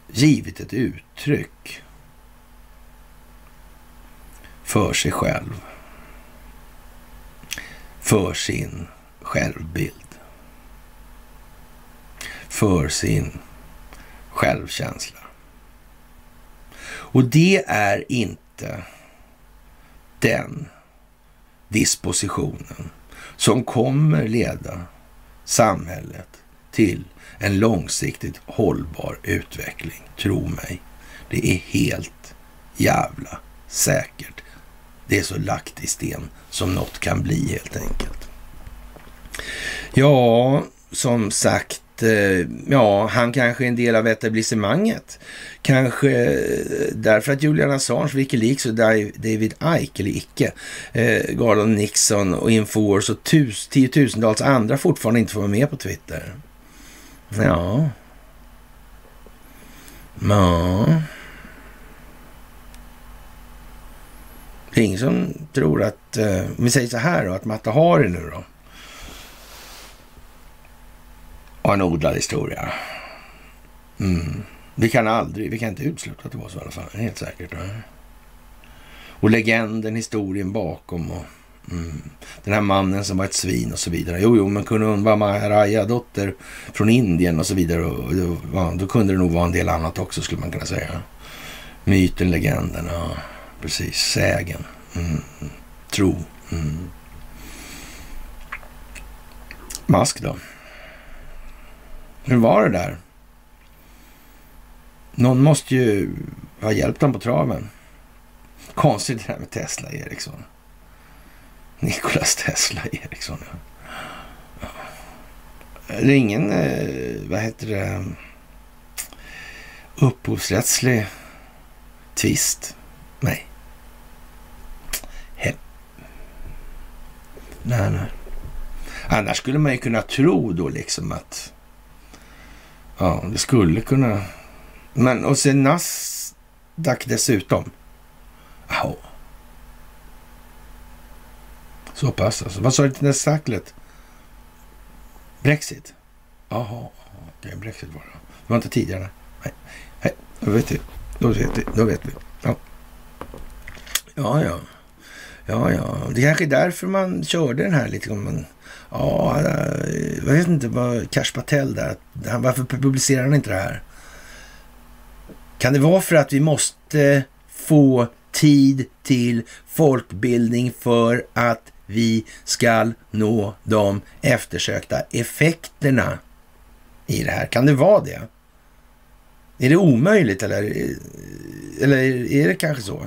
givit ett uttryck för sig själv. För sin självbild för sin självkänsla. Och det är inte den dispositionen som kommer leda samhället till en långsiktigt hållbar utveckling. Tro mig. Det är helt jävla säkert. Det är så lagt i sten som något kan bli helt enkelt. Ja, som sagt ja, han kanske är en del av etablissemanget. Kanske eh, därför att Julian Assange, Wikileaks och David Icke, eller icke, eh, Garland Nixon och Infowars och tus, tiotusentals andra fortfarande inte får vara med på Twitter. Ja. Ja. Det är ingen som tror att, eh, om vi säger så här då, att Matta Hari nu då, Och en odlad historia. Mm. Vi kan aldrig, vi kan inte utesluta att det var så i alla fall, helt säkert. Och legenden, historien bakom och mm. den här mannen som var ett svin och så vidare. Jo, jo, men kunde hon vara Maharaya, dotter från Indien och så vidare, och då, ja, då kunde det nog vara en del annat också skulle man kunna säga. Myten, legenden, ja precis. Sägen. Mm. Tro. Mm. Mask då? Hur var det där? Någon måste ju ha hjälpt dem på traven. Konstigt det där med Tesla Eriksson. Nikolas Tesla Eriksson. Ja. Det är ingen, eh, vad heter det, upphovsrättslig tvist. Nej. He. Nej, nej. Annars skulle man ju kunna tro då liksom att ja, det skulle kunna. Men och sen Nasdaq dessutom. Ja. Så pass alltså. Vad sa du till Nasdaqet? Brexit? Jaha, okej, okay, Brexit var det. Det var inte tidigare. Nej, nej, då vet vi. Då vet vi. Då vet vi. Ja. Ja, ja. Ja, ja. Det är kanske är därför man körde den här lite. Man, ja, eh, jag vet inte vad Cash Patel där. Varför publicerar han inte det här? Kan det vara för att vi måste få tid till folkbildning för att vi ska nå de eftersökta effekterna i det här? Kan det vara det? Är det omöjligt eller, eh, eller är det kanske så?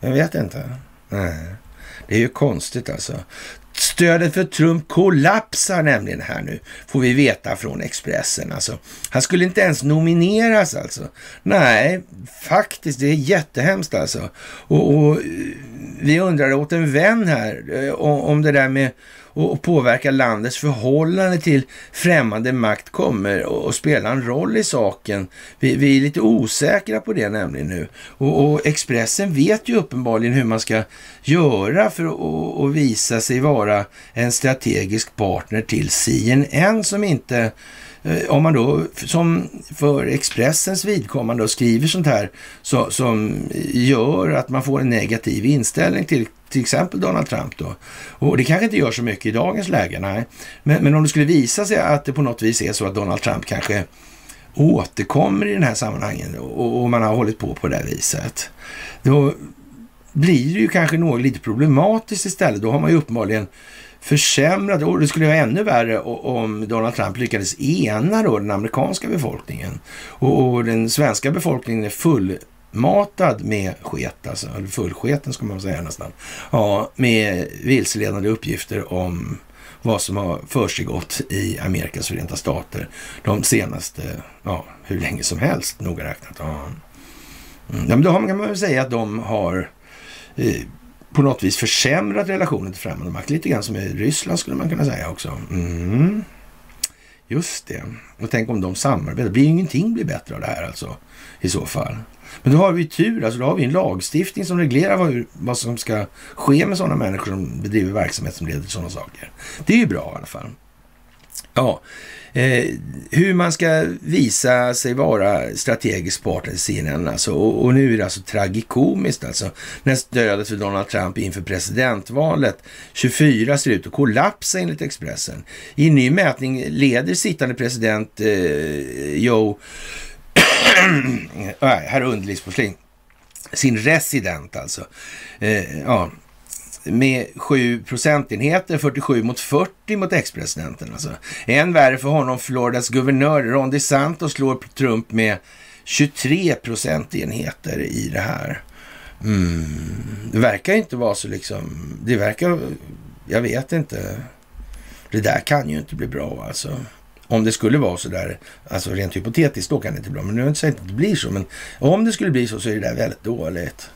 Jag vet inte. Nej. Det är ju konstigt alltså. Stödet för Trump kollapsar nämligen här nu, får vi veta från Expressen. Alltså, han skulle inte ens nomineras alltså. Nej, faktiskt, det är jättehemskt alltså. Och, och eh, vi undrade åt en vän här eh, om det där med och påverka landets förhållande till främmande makt kommer att spela en roll i saken. Vi, vi, är lite osäkra på det nämligen nu. Och, och Expressen vet ju uppenbarligen hur man ska göra för att visa sig vara en strategisk partner till CNN som inte Eh, om man då som för Expressens vidkommande skriver sånt här så, som gör att man får en negativ inställning till till exempel Donald Trump då. Och det kanske inte gör så mycket i dagens läge, nej. Men, men om det skulle visa sig att det på något vis är så att Donald Trump kanske återkommer i den här sammanhangen och, och man har hållit på på det här viset. Då blir det ju kanske något lite problematiskt istället. Då har man ju uppenbarligen försämrade och det skulle vara ännu värre om Donald Trump lyckades ena då den amerikanska befolkningen. Och, och den svenska befolkningen är fullmatad med sket, alltså, eller fullsketen ska man säga nästan. Ja, med vilseledande uppgifter om vad som har försiggått i Amerikas förenta stater de senaste, ja, hur länge som helst noga räknat. Ja. Mm, ja, men då kan man väl säga att de har eh, på något vis försämrat relationen till främmande makt. Lite grann som i Ryssland skulle man kunna säga också. Mm. Just det. Och tänk om de samarbetar. Det blir ingenting blir bättre av det här alltså i så fall. Men då har vi tur, alltså då har vi en lagstiftning som reglerar vad, vad som ska ske med sådana människor som bedriver verksamhet som leder till sådana saker. Det är ju bra i alla fall. Ja, eh, hur man ska visa sig vara strategisk partner till CNN alltså. Och, och, nu är det alltså tragikomiskt alltså. När stödet för Donald Trump inför presidentvalet 24 ser ut att kollapsa enligt Expressen. I en ny mätning leder sittande president eh, Joe *coughs* herr underlivsporslin sin resident alltså. Eh, ja, med 7 procentenheter, 47 mot 40 mot ex-presidenten. Alltså. Än värre för honom, Floridas guvernör Ron DeSantos slår Trump med 23 procentenheter i det här. Mm. Det verkar inte vara så liksom, det verkar, jag vet inte. Det där kan ju inte bli bra alltså. Om det skulle vara så där, alltså rent hypotetiskt, då kan det inte bli bra. Men nu har jag inte sagt att det blir så, men om det skulle bli så så är det där väldigt dåligt.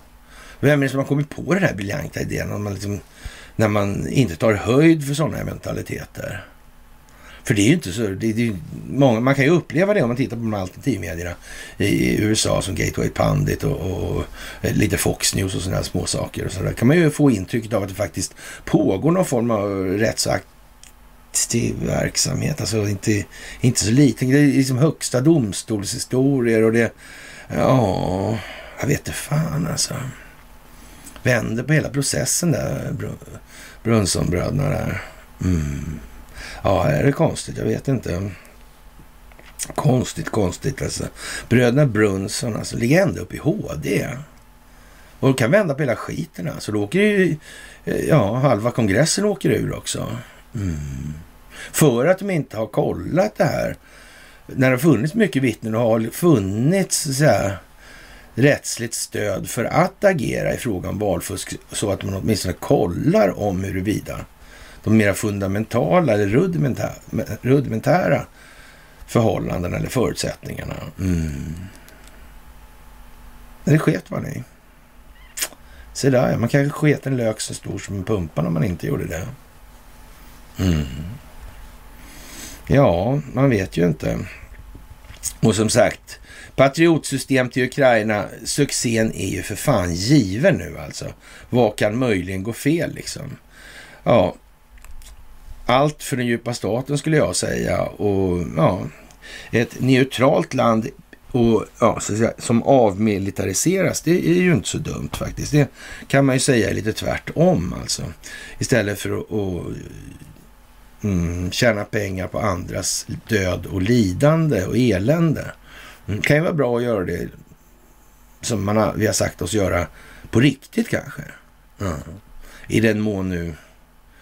Vem är det som har kommit på den här briljanta idén? När man, liksom, när man inte tar höjd för sådana mentaliteter. För det är ju inte så, det, det många, man kan ju uppleva det om man tittar på de alternativmedierna i USA som Gateway Pundit och, och, lite Fox News och sådana små saker. Och sådär. kan man ju få intrycket av att det faktiskt pågår någon form av rättsaktiv verksamhet. Alltså inte, inte så liten. Det är liksom högsta domstolshistorier och det, ja, jag vet inte fan alltså. Vänder på hela processen där, Brunsonbröderna där. Mm. Ja, är det konstigt? Jag vet inte. Konstigt, konstigt alltså. Bröderna Brunson alltså, ligger ända upp i HD. Och kan vända på hela skiten alltså. Då åker ju, eh, ja, halva kongressen åker ur också. Mm. För att de inte har kollat det här. När det har funnits mycket vittnen och har funnits så här, rättsligt stöd för att agera i frågan om valfusk så att man åtminstone kollar om huruvida de mera fundamentala eller rudimentära, rudimentära förhållandena eller förutsättningarna. Mm. Det sket man i. Se där, man kanske sket en lök så stor som en pumpa om man inte gjorde det. Mm. Ja, man vet ju inte. Och som sagt, patriotsystem till Ukraina, succén är ju för fan given nu alltså. Vad kan möjligen gå fel liksom? Ja, allt för den djupa staten skulle jag säga. Och ja, ett neutralt land och, ja, säga, som avmilitariseras, det är ju inte så dumt faktiskt. Det kan man ju säga är lite tvärtom alltså. Istället för att, att mm, tjäna pengar på andras död och lidande och elände. Det mm, kan ju vara bra att göra det som man har, vi har sagt oss göra på riktigt kanske. Mm. I den mån nu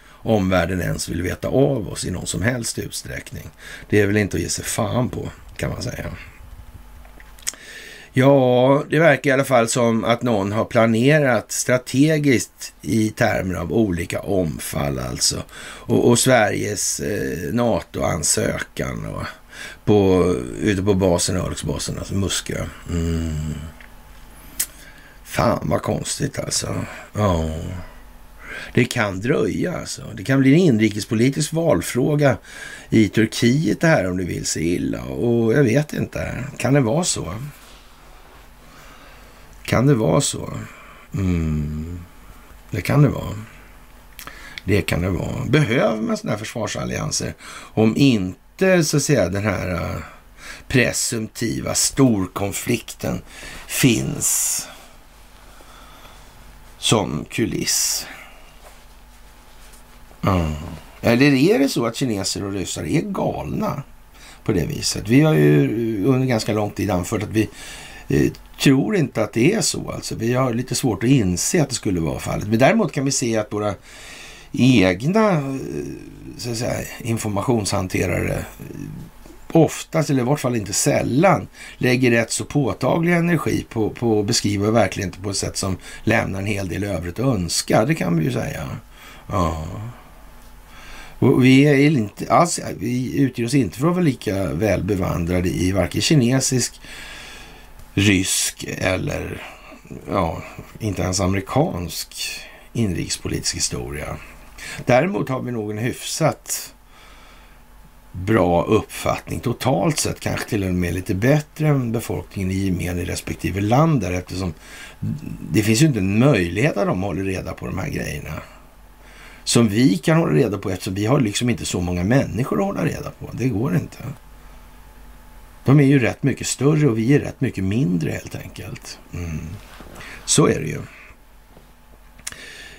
omvärlden ens vill veta av oss i någon som helst utsträckning. Det är väl inte att ge sig fan på, kan man säga. Ja, det verkar i alla fall som att någon har planerat strategiskt i termer av olika omfall alltså. Och, och Sveriges eh, NATO-ansökan och på, ute på basen, Örlogsbasen, alltså Muskö. Mm. Fan vad konstigt alltså. Ja. Det kan dröja alltså. Det kan bli en inrikespolitisk valfråga i Turkiet det här om det vill sig illa. Och jag vet inte. Kan det vara så? Kan det vara så? Mm. Det kan det vara. Det kan det vara. Behöver man sådana här försvarsallianser? Om inte så att säga den här eh, presumtiva storkonflikten finns som kuliss. Mm. Eller är det så att kineser och ryssar är galna på det viset? Vi har ju under ganska lång tid anfört att vi eh, tror inte att det är så. Alltså, vi har lite svårt att inse att det skulle vara fallet. Men däremot kan vi se att våra egna eh, så att säga, informationshanterare eh, oftast, eller i vart fall inte sällan, lägger rätt så påtaglig energi på, på att beskriva verkligheten på ett sätt som lämnar en hel del övrigt att önska. Det kan vi ju säga. Ja. Och vi, är inte alls, vi utger oss inte för att vara lika väl bevandrade i varken kinesisk, rysk eller ja, inte ens amerikansk inrikespolitisk historia. Däremot har vi nog en hyfsat bra uppfattning totalt sett, kanske till och med lite bättre än befolkningen i gemen i respektive land där eftersom det finns ju inte en möjlighet att de håller reda på de här grejerna som vi kan hålla reda på eftersom vi har liksom inte så många människor att hålla reda på. Det går inte. De är ju rätt mycket större och vi är rätt mycket mindre helt enkelt. Mm. Så är det ju.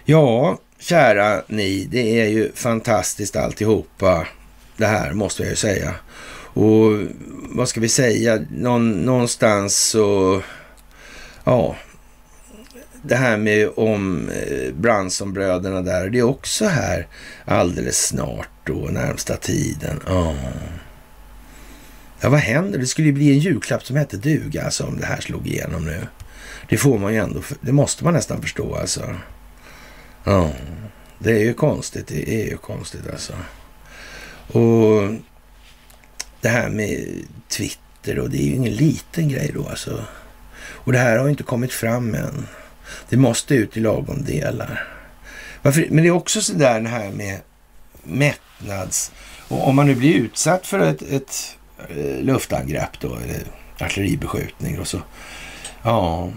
Ja, kära ni, det är ju fantastiskt alltihopa det här måste jag ju säga. Och vad ska vi säga, Någon, någonstans så, ja, det här med om eh, Bransonbröderna där, det är också här alldeles snart då, närmsta tiden. Oh. Ja, vad händer? Det skulle ju bli en julklapp som hette duga, alltså om det här slog igenom nu. Det får man ju ändå, det måste man nästan förstå alltså. Ja, det är ju konstigt, det är ju konstigt alltså. Och det här med Twitter och det är ju ingen liten grej då alltså. Och det här har ju inte kommit fram än. Det måste ut i lagom delar. Varför? Men det är också sådär det här med mättnads... Och om man nu blir utsatt för ett, ett Eh, luftangrepp då, artilleribeskjutning och så... Ja,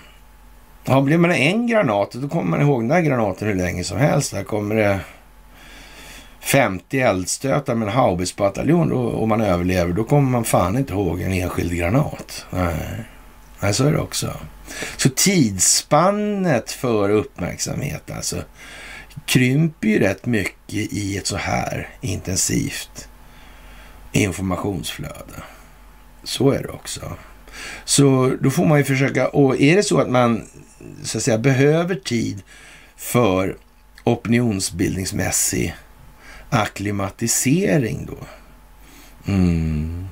Ja, blir man en granat, då kommer man ihåg den där granaten hur länge som helst. Där kommer det 50 eldstötar med en haubitsbataljon och man överlever, då kommer man fan inte ihåg en enskild granat. Nej, Nej så är det också. Så tidsspannet för uppmärksamhet alltså krymper ju rätt mycket i ett så här intensivt informationsflöde. Så är det också. Så då får man ju försöka, och är det så att man så att säga behöver tid för opinionsbildningsmässig akklimatisering då. Mm.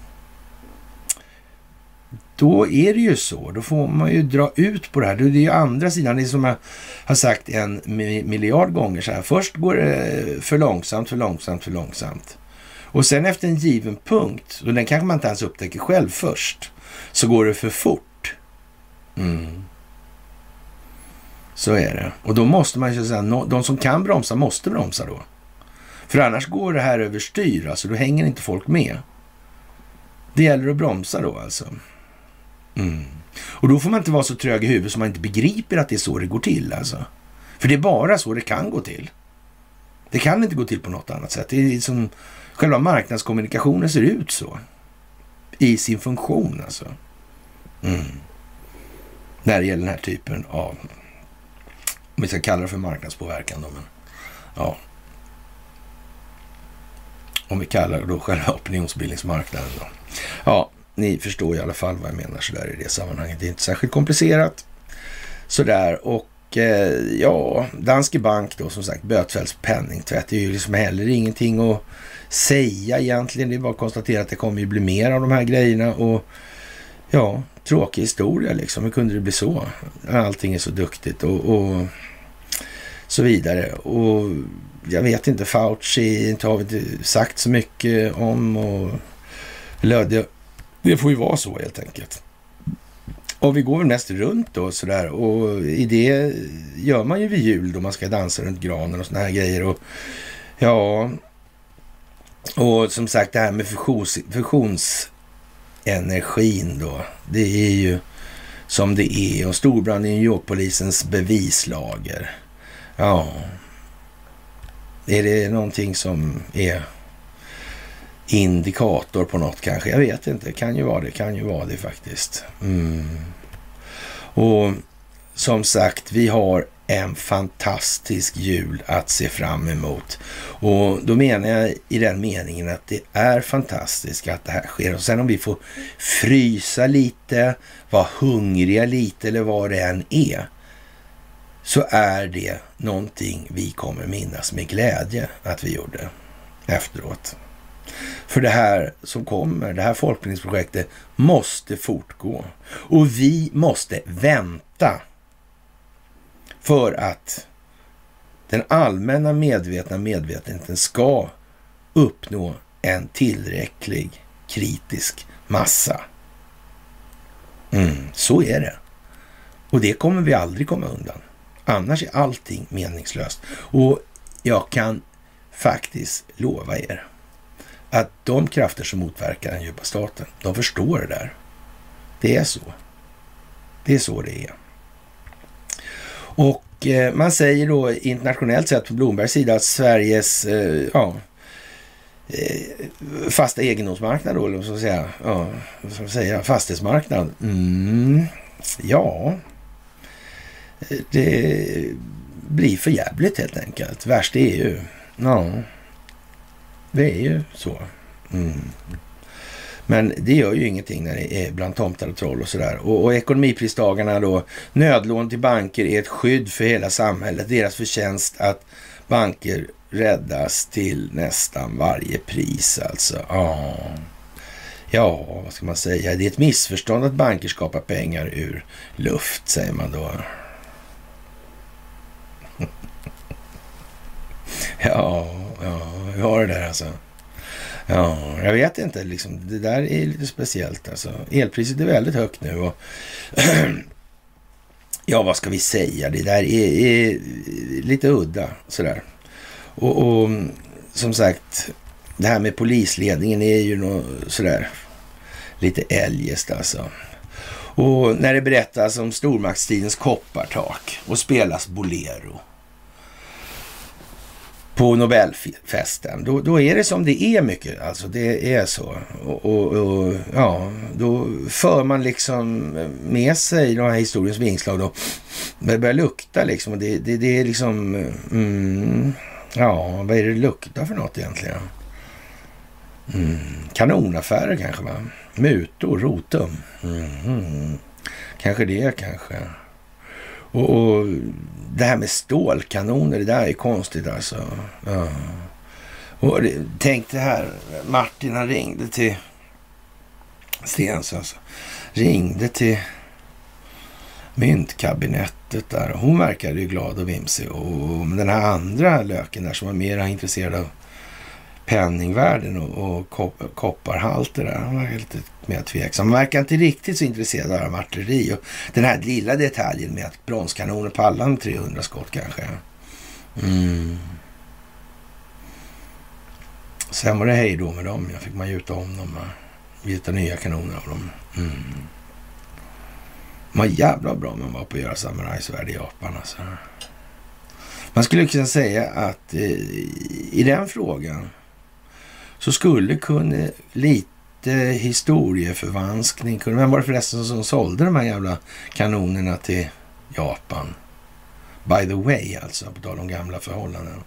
Då är det ju så. Då får man ju dra ut på det här. Det är ju andra sidan. Det är som jag har sagt en miljard gånger så här. Först går det för långsamt, för långsamt, för långsamt. Och sen efter en given punkt, och den kanske man inte ens upptäcker själv först, så går det för fort. Mm. Så är det. Och då måste man ju säga, de som kan bromsa måste bromsa då. För annars går det här överstyr, alltså då hänger inte folk med. Det gäller att bromsa då alltså. Mm. Och då får man inte vara så trög i huvudet som man inte begriper att det är så det går till alltså. För det är bara så det kan gå till. Det kan inte gå till på något annat sätt. Det är som själva marknadskommunikationen ser ut så. I sin funktion alltså. Mm. När det gäller den här typen av om vi ska kalla det för marknadspåverkan då, men ja. Om vi kallar det då själva *laughs* opinionsbildningsmarknaden då. Ja, ni förstår i alla fall vad jag menar sådär i det sammanhanget. Det är inte särskilt komplicerat. Sådär och eh, ja, Danske Bank då som sagt bötfälls penningtvätt. Det är ju liksom heller ingenting att säga egentligen. Det är bara att konstatera att det kommer ju bli mer av de här grejerna och ja, tråkig historia liksom. Hur kunde det bli så? Allting är så duktigt och, och så vidare. Och jag vet inte, Fauci inte har vi sagt så mycket om. Och, det, det får ju vara så helt enkelt. Och vi går väl mest runt då sådär och i det gör man ju vid jul då man ska dansa runt granen och sådana här grejer. Och ja, och som sagt det här med fusions, fusionsenergin då. Det är ju som det är och storbrand i New York-polisens bevislager. Ja. Är det någonting som är indikator på något kanske? Jag vet inte. Kan ju vara det. Kan ju vara det faktiskt. Mm. Och som sagt, vi har en fantastisk jul att se fram emot. Och då menar jag i den meningen att det är fantastiskt att det här sker. Och sen om vi får frysa lite, vara hungriga lite eller vad det än är så är det någonting vi kommer minnas med glädje att vi gjorde efteråt. För det här som kommer, det här folkbildningsprojektet måste fortgå. Och vi måste vänta för att den allmänna medvetna medvetenheten ska uppnå en tillräcklig kritisk massa. Mm, så är det. Och det kommer vi aldrig komma undan. Annars är allting meningslöst. Och jag kan faktiskt lova er att de krafter som motverkar den djupa staten, de förstår det där. Det är så. Det är så det är. Och eh, man säger då internationellt sett på Blombergs sida att Sveriges eh, ja, eh, fasta egendomsmarknad då, eller vad ska man säga, ja, vad ska man säga, fastighetsmarknad. Mm, ja, det blir för jävligt helt enkelt. Värst är ju, ja, det är ju så. Mm. Men det gör ju ingenting när det är bland tomtar och troll och sådär. Och, och ekonomipristagarna då, nödlån till banker är ett skydd för hela samhället. Deras förtjänst att banker räddas till nästan varje pris alltså. Ja. ja, vad ska man säga? Det är ett missförstånd att banker skapar pengar ur luft, säger man då. *laughs* Ja, ja, vi har det där alltså. Ja, jag vet inte. Liksom, det där är lite speciellt. Alltså. Elpriset är väldigt högt nu. Och *clears throat* ja, vad ska vi säga? Det där är, är lite udda sådär. Och, och, som sagt, det här med polisledningen är ju något sådär lite eljest alltså. Och när det berättas om stormaktstidens koppartak och spelas Bolero på Nobelfesten, då, då är det som det är mycket. Alltså det är så. Och, och, och ja, då för man liksom med sig de här historiens vingslag då. Det börjar lukta liksom. Och det, det, det är liksom, mm, ja, vad är det det luktar för något egentligen? Mm, kanonaffärer kanske va? Mutor, rotum. Mm, mm. kanske det kanske. Och, och, det här med stålkanoner, det där är konstigt alltså. Ja. Och det, tänk det här, Martin han ringde till Stens alltså. Ringde till myntkabinettet där. Hon verkade ju glad och vimsig. Och den här andra löken där som var mer intresserad av penningvärden och, och kop kopparhalter där. Han var lite mer tveksam. Han verkar inte riktigt så intresserad av artilleri. Och den här lilla detaljen med att bronskanoner pallar med 300 skott kanske. Mm. Sen var det hej då med dem. Jag fick man gjuta om dem. Gjuta nya kanoner av dem. Mm. Vad jävla bra man var på att göra samurajsvärd i Japan alltså. Man skulle kunna säga att eh, i den frågan så skulle kunna lite historieförvanskning kunna... Vem var det förresten som sålde de här jävla kanonerna till Japan? By the way, alltså, på tal om gamla förhållanden.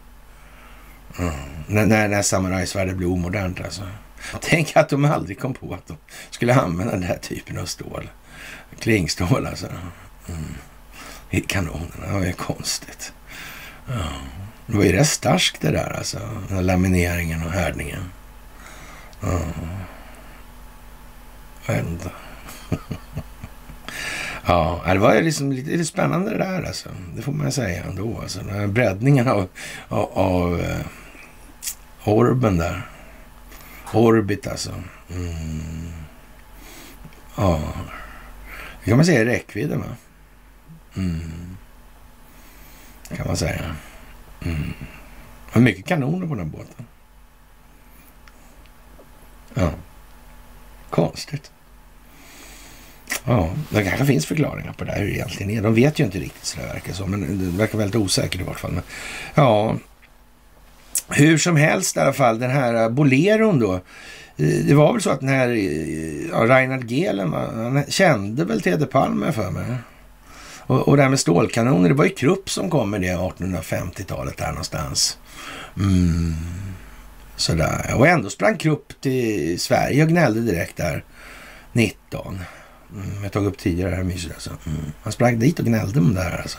Mm. När, när, när samurajsvärdet blev omodernt alltså. Tänk att de aldrig kom på att de skulle använda den här typen av stål. Klingstål alltså. Mm. I kanonerna, det var ju konstigt. Mm. Det var ju rätt starskt det där alltså. Den här lamineringen och härdningen. Ja. Jag vet inte. ja, det var liksom lite, lite spännande det där alltså. Det får man säga ändå. Alltså, den här breddningen av, av, av uh, orben där. Orbit alltså. Mm. Ja, det kan man säga är räckvidden va? Mm. kan man säga. Mm. Det var mycket kanoner på den här båten. Ja. Konstigt. Ja, det kanske finns förklaringar på det här hur det egentligen är. De vet ju inte riktigt så det verkar så, men det verkar väldigt osäkert i vart fall. Men, ja, hur som helst i alla fall, den här boleron då. Eh, det var väl så att den här eh, ja, Reinhard Gehlen, han kände väl Teder Palme för mig. Och, och det här med stålkanoner, det var ju Krupp som kom med det 1850-talet där någonstans. Mm. Sådär. Och ändå sprang Krupp till Sverige och gnällde direkt där 19. Mm, jag tog upp tidigare det här myset alltså. Mm. Han sprang dit och gnällde om det här alltså.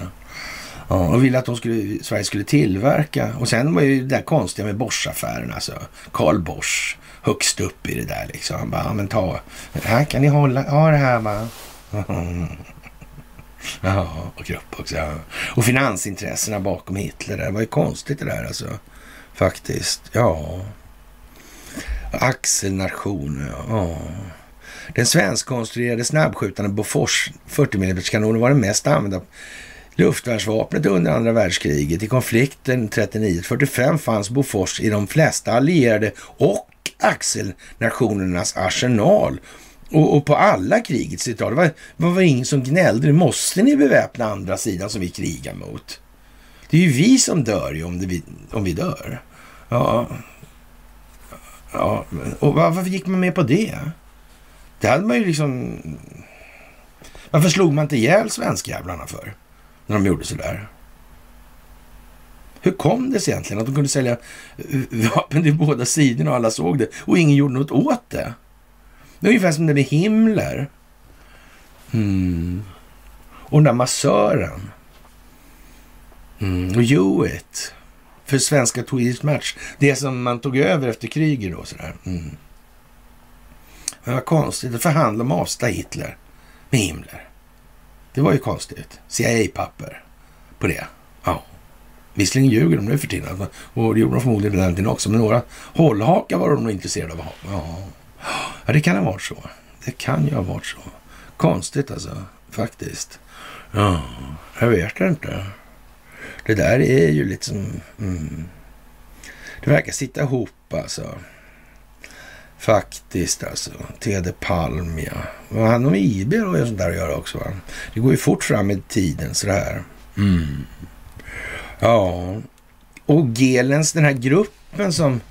Ja, och ville att de skulle, Sverige skulle tillverka. Och sen var ju det där konstiga med Bosch-affären alltså. Karl Bosch högst upp i det där liksom. Han bara, ja, men ta, här kan ni hålla, ha det här va. *laughs* Ja, och Krupp också. Ja. Och finansintressena bakom Hitler. Det var ju konstigt det där alltså. Faktiskt. Ja. Axelnation. Ja. Den svenskkonstruerade snabbskjutande Bofors 40 mm kanonen var den mest använda luftvärnsvapnet under andra världskriget. I konflikten 39-45 fanns Bofors i de flesta allierade och axelnationernas arsenal och, och, på alla krigets citat. Det var, det var ingen som gnällde. Nu måste ni beväpna andra sidan som vi krigar mot. Det är ju vi som dör ju om, det, om vi dör. Ja. ja. Och varför gick man med på det? Det hade man ju liksom... Varför slog man inte ihjäl svenskjävlarna för? När de gjorde sådär. Hur kom det sig egentligen att de kunde sälja vapen till båda sidorna och alla såg det och ingen gjorde något åt det? Det är ungefär som det med Himmler. Mm. Och den där massören. Mm. Och Hewitt. För svenska Swedish Match. Det som man tog över efter kriget då. Sådär. Mm. Men vad konstigt att förhandla om avsta Hitler med Himmler. Det var ju konstigt. CIA-papper på det. Ja. Visserligen ljuger de nu för tiden, och det gjorde de förmodligen den tiden också, men några hållhakar var de nog intresserade av att ha. Ja. ja, det kan ha varit så. Det kan ju ha varit så. Konstigt alltså, faktiskt. Ja, jag vet inte. Det där är ju liksom... Mm, det verkar sitta ihop alltså. Faktiskt alltså. Tede Palm ja. Han med IB och sånt där att göra också va? Det går ju fort fram i tiden sådär. Mm. Ja. Och Gelens, den här gruppen som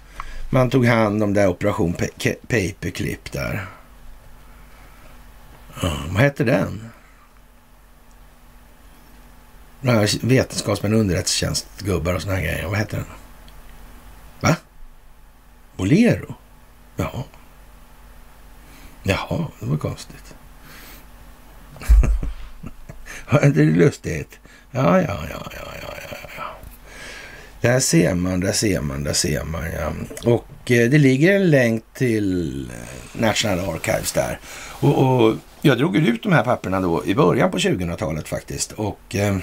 man tog hand om där Operation Paperclip där. Ja, vad hette den? Vetenskapsmän, underrättelsetjänstgubbar och såna här grejer. Vad heter den? Va? Bolero? Ja. Jaha, det var konstigt. det är lustigt. Ja, ja, ja, ja, ja, ja. Där ser man, där ser man, där ser man, ja. Och eh, det ligger en länk till eh, National Archives där. Och, och jag drog ut de här papperna då i början på 2000-talet faktiskt. Och eh,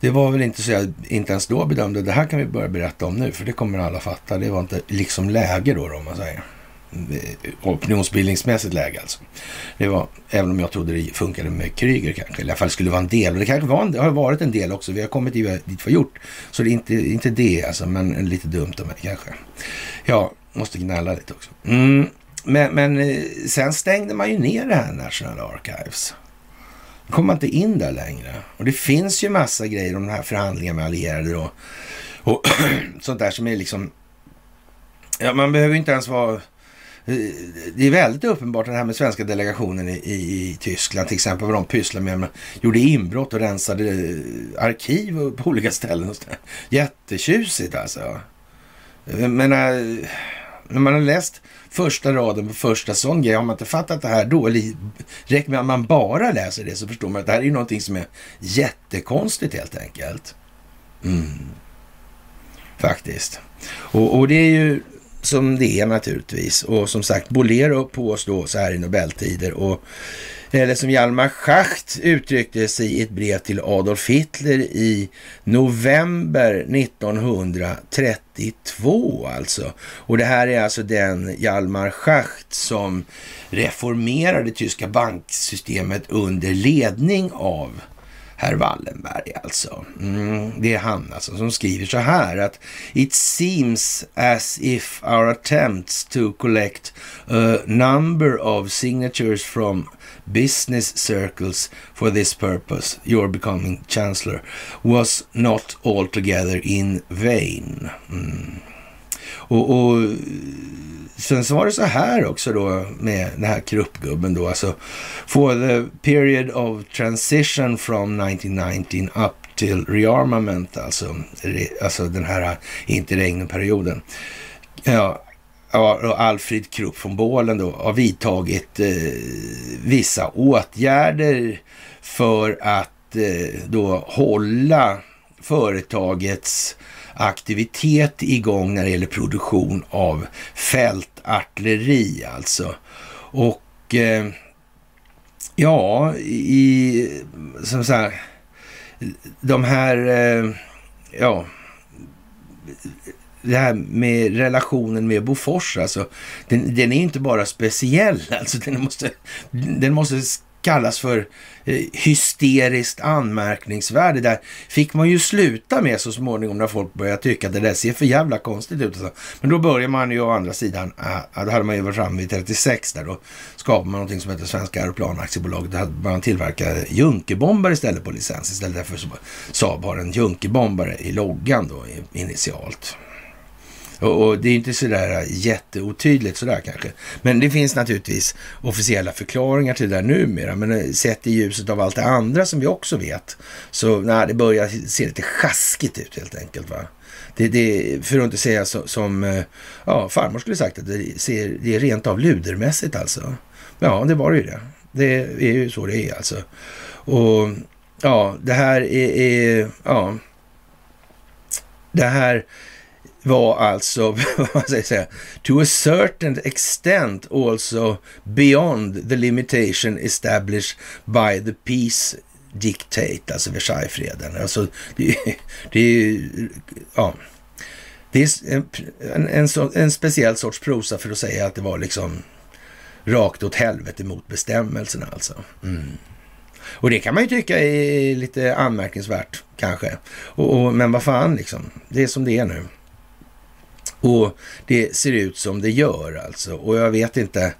det var väl inte så jag inte ens då bedömde, det här kan vi börja berätta om nu, för det kommer alla fatta. Det var inte liksom läge då, då om man säger. Opinionsbildningsmässigt läge alltså. Det var, även om jag trodde det funkade med Kryger kanske, eller i alla fall skulle vara en del. Och det kanske var en, har varit en del också. Vi har kommit dit vi har gjort. Så det är inte, inte det alltså, men lite dumt av mig kanske. Ja, måste gnälla lite också. Mm. Men, men eh, sen stängde man ju ner det här National Archives. Kommer man inte in där längre. Och det finns ju massa grejer om de här förhandlingarna med allierade då. Och *clears throat* sånt där som är liksom... Ja, man behöver inte ens vara... Det är väldigt uppenbart det här med svenska delegationen i, i, i Tyskland till exempel vad de pysslar med. Man gjorde inbrott och rensade eh, arkiv på olika ställen. Och så där. Jättetjusigt alltså. Men eh, när man har läst första raden på första sån grej. Har man inte fattat det här då, eller räcker med att man bara läser det så förstår man att det här är någonting som är jättekonstigt helt enkelt. Mm. Faktiskt. Och, och, det är ju som det är naturligtvis. Och som sagt, Bolero påstår så här i Nobeltider. Och eller som Hjalmar Schacht uttryckte sig i ett brev till Adolf Hitler i november 1932 alltså. Och det här är alltså den Hjalmar Schacht som reformerade det tyska banksystemet under ledning av herr Wallenberg alltså. Mm, det är han alltså som skriver så här att It seems as if our attempts to collect a number of signatures from business circles for this purpose, your becoming chancellor, was not altogether in vain. Mm. Och, och sen så var det så här också då med den här kruppgubben då, alltså for the period of transition from 1919 up till rearmament, alltså, alltså den här interregnumperioden. Ja, ja, Alfred Krupp från Bålen då har vidtagit eh, vissa åtgärder för att eh, då hålla företagets aktivitet igång när det gäller produktion av fältartilleri alltså. Och eh, ja, i som sagt, de här, eh, ja, det här med relationen med Bofors, alltså, den, den är inte bara speciell, *laughs* alltså den måste, den måste kallas för eh, hysteriskt anmärkningsvärd. Det där fick man ju sluta med så småningom när folk började tycka att det där ser för jävla konstigt ut. Alltså. Men då börjar man ju å andra sidan, äh, då hade man ju varit framme vid 36 där då skapade man någonting som heter Svenska Aeroplan Aktiebolag. hade man tillverka Junkerbombare istället på licens. Istället för att Saab har en Junkerbombare i loggan då initialt. Och, det är inte sådär jätteotydligt sådär kanske. Men det finns naturligtvis officiella förklaringar till det där numera. Men eh, sett i ljuset av allt det andra som vi också vet. Så nej, det börjar se lite sjaskigt ut helt enkelt. Va? Det, det, för att inte säga så, som eh, ja, farmor skulle sagt, att det, ser, det är rent av ludermässigt alltså. Ja, det var det ju det. Det är ju så det är alltså. Och ja, det här är, är ja, det här var alltså, *laughs* vad man ska säga, to a certain extent also beyond the limitation established by the peace dictate, alltså Versaillesfreden. Alltså, det, det är ja, det är en, en, en, en, speciell sorts prosa för att säga att det var liksom rakt åt helvete mot bestämmelserna alltså. Mm. Och det kan man ju tycka är lite anmärkningsvärt kanske. Och, och, men vad fan liksom, det är som det är nu. Och det ser ut som det gör alltså. Och jag vet inte,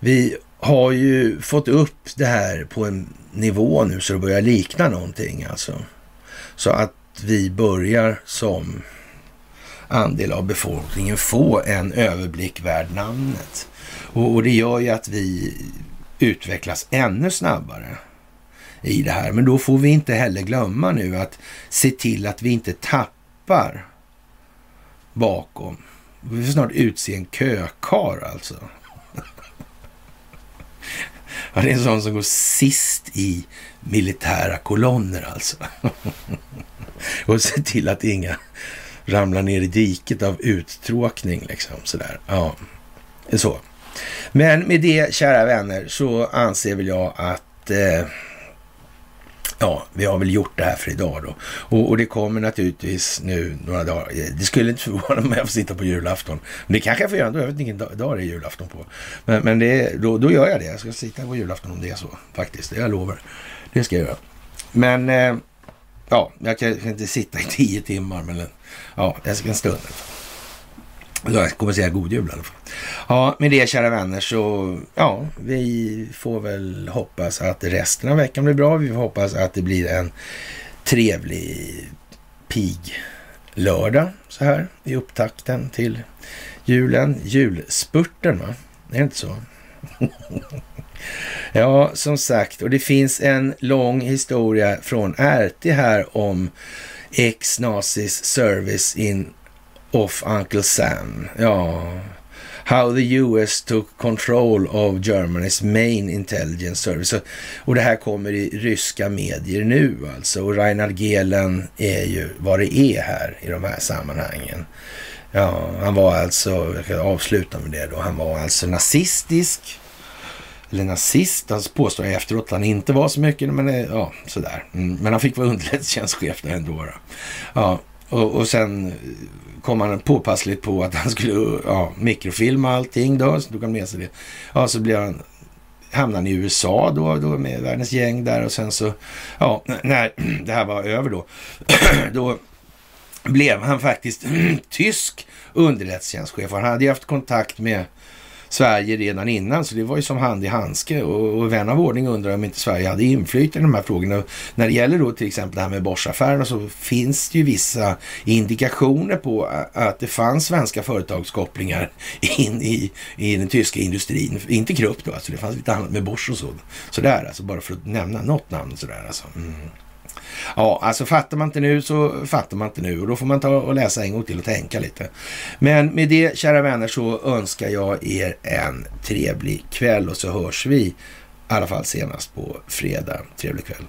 vi har ju fått upp det här på en nivå nu så det börjar likna någonting alltså. Så att vi börjar som andel av befolkningen få en överblick värd namnet. Och, och det gör ju att vi utvecklas ännu snabbare i det här. Men då får vi inte heller glömma nu att se till att vi inte tappar bakom. Vi får snart utse en kökar alltså. Ja, det är en sån som går sist i militära kolonner alltså. Och se till att inga ramlar ner i diket av uttråkning liksom sådär. Ja, så. Men med det, kära vänner, så anser väl jag att eh, ja, vi har väl gjort det här för idag då. Och, och, det kommer naturligtvis nu några dagar. Det skulle inte förvåna mig om jag får sitta på julafton. Men det kanske jag får göra ändå. Jag vet inte vilken dag det är julafton på. Men, men det, då, då gör jag det. Jag ska sitta på julafton om det är så faktiskt. Det jag lovar. Det ska jag göra. Men eh, ja, jag kan, inte sitta i tio timmar. Men ja, jag ska en stund. Jag kommer säga god jul i alla fall. Ja, med det kära vänner så ja, vi får väl hoppas att resten av veckan blir bra. Vi får hoppas att det blir en trevlig pig lördag så här i upptakten till julen. Julspurten va? Är det inte så? *laughs* ja, som sagt, och det finns en lång historia från RT här om ex-nazis service in of Uncle Sam. Ja, How the US took control of Germany's main intelligence service. Och det här kommer i ryska medier nu alltså. Och Reinhard Gehlen är ju vad det är här i de här sammanhangen. Ja, han var alltså, jag kan avsluta med det då, han var alltså nazistisk. Eller nazist, han påstår jag efteråt att han inte var så mycket, men eh, ja, sådär. Mm, men han fick vara underrättelsetjänstchef ändå. Då. Ja, och, och sen kom han påpassligt på att han skulle ja, mikrofilma allting då, så tog han med sig det. Ja, så blev han hamnade han i USA då, då med världens gäng där och sen så, ja, när *clears throat* det här var över då, *clears throat* då blev han faktiskt *clears throat* tysk underrättelsetjänstchef. Han hade ju haft kontakt med Sverige redan innan, så det var ju som hand i handske. Och, och vän av ordning undrar om inte Sverige hade inflytande i de här frågorna. Och när det gäller då till exempel det här med Boschaffären så finns det ju vissa indikationer på att det fanns svenska företagskopplingar in i, i den tyska industrin. Inte Krupp då, alltså det fanns lite annat med Bosch och så. Sådär alltså, bara för att nämna något namn sådär alltså. Mm. Ja, alltså fattar man inte nu så fattar man inte nu och då får man ta och läsa en gång till och tänka lite. Men med det, kära vänner, så önskar jag er en trevlig kväll och så hörs vi i alla fall senast på fredag. Trevlig kväll.